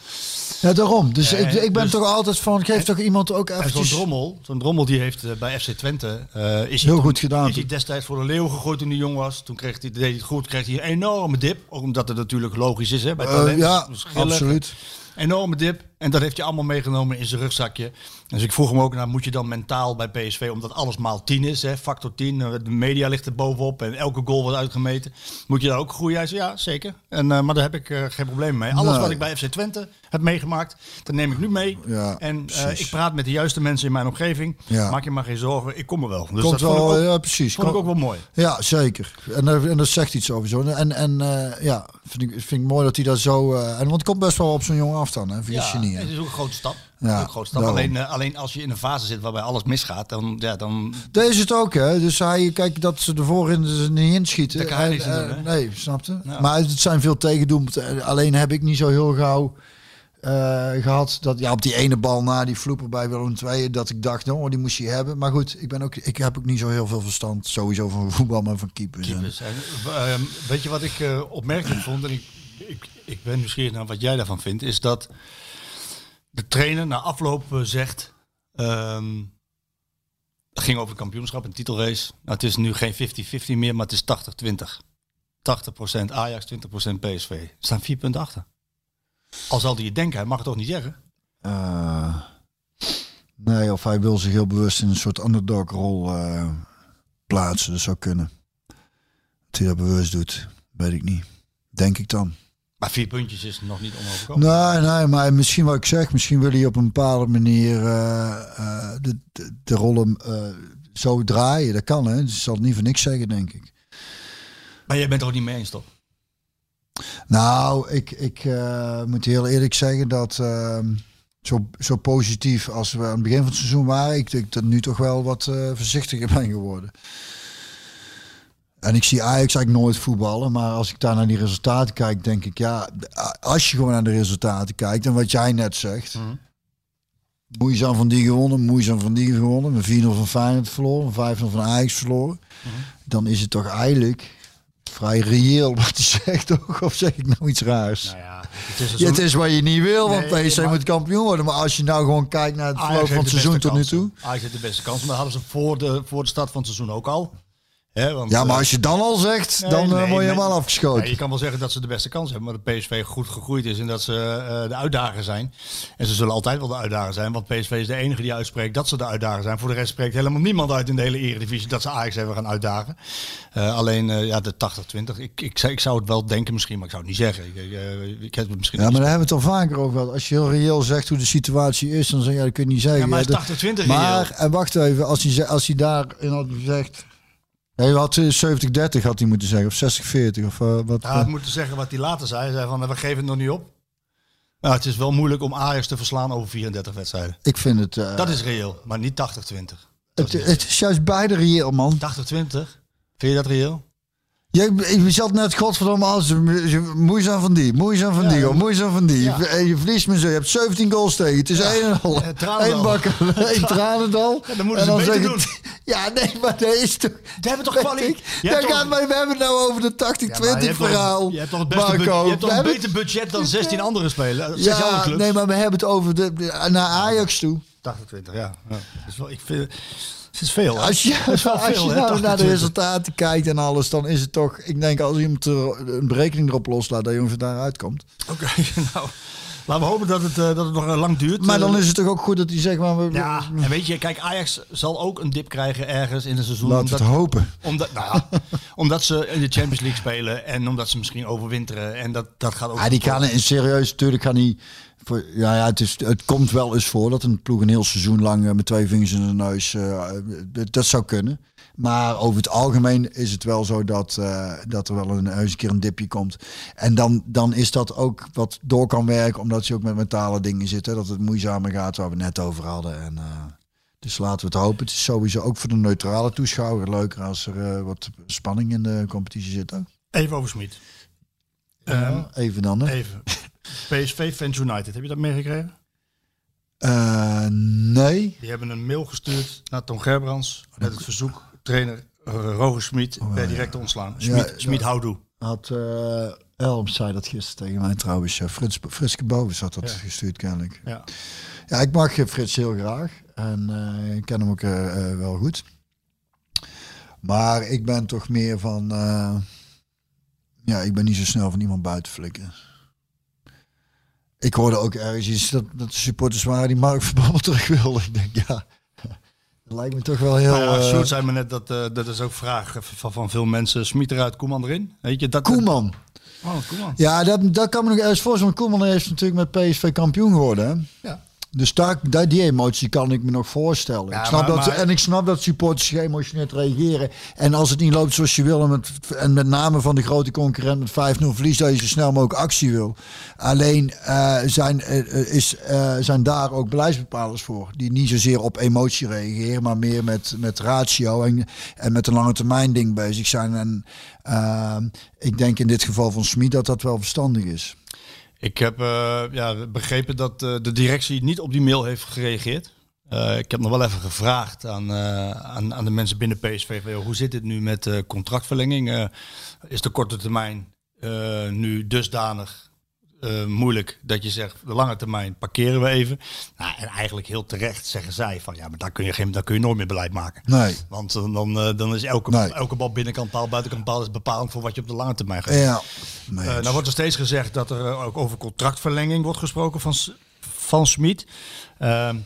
Ja, daarom. Dus ik, ik ben dus- toch altijd van, geef toch iemand ook En zo'n drommel, zo'n drommel die heeft eh, bij FC Twente eh, is Heel hij goed toen- gedaan Is hij destijds voor de leeuw gegooid toen hij jong was. Toen kreeg hij, deed hij het goed, kreeg hij een enorme dip. Omdat het natuurlijk logisch is hè, bij Eh, talent. ja, absoluut. Enorme dip. En dat heeft hij allemaal meegenomen in zijn rugzakje. Dus ik vroeg hem ook, nou, moet je dan mentaal bij PSV, omdat alles maal 10 is, hè, factor 10, eh, de media ligt er bovenop en elke goal wordt uitgemeten. Moet je daar ook groeien? Hij zei, ja, zeker. En, eh, maar daar heb ik eh, geen probleem mee. Alles Nee. wat ik bij FC Twente heb meegemaakt, dat neem ik nu mee. Ja, en ik praat met de juiste mensen in mijn omgeving. Ja. Maak je maar geen zorgen, ik kom er wel. Dus Komt dat vond, wel, ik ook, ja, precies. vond ik ook wel mooi. Ja, zeker. En, dat- en dat zegt iets sowieso. En, en eh, ja, vind ik, vind ik mooi dat hij dat zo... en want het komt best wel op zo'n jongen af dan, hè? vergis Ja. Het is ook een grote stap. Ja, een grote stap. Alleen, eh, alleen als je in een fase zit waarbij alles misgaat, dan, ja, dan Dat is het ook, hè. Dus hij, kijk, dat ze ervoor in er niet inschieten. Daar kan hij doen, eh? Nee, snapte? Ja. Maar het zijn veel tegendoelpunten. Alleen heb ik niet zo heel gauw eh, gehad dat ja, op die ene bal na die vloeper bij Willem II, dat ik dacht, oh, die moest je hebben. Maar goed, ik, ben ook, ik heb ook niet zo heel veel verstand sowieso van voetbal, maar van keepers. Keepers. En, ehm, weet je wat ik eh, opmerkelijk vond? En ik, ik, ik ben nieuwsgierig naar wat jij daarvan vindt. Is dat de trainer na afloop eh, zegt... ehm, het ging over kampioenschap, een titelrace. Nou, het is nu geen 50-50 meer, maar het is 80-20. 80% Ajax, 20% PSV. Er staan vier punten achter. Al zal hij het denken, hij mag het toch niet zeggen? Eh, nee, of hij wil zich heel bewust in een soort underdog-rol eh, plaatsen. Dat zou kunnen. Dat hij dat bewust doet, weet ik niet. Denk ik dan. Maar vier puntjes is nog niet onoverkomelijk. Nee, nee, maar misschien wat ik zeg, misschien wil hij op een bepaalde manier eh, eh, de, de, de rollen eh, zo draaien. Dat kan, hè. Dus zal het niet voor niks zeggen, denk ik. Maar jij bent er ook niet mee eens, toch? Nou, ik, ik moet heel eerlijk zeggen dat ehm, zo, zo positief als we aan het begin van het seizoen waren, ik denk dat nu toch wel wat voorzichtiger ben geworden. En ik zie Ajax eigenlijk nooit voetballen, maar als ik daar naar die resultaten kijk, denk ik ja, als je gewoon naar de resultaten kijkt en wat jij net zegt. Moeizaam van die gewonnen, moeizaam van die gewonnen, met 4-0 van Feyenoord verloren, 5-0 van Ajax verloren. Dan is het toch eigenlijk vrij reëel wat hij zegt, toch? Of zeg ik nou iets raars? Nou ja, het is, Ja, het is wat je niet wil, want Nee, PSV moet kampioen worden. Maar als je nou gewoon kijkt naar het verloop van het seizoen tot nu toe. Ajax heeft de beste kans, maar hadden ze voor de, voor de start van het seizoen ook al. Want, Ja, maar eh, als je dan al zegt, nee, dan eh, nee, word je nee. helemaal Ja, afgeschoten. je kan wel zeggen dat ze de beste kans hebben, maar de PSV goed gegroeid is en dat ze eh, de uitdager zijn. En ze zullen altijd wel de uitdager zijn, want PSV is de enige die uitspreekt dat ze de uitdager zijn. Voor de rest spreekt helemaal niemand uit in de hele eredivisie dat ze Ajax even gaan uitdagen. Alleen ja, de 80-20. Ik, ik, zou- ik zou het wel denken misschien, maar ik zou het niet zeggen. Ik, ik, heb het misschien Ja, maar daar hebben we het al vaker over gehad. Als je heel reëel zegt hoe de situatie is, dan zeg je, ja, dat kun je niet zeggen. Ja, maar Ja, hij is dat- 80-20 Maar, en wacht even, als hij, als hij daarin had gezegd... Hij had eh, 70-30 had hij moeten zeggen, of 60-40 of eh, wat. Hij had moeten zeggen wat hij later zei. Hij zei van, we geven het nog niet op. Nou, het is wel moeilijk om Ajax te verslaan over 34 wedstrijden. ik vind het... eh, Dat is reëel, maar niet 80-20. het, het is juist beide reëel, man. 80-20? Vind je dat reëel? Je, je zat net godverdomme als moeizaam van die, moeizaam van die, hoor, moeizaam van die. Ja. Je, je verliest me zo. Je hebt 17 goals tegen. Het is één en al. Ja. Eén bakker, één tranendal. Ja, dan moeten ze beter doen. Ja, nee, maar dat is toch... Die hebben toch kwaliteit? Ja, toch- maar we hebben het nou over de 80-20 verhaal. Je hebt toch het beste Marco. je hebt toch We een hebben- beter budget dan 16 andere spelers. 16 andere Ja, clubs. nee, maar we hebben het over de, naar Ajax toe. 80-20, ja. ja. Dat is wel, ik vind, het is veel. hè? Als je, als nou naar de 80-20. resultaten kijkt en alles, dan is het toch... Ik denk als iemand er een berekening erop loslaat, dat je ongeveer daaruit komt. Oké, nou. Laten we hopen dat het, eh, dat het nog eh, lang duurt. Maar dan Eh, is het toch ook goed dat hij zegt... Maar we, Ja, en weet je, kijk, Ajax zal ook een dip krijgen ergens in het seizoen. Laten we het hopen. omdat, nou, ja, omdat ze in de Champions League spelen en omdat ze misschien overwinteren. En dat, dat gaat ook... Ja, die kan in serieus, natuurlijk kan hij. Voor, ja, ja het, is, het komt wel eens voor dat een ploeg een heel seizoen lang met twee vingers in de neus. dat zou kunnen. Maar over het algemeen is het wel zo dat, eh, dat er wel een, eens een keer een dipje komt. En dan, dan is dat ook wat door kan werken, omdat je ook met mentale dingen zit. Hè, dat het moeizamer gaat, waar we net over hadden. En, eh, dus laten we het hopen. Het is sowieso ook voor de neutrale toeschouwer leuker als er eh, wat spanning in de competitie zit. Ook. Even over Smit. Ehm, Ja, even dan. Hè. even. PSV Fans United, heb je dat meegekregen? Nee. Die hebben een mail gestuurd naar Tom Gerbrands met het verzoek trainer uh, Roger Smit per direct te ontslaan. Smit, Oh, Ja, Smit houdoe. Had eh Elm zei dat gisteren tegen mij trouwens. Frits, Friske Bovens had dat Ja. gestuurd kennelijk. Ja. Ja, ik mag eh, Frits heel graag. En eh, ik ken hem ook eh, eh, wel goed. Maar ik ben toch meer van... eh, ja, ik ben niet zo snel van iemand buiten flikken. Ik hoorde ook ergens iets dat, dat de supporters waren die Mark Verbabbel terug wilden. Ik denk, ja... Dat lijkt me toch wel heel... Nou ja, eh, Sjoerd zei me net dat eh, dat is ook vraag van, van veel mensen. Smit eruit, Koeman erin. Weet je, dat, Koeman. Oh, Koeman. Ja, dat, dat kan me nog ergens voorstellen. Koeman heeft natuurlijk met PSV kampioen geworden. Hè? Ja. Dus daar, daar, die emotie kan ik me nog voorstellen. Ja, ik snap maar- dat, maar- En ik snap dat supporters geëmotioneerd reageren. En als het niet loopt zoals je wil, en met, en met name van de grote concurrent met 5-0 verlies, dat je zo snel mogelijk actie wil. Alleen eh, zijn, eh, eh, is, zijn daar ook beleidsbepalers voor. Die niet zozeer op emotie reageren, maar meer met, met ratio en, en met een lange termijn ding bezig zijn. En ik denk in dit geval van Smit dat dat wel verstandig is. Ik heb eh, ja, begrepen dat eh, de directie niet op die mail heeft gereageerd. Eh, ik heb nog wel even gevraagd aan, aan, aan de mensen binnen PSV. hoe zit het nu met contractverlenging? Is de korte termijn nu dusdanig eh, moeilijk dat je zegt, de lange termijn parkeren we even? Nou, en eigenlijk heel terecht zeggen zij van ja, maar daar kun je, geen, daar kun je nooit meer beleid maken. Nee. Want eh, dan, eh, dan is elke, Nee. elke bal binnenkant paal, buitenkant paal is bepalend voor wat je op de lange termijn gaat. Ja. Nee, nou wordt er steeds gezegd dat er ook over contractverlenging wordt gesproken van, van Smit. Ehm,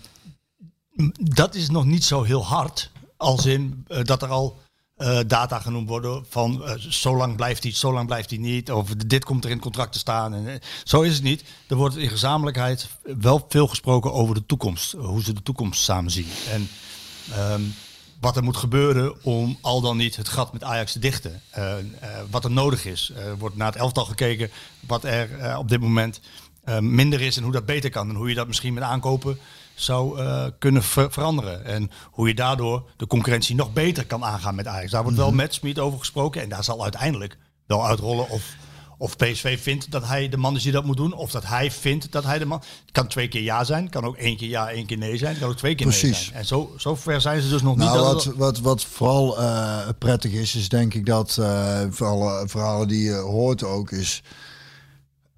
dat is nog niet zo heel hard, als in dat er al eh, data genoemd worden van eh, zo lang blijft hij, zo lang blijft hij niet, of dit komt er in het contract te staan. En, eh, zo is het niet. Er wordt in gezamenlijkheid wel veel gesproken over de toekomst, hoe ze de toekomst samen zien. En ehm, wat er moet gebeuren om al dan niet het gat met Ajax te dichten. Wat er nodig is. Er wordt naar het elftal gekeken wat er op dit moment minder is en hoe dat beter kan. En hoe je dat misschien met aankopen zou eh, kunnen ver- veranderen. En hoe je daardoor de concurrentie nog beter kan aangaan met Ajax. Daar wordt wel met Smit over gesproken. En daar zal uiteindelijk wel uitrollen of, of PSV vindt dat hij de man is die dat moet doen. Of dat hij vindt dat hij de man... Het kan twee keer ja zijn. Het kan ook één keer ja, één keer nee zijn. Kan ook twee keer nee Precies. zijn. En zo, zo ver zijn ze dus nog Nou, niet. dat wat, wat, wat vooral eh, prettig is, is denk ik dat eh voor alle verhalen die je hoort ook, is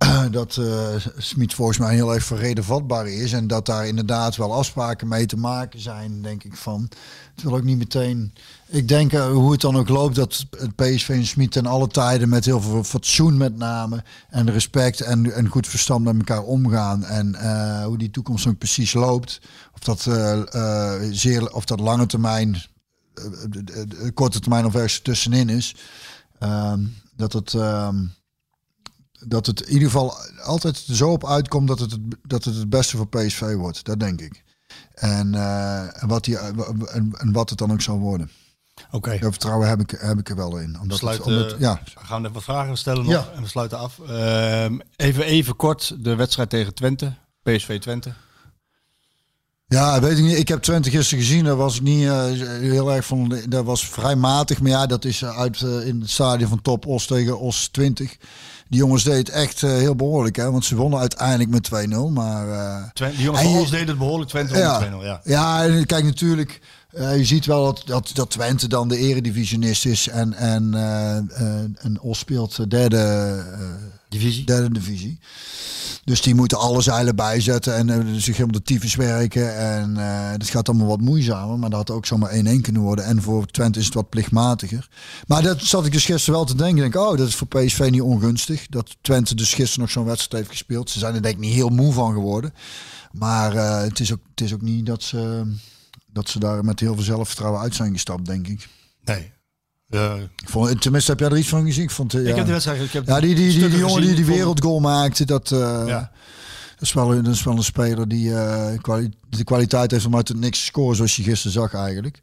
dat eh Smit volgens mij heel erg verredenvatbaar is. En dat daar inderdaad wel afspraken mee te maken zijn, denk ik van. Het wil ook niet meteen. Ik denk eh, hoe het dan ook loopt, dat het PSV en Smit ten alle tijden met heel veel fatsoen met name. En respect en, goed verstand met elkaar omgaan. En eh, hoe die toekomst ook precies loopt. Of dat, zeer, of dat lange termijn korte termijn of ergens tussenin is. Ehm, dat het. Dat het in ieder geval altijd zo op uitkomt dat het het, dat het, het beste voor PSV wordt. Dat denk ik. En, eh, en, wat die, en, en wat het dan ook zal worden. Oké. Dat vertrouwen heb ik, heb ik er wel in. Omdat We het, sluiten, omdat, ja, we gaan even wat vragen stellen nog Ja. en we sluiten af. Ehm, even, even kort de wedstrijd tegen Twente. PSV Twente. Ja, weet ik niet. Ik heb Twente gisteren gezien. Dat was ik niet eh, heel erg van. Dat was vrij matig. Maar ja, dat is eh, uit eh, in het stadion van Top Os tegen Os 20. Die jongens deden het echt eh, heel behoorlijk, hè? Want ze wonnen uiteindelijk met 2-0. Maar Twente die jongens En van ons deden het behoorlijk. Twente won ja, met 2-0, ja. ja, en kijk natuurlijk. Eh, je ziet wel dat, dat, dat Twente dan de eredivisionist is. En, en, eh, eh, en Os speelt de derde, Divisie. derde divisie. Dus die moeten alle zeilen bijzetten en zich helemaal de tyfus werken. En dat gaat allemaal wat moeizamer. Maar dat had ook zomaar 1-1 kunnen worden. En voor Twente is het wat plichtmatiger. Maar dat zat ik dus gisteren wel te denken. Ik Denk, oh, dat is voor PSV niet ongunstig. Dat Twente dus gisteren nog zo'n wedstrijd heeft gespeeld. Ze zijn er denk ik niet heel moe van geworden. Maar het, is ook, het is ook niet dat ze, dat ze daar met heel veel zelfvertrouwen uit zijn gestapt, denk ik. Nee. Eh, ik vond, tenminste, heb jij er iets van gezien? Ik vond, eh, ja. Ik heb de wedstrijd... Ik heb Ja, die, die, die, die jongen gezien. die die wereldgoal maakte, dat, eh, Ja. dat, is wel, een- dat is wel een speler die eh, kwali- de kwaliteit heeft om uit het niks te scoren, zoals je gisteren zag eigenlijk.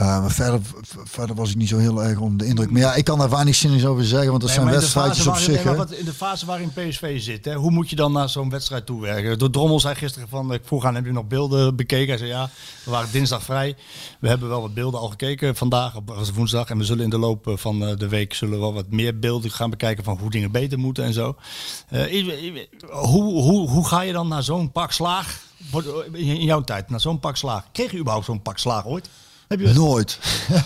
Eh, verder, verder was ik niet zo heel erg onder de indruk. Maar ja, ik kan daar weinig zinnigs over zeggen, want dat Nee, zijn in wedstrijdjes op zich. hè. wat, in de fase waarin PSV zit, hè, hoe moet je dan naar zo'n wedstrijd toewerken? De Drommel zei gisteren van, ik vroeg aan, heb je nog beelden bekeken? Hij zei ja, we waren dinsdag vrij. We hebben wel wat beelden al gekeken vandaag, op woensdag. En we zullen in de loop eh, van eh, de week zullen we wel wat meer beelden gaan bekijken van hoe dingen beter moeten en zo. Eh, hoe, hoe, hoe ga je dan naar zo'n pak slaag, in in jouw tijd, naar zo'n pak slaag? Kreeg je überhaupt zo'n pak slaag ooit? Heb je Nooit.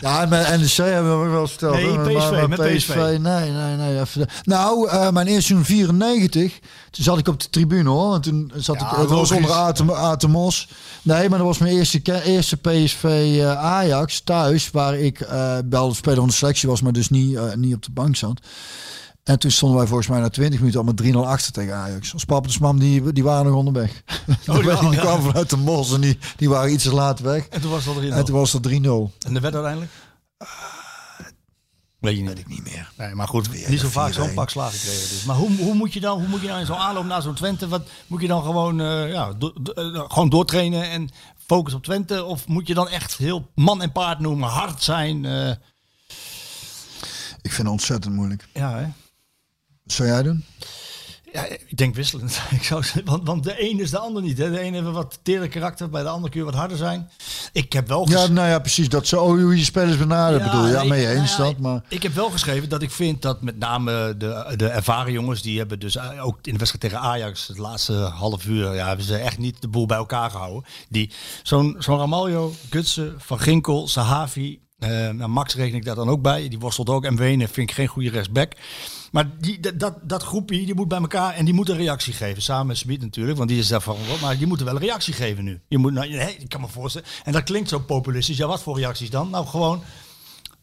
ja, met NEC hebben we wel verteld. Nee, PSV, maar- maar met PSV. Nee, nee, nee. Even, nou, eh, mijn eerste seizoen 94, toen zat ik op de tribune hoor. En toen zat Ja, ik, het was onder Aten, Aten Mos. Nee, maar dat was mijn eerste, eerste PSV eh, Ajax thuis, waar ik eh wel speler van de selectie was, maar dus niet, niet op de bank zat. En toen stonden wij volgens mij na 20 minuten al met 3-0 achter tegen Ajax. Ons papa en mam die, die waren nog onderweg. Oh, die, ja, die ja. kwamen vanuit de Mos en die, die waren iets te laat weg. En toen was dat erin. En toen was het 3-0. En de werd uiteindelijk? Weet je niet. Weet ik niet meer. Nee, maar goed, Weer niet zo vaak zo'n 4-1. pak slaag gekregen. Dus. Maar hoe, hoe moet je dan, hoe moet je dan in zo'n aanloop naar zo'n Twente, wat moet je dan gewoon, eh, ja, do- do- eh, gewoon doortrainen en focus op Twente? Of moet je dan echt heel man en paard noemen, hard zijn? eh, Ik vind het ontzettend moeilijk. ja, hè? Zou jij doen? Ja, ik denk wisselend. Ik zou want, want de een is de ander niet. Hè. De een heeft wat tere karakter, bij de ander kun je wat harder zijn. Ik heb wel Ja, nou ja, precies. Dat zo oh, hoe je spelers benaderen bedoel je. Ja, mee eens nou ja, dat. Maar Ik heb wel geschreven dat ik vind dat met name de, de ervaren jongens, die hebben dus eh, ook in de wedstrijd tegen Ajax het laatste half uur, ja, hebben ze echt niet de boel bij elkaar gehouden. Die, zo'n, zo'n Ramaljo, Gutsen, Van Ginkel, Sahavi, eh, nou Max reken ik daar dan ook bij. Die worstelt ook. En Wenen vind ik geen goede rechtsback. Maar die, dat, dat, groepje, die moet bij elkaar en die moet een reactie geven. Samen met Smit natuurlijk, want die is daarvan wat. Maar die moeten wel een reactie geven nu. Je moet, nou, nee, ik kan me voorstellen. En dat klinkt zo populistisch. Ja, wat voor reacties dan? Nou, gewoon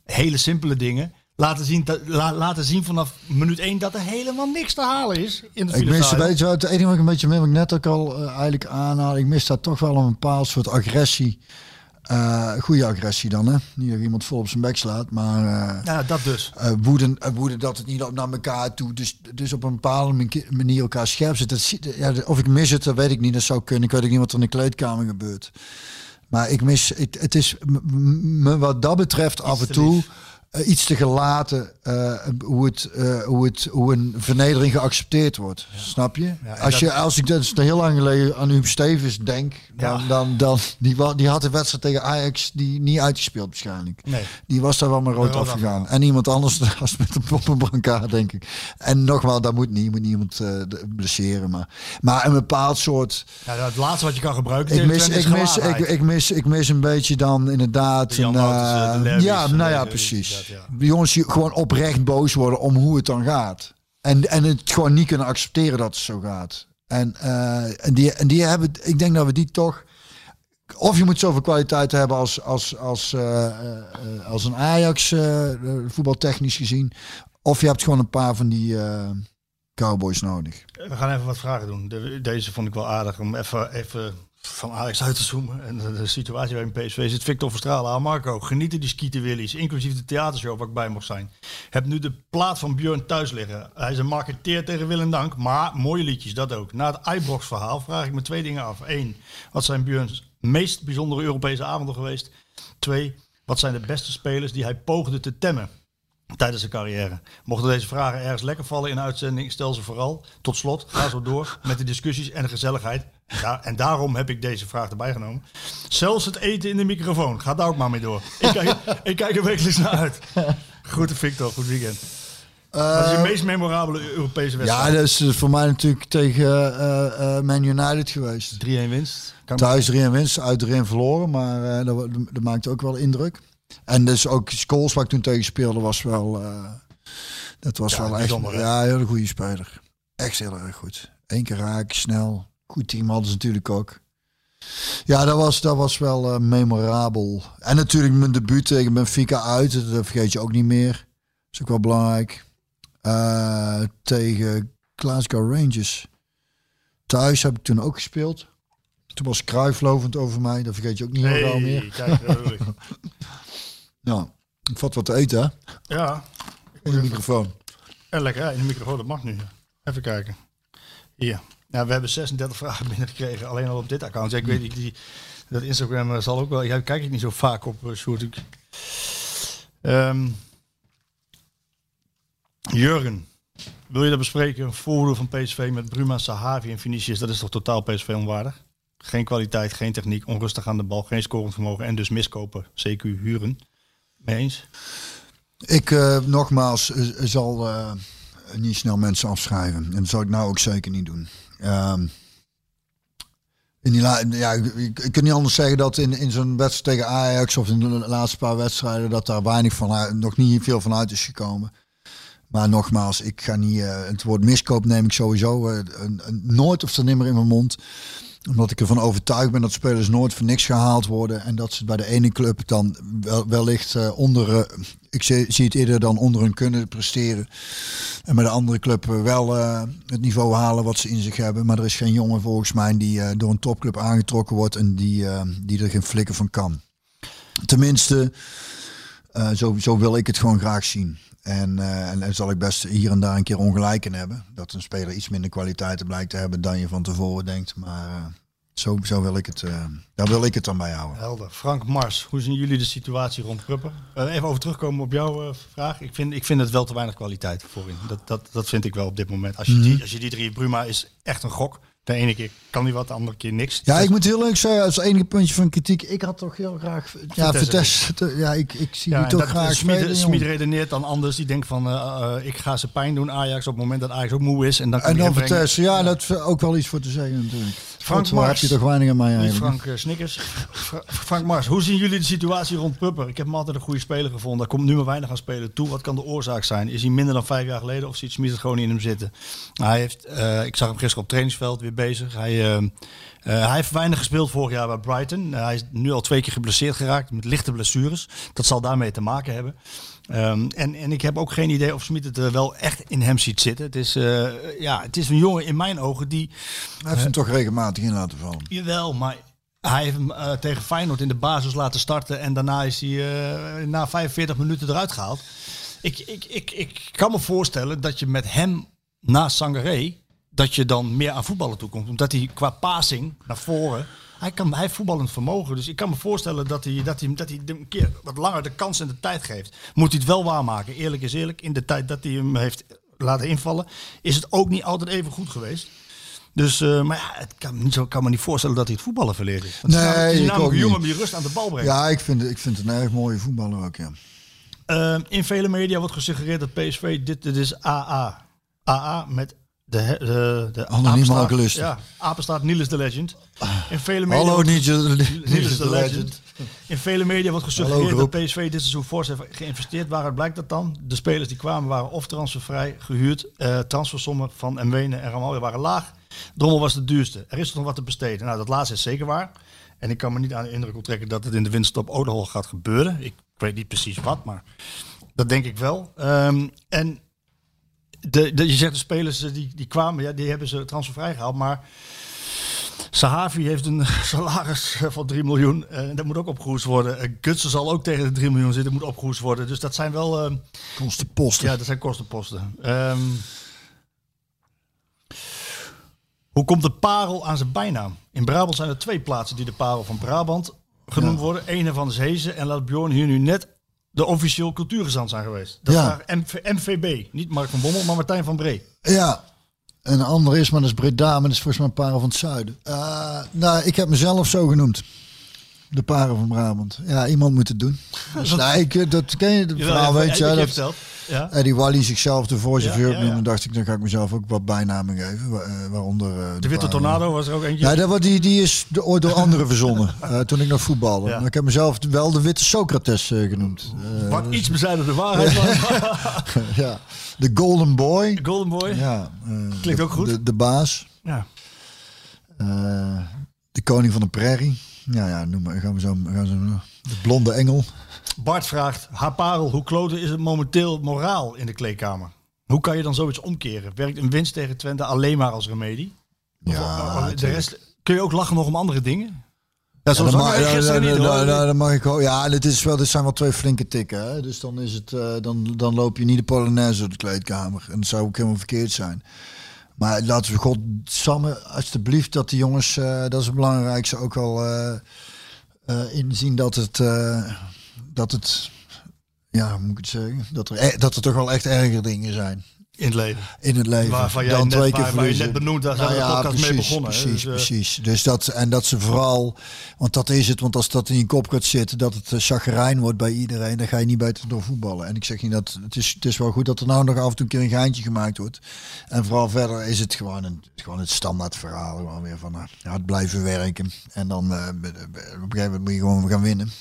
hele simpele dingen. Laten zien, dat, la- laten zien vanaf minuut 1 dat er helemaal niks te halen is in de ik mis, Filistijn. weet je wat, het enige wat ik een beetje mis, wat ik net ook al eh, eigenlijk aanhaal, ik mis daar toch wel een bepaald soort agressie. Eh goede agressie dan, hè? Niet dat iemand vol op zijn bek slaat, maar eh, Ja, dat dus. eh, woede, eh, woede dat het niet op naar elkaar toe, dus, dus op een bepaalde mani- manier elkaar scherp zit. Dat, ja, of ik mis het, dat weet ik niet. Dat zou kunnen. Ik weet ook niet wat er in de kleedkamer gebeurt. Maar ik mis, het, het is me wat dat betreft af en toe lief. Eh, iets te gelaten eh, hoe, het, eh, hoe, het, hoe een vernedering geaccepteerd wordt. Snap je? Ja, als, dat- je als ik dus heel lang geleden aan Huub Stevens denk, dan, Ja. dan, dan die, die had de wedstrijd tegen Ajax die niet uitgespeeld waarschijnlijk. Nee. Die was daar wel maar rood afgegaan. En iemand anders was met een poppenbrancard, denk ik. En nogmaals, dat moet niet. Je moet niemand blesseren. Maar, maar een bepaald soort... Ja, het laatste wat je kan gebruiken Ik mis, ik, mis, ik, ik, mis, ik mis een beetje dan inderdaad... De een, de ja, nou ja, precies. De jongens gewoon oprecht boos worden om hoe het dan gaat. En, en het gewoon niet kunnen accepteren dat het zo gaat. En, eh, en, die, en die hebben... Ik denk dat we die toch... Of je moet zoveel kwaliteit hebben als, als, als, eh, eh, als een Ajax, voetbaltechnisch gezien. Of je hebt gewoon een paar van die cowboys nodig. We gaan even wat vragen doen. De- deze vond ik wel aardig om even, even van Alex uit te zoomen. En de, de situatie waarin PSV zit. Victor Verstralen aan Marco. Genieten die skieten willies, inclusief de theatershow waar ik bij mocht zijn. Heb nu de plaat van Björn thuis liggen. Hij is een marketeer tegen Willem Dank, maar mooie liedjes, dat ook. Na het iBrox verhaal vraag ik me twee dingen af. Eén, wat zijn Björns meest bijzondere Europese avonden geweest? Twee, wat zijn de beste spelers die hij poogde te temmen? Tijdens zijn carrière. Mochten deze vragen ergens lekker vallen in de uitzending, stel ze vooral. Tot slot, ga zo door met de discussies en de gezelligheid. Ja, en daarom heb ik deze vraag erbij genomen. Zelfs het eten in de microfoon. Ga daar ook maar mee door. Ik kijk, ik kijk er wekelijks naar uit. Groeten Victor, goed weekend. Wat is je meest memorabele Europese Ja, wedstrijd? dat is eh, voor mij natuurlijk tegen eh, eh, Man United geweest. 3-1 winst. Thuis 3 winst, uit 3 verloren, maar eh, dat, dat maakte ook wel indruk. En dus ook Scholes, waar ik toen tegen speelde, was wel... eh, dat was Ja, wel echt... Ja, een hele goede speler. Echt heel erg goed. Eén keer raak, snel. Goed team hadden ze natuurlijk ook. Ja, dat was, dat was wel eh, memorabel. En natuurlijk mijn debuut tegen Benfica uit. Dat vergeet je ook niet meer. Dat is ook wel belangrijk. Eh, tegen Glasgow Rangers. Thuis heb ik toen ook gespeeld. Toen was Cruijff lovend over mij. Dat vergeet je ook niet gauw meer. kijk. Ja, ik vat wat te eten, hè? ja, In de microfoon. en lekker. Ja, in de microfoon, dat mag nu. Even kijken. Hier. Ja, we hebben 36 vragen binnengekregen, alleen al op dit account. Ja, ik weet niet, die, dat Instagram eh, zal ook wel... Ja, kijk ik niet zo vaak op, uh, Sjoerd. Ik- Ehm, Jurgen, wil je dat bespreken? Een voorhoede van PSV met Bruma, Sahavi en Vinicius. Dat is toch totaal PSV onwaardig? Geen kwaliteit, geen techniek, onrustig aan de bal, geen scorend vermogen en dus miskopen, CQ huren. Mee eens? Ik, eh, nogmaals, eh, zal eh, niet snel mensen afschrijven. En dat zal ik nou ook zeker niet doen. Ehm, in die ja, ik, kan niet anders zeggen dat in, in zo'n wedstrijd tegen Ajax of in de laatste paar wedstrijden dat daar weinig van nog niet veel van uit is gekomen. Maar nogmaals, ik ga niet. het woord miskoop neem ik sowieso nooit of te nimmer in mijn mond. Omdat ik ervan overtuigd ben dat spelers nooit voor niks gehaald worden. En dat ze bij de ene club dan wel, wellicht eh, onder. eh, ik zie, het eerder dan onder hun kunnen presteren. En bij de andere club eh, wel het niveau halen wat ze in zich hebben. Maar er is geen jongen volgens mij die door een topclub aangetrokken wordt. En die, die er geen flikken van kan. Tenminste. Zo, zo wil ik het gewoon graag zien. En, eh, en zal ik best hier en daar een keer ongelijk in hebben. Dat een speler iets minder kwaliteiten blijkt te hebben dan je van tevoren denkt. Maar eh, zo, zo wil ik het, eh, daar wil ik het dan bij houden. Helder. Frank Mars, hoe zien jullie de situatie rond Prupper? Even over terugkomen op jouw vraag. Ik vind, ik vind het wel te weinig kwaliteit voorin. Dat, dat, dat vind ik wel op dit moment. Als je, Mhm. die, als je die drie, Bruma is echt een gok. De ene keer kan hij wat, de andere keer niks. Ja, ik moet heel leuk zeggen, als enige puntje van kritiek. Ik had toch heel graag. Ja, Vitesse. Vitesse. te- Ja, ik, ik zie Ja, die toch graag Smit, redeneert dan anders. Die denkt van, eh, eh, ik ga ze pijn doen Ajax op het moment dat Ajax ook moe is. En dan En dan. Vitesse, ja, dat is ook wel iets voor te zeggen natuurlijk. Frank Mars. Heb je toch weinig aan mij eigenlijk. Frank eh, Snickers. Fra- Frank Mars, hoe zien jullie de situatie rond Prupper? Ik heb hem altijd een goede speler gevonden. Daar komt nu maar weinig aan spelen toe. Wat kan de oorzaak zijn? Is hij minder dan vijf jaar geleden of ziet Smit het gewoon niet in hem zitten? Hij heeft, eh, ik zag hem gisteren op trainingsveld weer bezig. Hij, eh, hij heeft weinig gespeeld vorig jaar bij Brighton. Hij is nu al twee keer geblesseerd geraakt met lichte blessures. Dat zal daarmee te maken hebben. Ehm, en, en ik heb ook geen idee of Smit het er wel echt in hem ziet zitten. Het is, eh, ja, het is een jongen in mijn ogen die Hij heeft hem toch regelmatig in laten vallen. Jawel, maar hij heeft hem eh, tegen Feyenoord in de basis laten starten. En daarna is hij eh, na 45 minuten eruit gehaald. Ik, ik, ik, ik kan me voorstellen dat je met hem naast Sangaré... dat je dan meer aan voetballen toekomt. Omdat hij qua passing naar voren... Hij, kan, hij heeft voetballend vermogen. Dus ik kan me voorstellen dat hij, dat hij, dat hij een keer wat langer de kans en de tijd geeft. Moet hij het wel waarmaken. Eerlijk is eerlijk. In de tijd dat hij hem heeft laten invallen... is het ook niet altijd even goed geweest. Dus, eh, maar ja, het kan, zo, kan me niet voorstellen dat hij het voetballen verleerd is. Want het is Nee, namelijk- het is namelijk een jongen die rust aan de bal brengt. Ja, ik vind, ik vind het een erg mooie voetballer ook, ja. Eh, in vele media wordt gesuggereerd dat PSV, dit, dit is AA. AA met de, de, de Anoniem apenstaart- alcoholisten. Ja, apenstaart Niels de Legend. In vele media Hallo, wordt- Niels de Legend. In vele media wordt gesuggereerd Hallo, dat. PSV dit seizoen fors heeft geïnvesteerd. Waaruit blijkt dat dan? De spelers die kwamen waren of transfervrij, gehuurd. eh transfersommen van Mwene en Ramaljo waren laag. Drommel was de duurste. Er is nog wat te besteden. Nou, dat laatste is zeker waar. En ik kan me niet aan de indruk onttrekken dat het in de winststop Odehol gaat gebeuren. Ik weet niet precies wat, maar dat denk ik wel. Ehm, en de, de, je zegt de spelers eh, die, die kwamen, ja, die hebben ze transfervrij gehaald. Maar Sahavi heeft een salaris van 3 miljoen. En dat moet ook opgehoest worden. Eh, Gutsen zal ook tegen de 3 miljoen zitten, moet opgehoest worden. Dus dat zijn wel... eh, Kostenposten. ja, dat zijn kostenposten. Ehm, hoe komt de parel aan zijn bijnaam? In Brabant zijn er twee plaatsen die de parel van Brabant genoemd worden. Eén van is Hezen en laat Bjorn hier nu net de officieel cultuurgezant zijn geweest. Dat Ja. MV MVB. Niet Mark van Bommel, maar Martijn van Bree. Ja. En een ander is, maar dat is Breda, maar dat is volgens mij een parel van het zuiden. Eh, nou, ik heb mezelf zo genoemd. De parel van Brabant. Ja, iemand moet het doen. Dus, nou, ik, dat ken je, het verhaal weet je. Dat, verteld? Ja. Eddie Wally zichzelf de voorzitter Ja, ja, ja. noemde, dacht ik, dan ga ik mezelf ook wat bijnamen geven. eh, waaronder eh, De Witte. Tornado was er ook eentje. Ja, dat, die, die is ooit door anderen verzonnen. eh, toen ik nog voetbalde. Maar ik heb mezelf wel de Witte Socrates eh, genoemd. Eh, Wat iets bezijden de waarheid was. ja. De Golden Boy. Golden Boy. Ja, eh, Klinkt de- ook goed. De, de baas. Ja. Eh, de koning van de prairie. Ja, ja, noem maar. Gaan we zo, gaan we zo de blonde engel. Bart vraagt, haar parel, hoe kloten is het momenteel moraal in de kleedkamer? Hoe kan je dan zoiets omkeren? Werkt een winst tegen Twente alleen maar als remedie? Of- Ja, de rest, kun je ook lachen nog om andere dingen? Ja, Ja, zo dan zag mag, ik ja, ja, niet ja, ja, mag ik ook. Ja, dit, is wel, dit zijn wel twee flinke tikken. Hè? Dus dan, is het, eh, dan, dan loop je niet de Polonaise door de kleedkamer. En dat zou ook helemaal verkeerd zijn. Maar laten we God samen, alsjeblieft, dat die jongens, eh, dat is het belangrijkste, ook wel eh, eh, inzien dat het, dat het, ja, hoe moet ik het zeggen, dat er, e- dat er toch wel echt erger dingen zijn In het leven. in het leven. Waarvan jij dan net- twee keer waar- waar je net benoemd, daar zijn we de podcast mee begonnen. Precies, Dus, eh, precies. Dus dat, en dat ze vooral, want dat is het, want als dat in je kop gaat zitten, dat het uh, chagrijn wordt bij iedereen, dan ga je niet beter door voetballen. En ik zeg niet dat, het is, het is wel goed dat er nou nog af en toe een keer een geintje gemaakt wordt. En vooral verder is het gewoon, een, gewoon het standaard verhaal, gewoon weer van nou, hard blijven werken. En dan eh, op een gegeven moment moet je gewoon gaan winnen.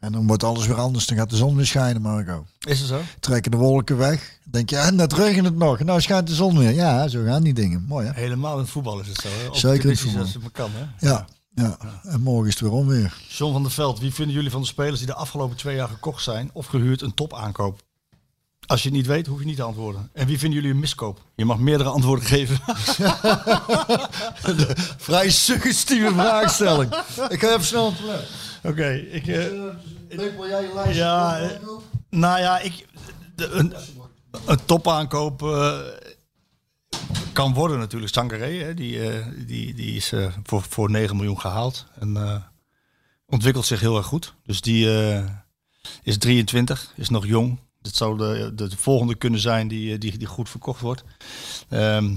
En dan wordt alles weer anders. Dan gaat de zon weer schijnen, Marco Is het zo? trekken de wolken weg. Denk je, en dat regent het nog. Nou schijnt de zon weer. Ja, zo gaan die dingen. Mooi hè? Helemaal in het voetbal is het zo. Hè? Zeker in het voetbal. als het maar kan. Hè? Ja, ja. En morgen is het weer onweer. John van der Veld, wie vinden jullie van de spelers die de afgelopen twee jaar gekocht zijn of gehuurd een topaankoop? Als je het niet weet, hoef je niet te antwoorden. En wie vinden jullie een miskoop? Je mag meerdere antwoorden geven. Vrij suggestieve vraagstelling. Ik ga even snel op Oké, ik... eh, Lepel jij je lijst? Ja, eh, nou ja, ik, de, een, een topaankoop eh, kan worden natuurlijk. Sangaré, hè, die, eh, die, die is eh, voor, voor 9 miljoen gehaald. En eh, ontwikkelt zich heel erg goed. Dus die eh, is 23, is nog jong. Dat zou de, de, de volgende kunnen zijn die, eh, die, die goed verkocht wordt. Ehm,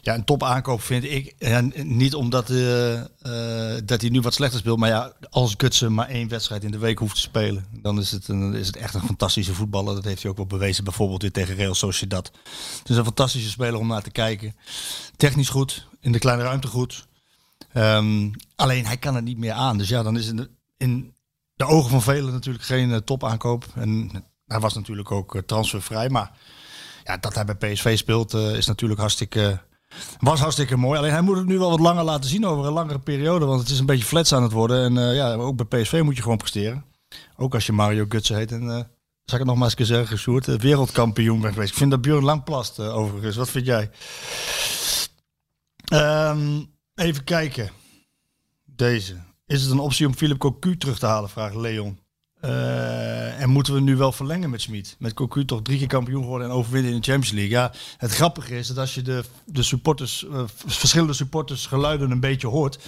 ja, een topaankoop vind ik. En niet omdat eh, eh, dat hij nu wat slechter speelt. Maar ja, als Gutsen maar één wedstrijd in de week hoeft te spelen. Dan is het, een, is het echt een fantastische voetballer. Dat heeft hij ook wel bewezen. Bijvoorbeeld weer tegen Real Sociedad. Het is een fantastische speler om naar te kijken. Technisch goed. In de kleine ruimte goed. Ehm, alleen hij kan het niet meer aan. Dus ja, dan is het in de ogen van velen natuurlijk geen eh, topaankoop. En hij was natuurlijk ook transfervrij. Maar ja, dat hij bij PSV speelt eh, is natuurlijk hartstikke, was hartstikke mooi. Alleen hij moet het nu wel wat langer laten zien over een langere periode. Want het is een beetje flats aan het worden. En eh, ja, ook bij PSV moet je gewoon presteren. Ook als je Mario Gutsen heet. En uh, zal ik het nog maar eens zeggen, eh, wereldkampioen ben geweest. Ik vind dat Björn Langplast uh, overigens. Wat vind jij? Ehm, even kijken. Deze. Is het een optie om Philip Cocu terug te halen? Vraagt Leon. Uh, en moeten we nu wel verlengen met Smit? Met Cocu toch drie keer kampioen geworden en overwinnen in de Champions League. Ja, het grappige is dat als je de, de supporters, uh, verschillende supporters geluiden een beetje hoort,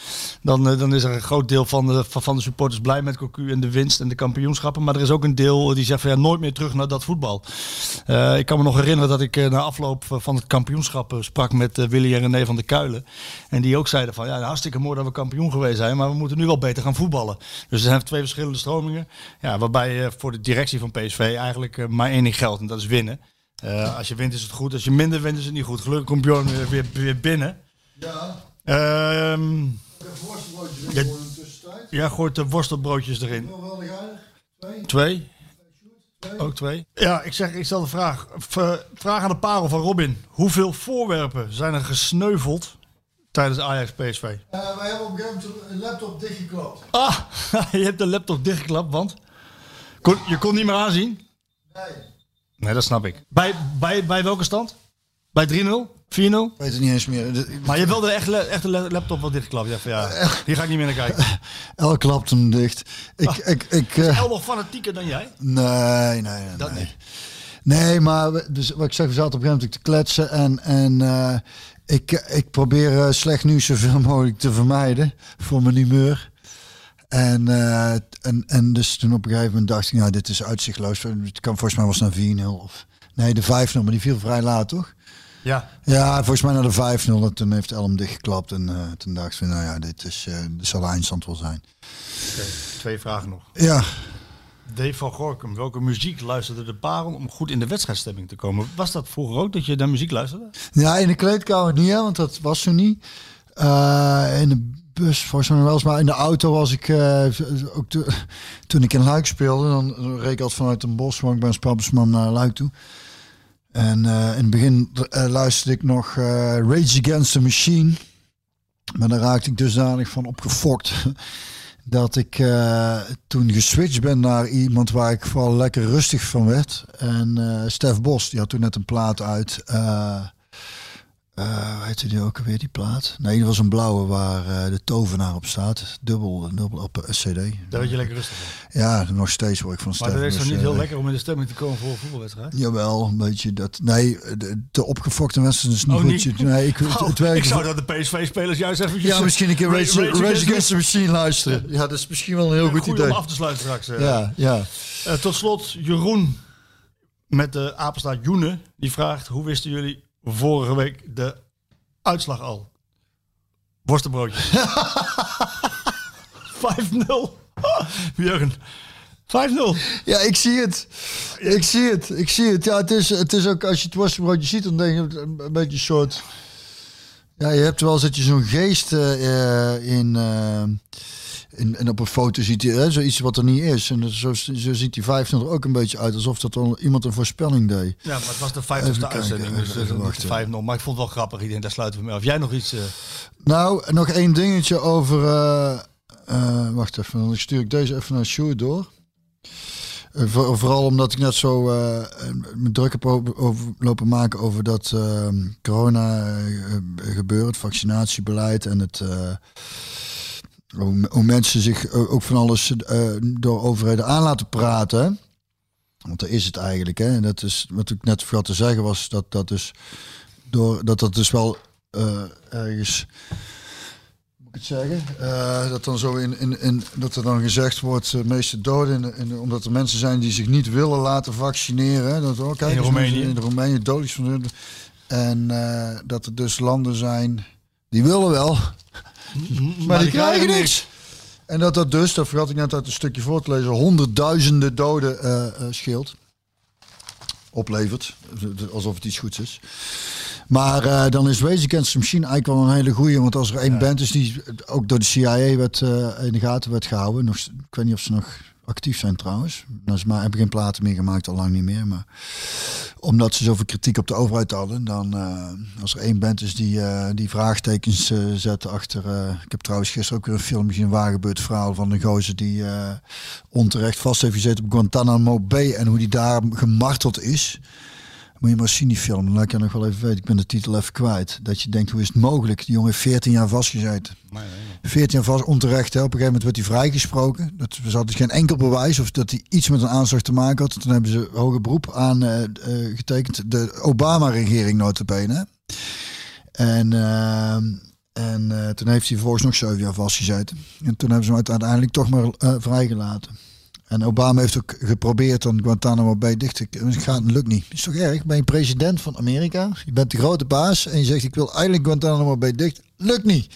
dan, uh, dan is er een groot deel van de, van de supporters blij met Cocu en de winst en de kampioenschappen. Maar er is ook een deel die zegt van ja, nooit meer terug naar dat voetbal. ik kan me nog herinneren dat ik na afloop van het kampioenschap sprak met Willy en René van der Kuilen. En die ook zeiden van ja, hartstikke mooi dat we kampioen geweest zijn, maar we moeten nu wel beter gaan voetballen. Dus er zijn twee verschillende stromingen. Ja, waarbij uh, voor de directie van PSV eigenlijk uh, maar één ding geldt en dat is winnen. Uh, als je wint is het goed, als je minder wint is het niet goed. Gelukkig komt Bjorn weer, weer, weer binnen. Ja. Um, ja, ja, gooit de worstelbroodjes erin. Twee. Twee. Ook twee. Ja, ik zeg, ik stel de vraag. Vraag aan de parel van Robin. Hoeveel voorwerpen zijn er gesneuveld tijdens Ajax PSV? Uh, wij hebben op een gegeven moment een laptop dichtgeklapt. Ah, je hebt de laptop dichtgeklapt, want? Kon, je kon niet meer aanzien? Nee. Nee, dat snap ik. Bij, bij, bij welke stand? Bij 3-0? 4-0? Ik weet het niet eens meer. Maar je wilde echt, de laptop wel dichtklapt. Ja, van, ja, hier ga ik niet meer naar kijken. El klapt hem dicht. Ik, ah, ik, ik, is El nog fanatieker dan jij? Nee, nee, nee. Dat nee. niet. Nee, maar we- dus, wat ik zeg, we zaten op een gegeven moment te kletsen. En, en eh, ik, ik probeer eh, slecht nieuws zoveel mogelijk te vermijden. Voor mijn humeur. En, eh, en, en dus toen op een gegeven moment dacht ik, nou, dit is uitzichtloos. Het kan volgens mij was naar 4-0. Of, nee, de 5-0, maar die viel vrij laat, toch? Ja. Ja, volgens mij naar de 5-0. En toen heeft Elm dichtgeklapt. En eh, toen dacht ik, nou ja, dit, is, eh, dit zal de eindstand wel zijn. Oké, twee vragen nog. Ja, Dave van Gorkum, welke muziek luisterde de parel om goed in de wedstrijdstemming te komen? Was dat vroeger ook dat je naar muziek luisterde? Ja, in de kleedkamer niet, hè, want dat was zo niet. Uh, in de bus, volgens mij wel eens, maar in de auto was ik uh, ook to, toen ik in Luik speelde, dan reed ik altijd vanuit een bos, want ik ben Spabbesman naar Luik toe. En uh, in het begin luisterde ik nog Rage Against the Machine, maar daar raakte ik dusdanig van opgefokt dat ik toen geswitcht ben naar iemand waar ik vooral lekker rustig van werd. En Stef Bos, die had toen net een plaat uit. Uh, heette die ook alweer, die plaat? Nee, die was een blauwe waar de tovenaar op staat. Dubbel, dubbel op een cd. Daar werd je lekker rustig van. Ja, nog steeds word ik van Maar Stef. dat is toch niet heel lekker om in de stemming te komen voor een voetbalwedstrijd? Jawel, een beetje dat. Nee, de, de opgefokte wedstrijd is niet Oh, goed. niet? Nee, ik, Oh, het ik zou dat de PSV-spelers juist eventjes... Ja, misschien een keer Rage, Rage Rage, Against the Machine luisteren. Ja, dat is misschien wel een heel goed idee. om af te sluiten straks. eh. Ja, ja. Uh, tot slot, Jeroen met de apenstaart Joene. Die vraagt, hoe wisten jullie vorige week de uitslag al? Worstenbroodje. 5-0. Jurgen. 5-0. Ja, ik zie het. Ik zie het. Ik zie het. Ja, het is, het is ook, als je het worstenbroodje ziet, dan denk je een, beetje een soort... Ja, je hebt wel eens dat je zo'n geest uh, in, uh, in... En op een foto ziet hij hè, zoiets wat er niet is. En zo, zo ziet die 5 er ook een beetje uit. Alsof dat iemand een voorspelling deed. Ja, maar het was de Even 50ste kijken, uitzending. Dus even 5-0. Maar ik vond het wel grappig. Ik denk, daar sluiten we mee af. Jij nog iets... Uh... Nou, nog één dingetje over... Uh, wacht even, dan stuur ik deze even naar Sjoerd door. Voor, vooral omdat ik net zo me druk heb over, lopen maken over dat corona gebeuren, het vaccinatiebeleid en het, Hoe, hoe mensen zich eh, ook van alles eh, door overheden aan laten praten. Want dat is het eigenlijk. Hè? En dat is wat ik net vergat te zeggen was dat dat dus door dat dat dus wel eh, ergens moet ik het zeggen dat dan zo in, in, in dat er dan gezegd wordt de meeste doden in, in, omdat er mensen zijn die zich niet willen laten vaccineren. Hè? Dat, oh, kijk, In Roemenië. In Roemenië dodelijk van. En dat er dus landen zijn die willen wel, maar, die, krijgen niks. En dat dat dus, dat vergat ik net uit een stukje voor te lezen, honderdduizenden doden eh, eh, scheelt. Oplevert. Alsof het iets goeds is. Maar eh, dan is Rage Against the Machine eigenlijk wel een hele goeie. Want als er één band is die ook door de CIA werd, eh, in de gaten werd gehouden. Nog, ik weet niet of ze nog actief zijn trouwens. Ze maar, hebben geen platen meer gemaakt, al lang niet meer. Maar omdat ze zoveel kritiek op de overheid hadden. Dan eh, als er één band is die, eh, die vraagtekens eh zet achter. ik heb trouwens gisteren ook weer een film gezien. Een waargebeurd verhaal van een gozer die onterecht vast heeft gezeten op Guantanamo Bay. En hoe die daar gemarteld is. Moet je maar zien die film. Dan laat ik je nog wel even weten. Ik ben de titel even kwijt. Dat je denkt, hoe is het mogelijk? Die jongen heeft 14 jaar vastgezeten. 14 jaar vast onterecht. Hè. Op een gegeven moment werd hij vrijgesproken. Dat er zat geen enkel bewijs of dat hij iets met een aanslag te maken had. Toen hebben ze hoger beroep aan eh, eh, getekend. De Obama-regering notabene. En, eh, en eh, toen heeft hij vervolgens nog 7 jaar vastgezeten. En toen hebben ze hem uiteindelijk toch maar vrijgelaten. En Obama heeft ook geprobeerd om Guantanamo Bay dicht te Het gaat, lukt niet. Is toch erg? Ben je president van Amerika? Je bent de grote baas en je zegt ik wil eigenlijk Guantanamo Bay dicht. Lukt niet.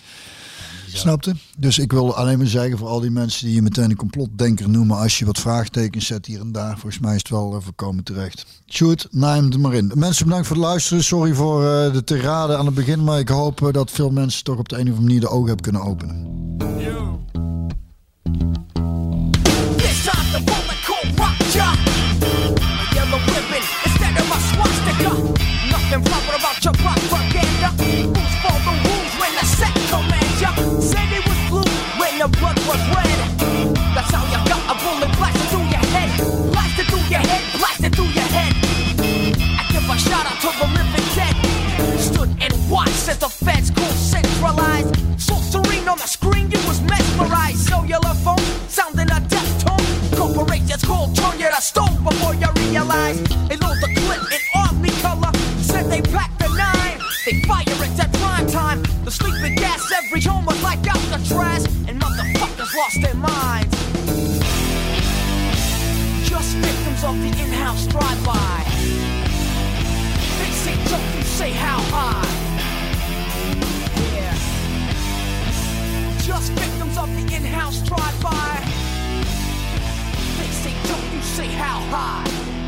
Snapte? Dus ik wil alleen maar zeggen voor al die mensen die je meteen een complotdenker noemen. Als je wat vraagtekens zet hier en daar. Volgens mij is het wel uh, voorkomen terecht. Shoot, naam er maar in. Mensen bedankt voor het luisteren. Sorry voor uh, de tirade aan het begin. Maar ik hoop uh, dat veel mensen toch op de een of andere manier de ogen hebben kunnen openen. The feds go centralized. So serene on the screen, you was mesmerized. Cellular phone sounding a death tone. Corporations called turn you to stone before you realize. They load the clip in army color. Said they packed the nine. They fire it at prime time. The sleeping gas every home was like Alcatraz. And motherfuckers lost their minds. Just victims of the in-house drive-by. They say don't you say how high. Just victims of the in-house drive-by. They say don't you say how high.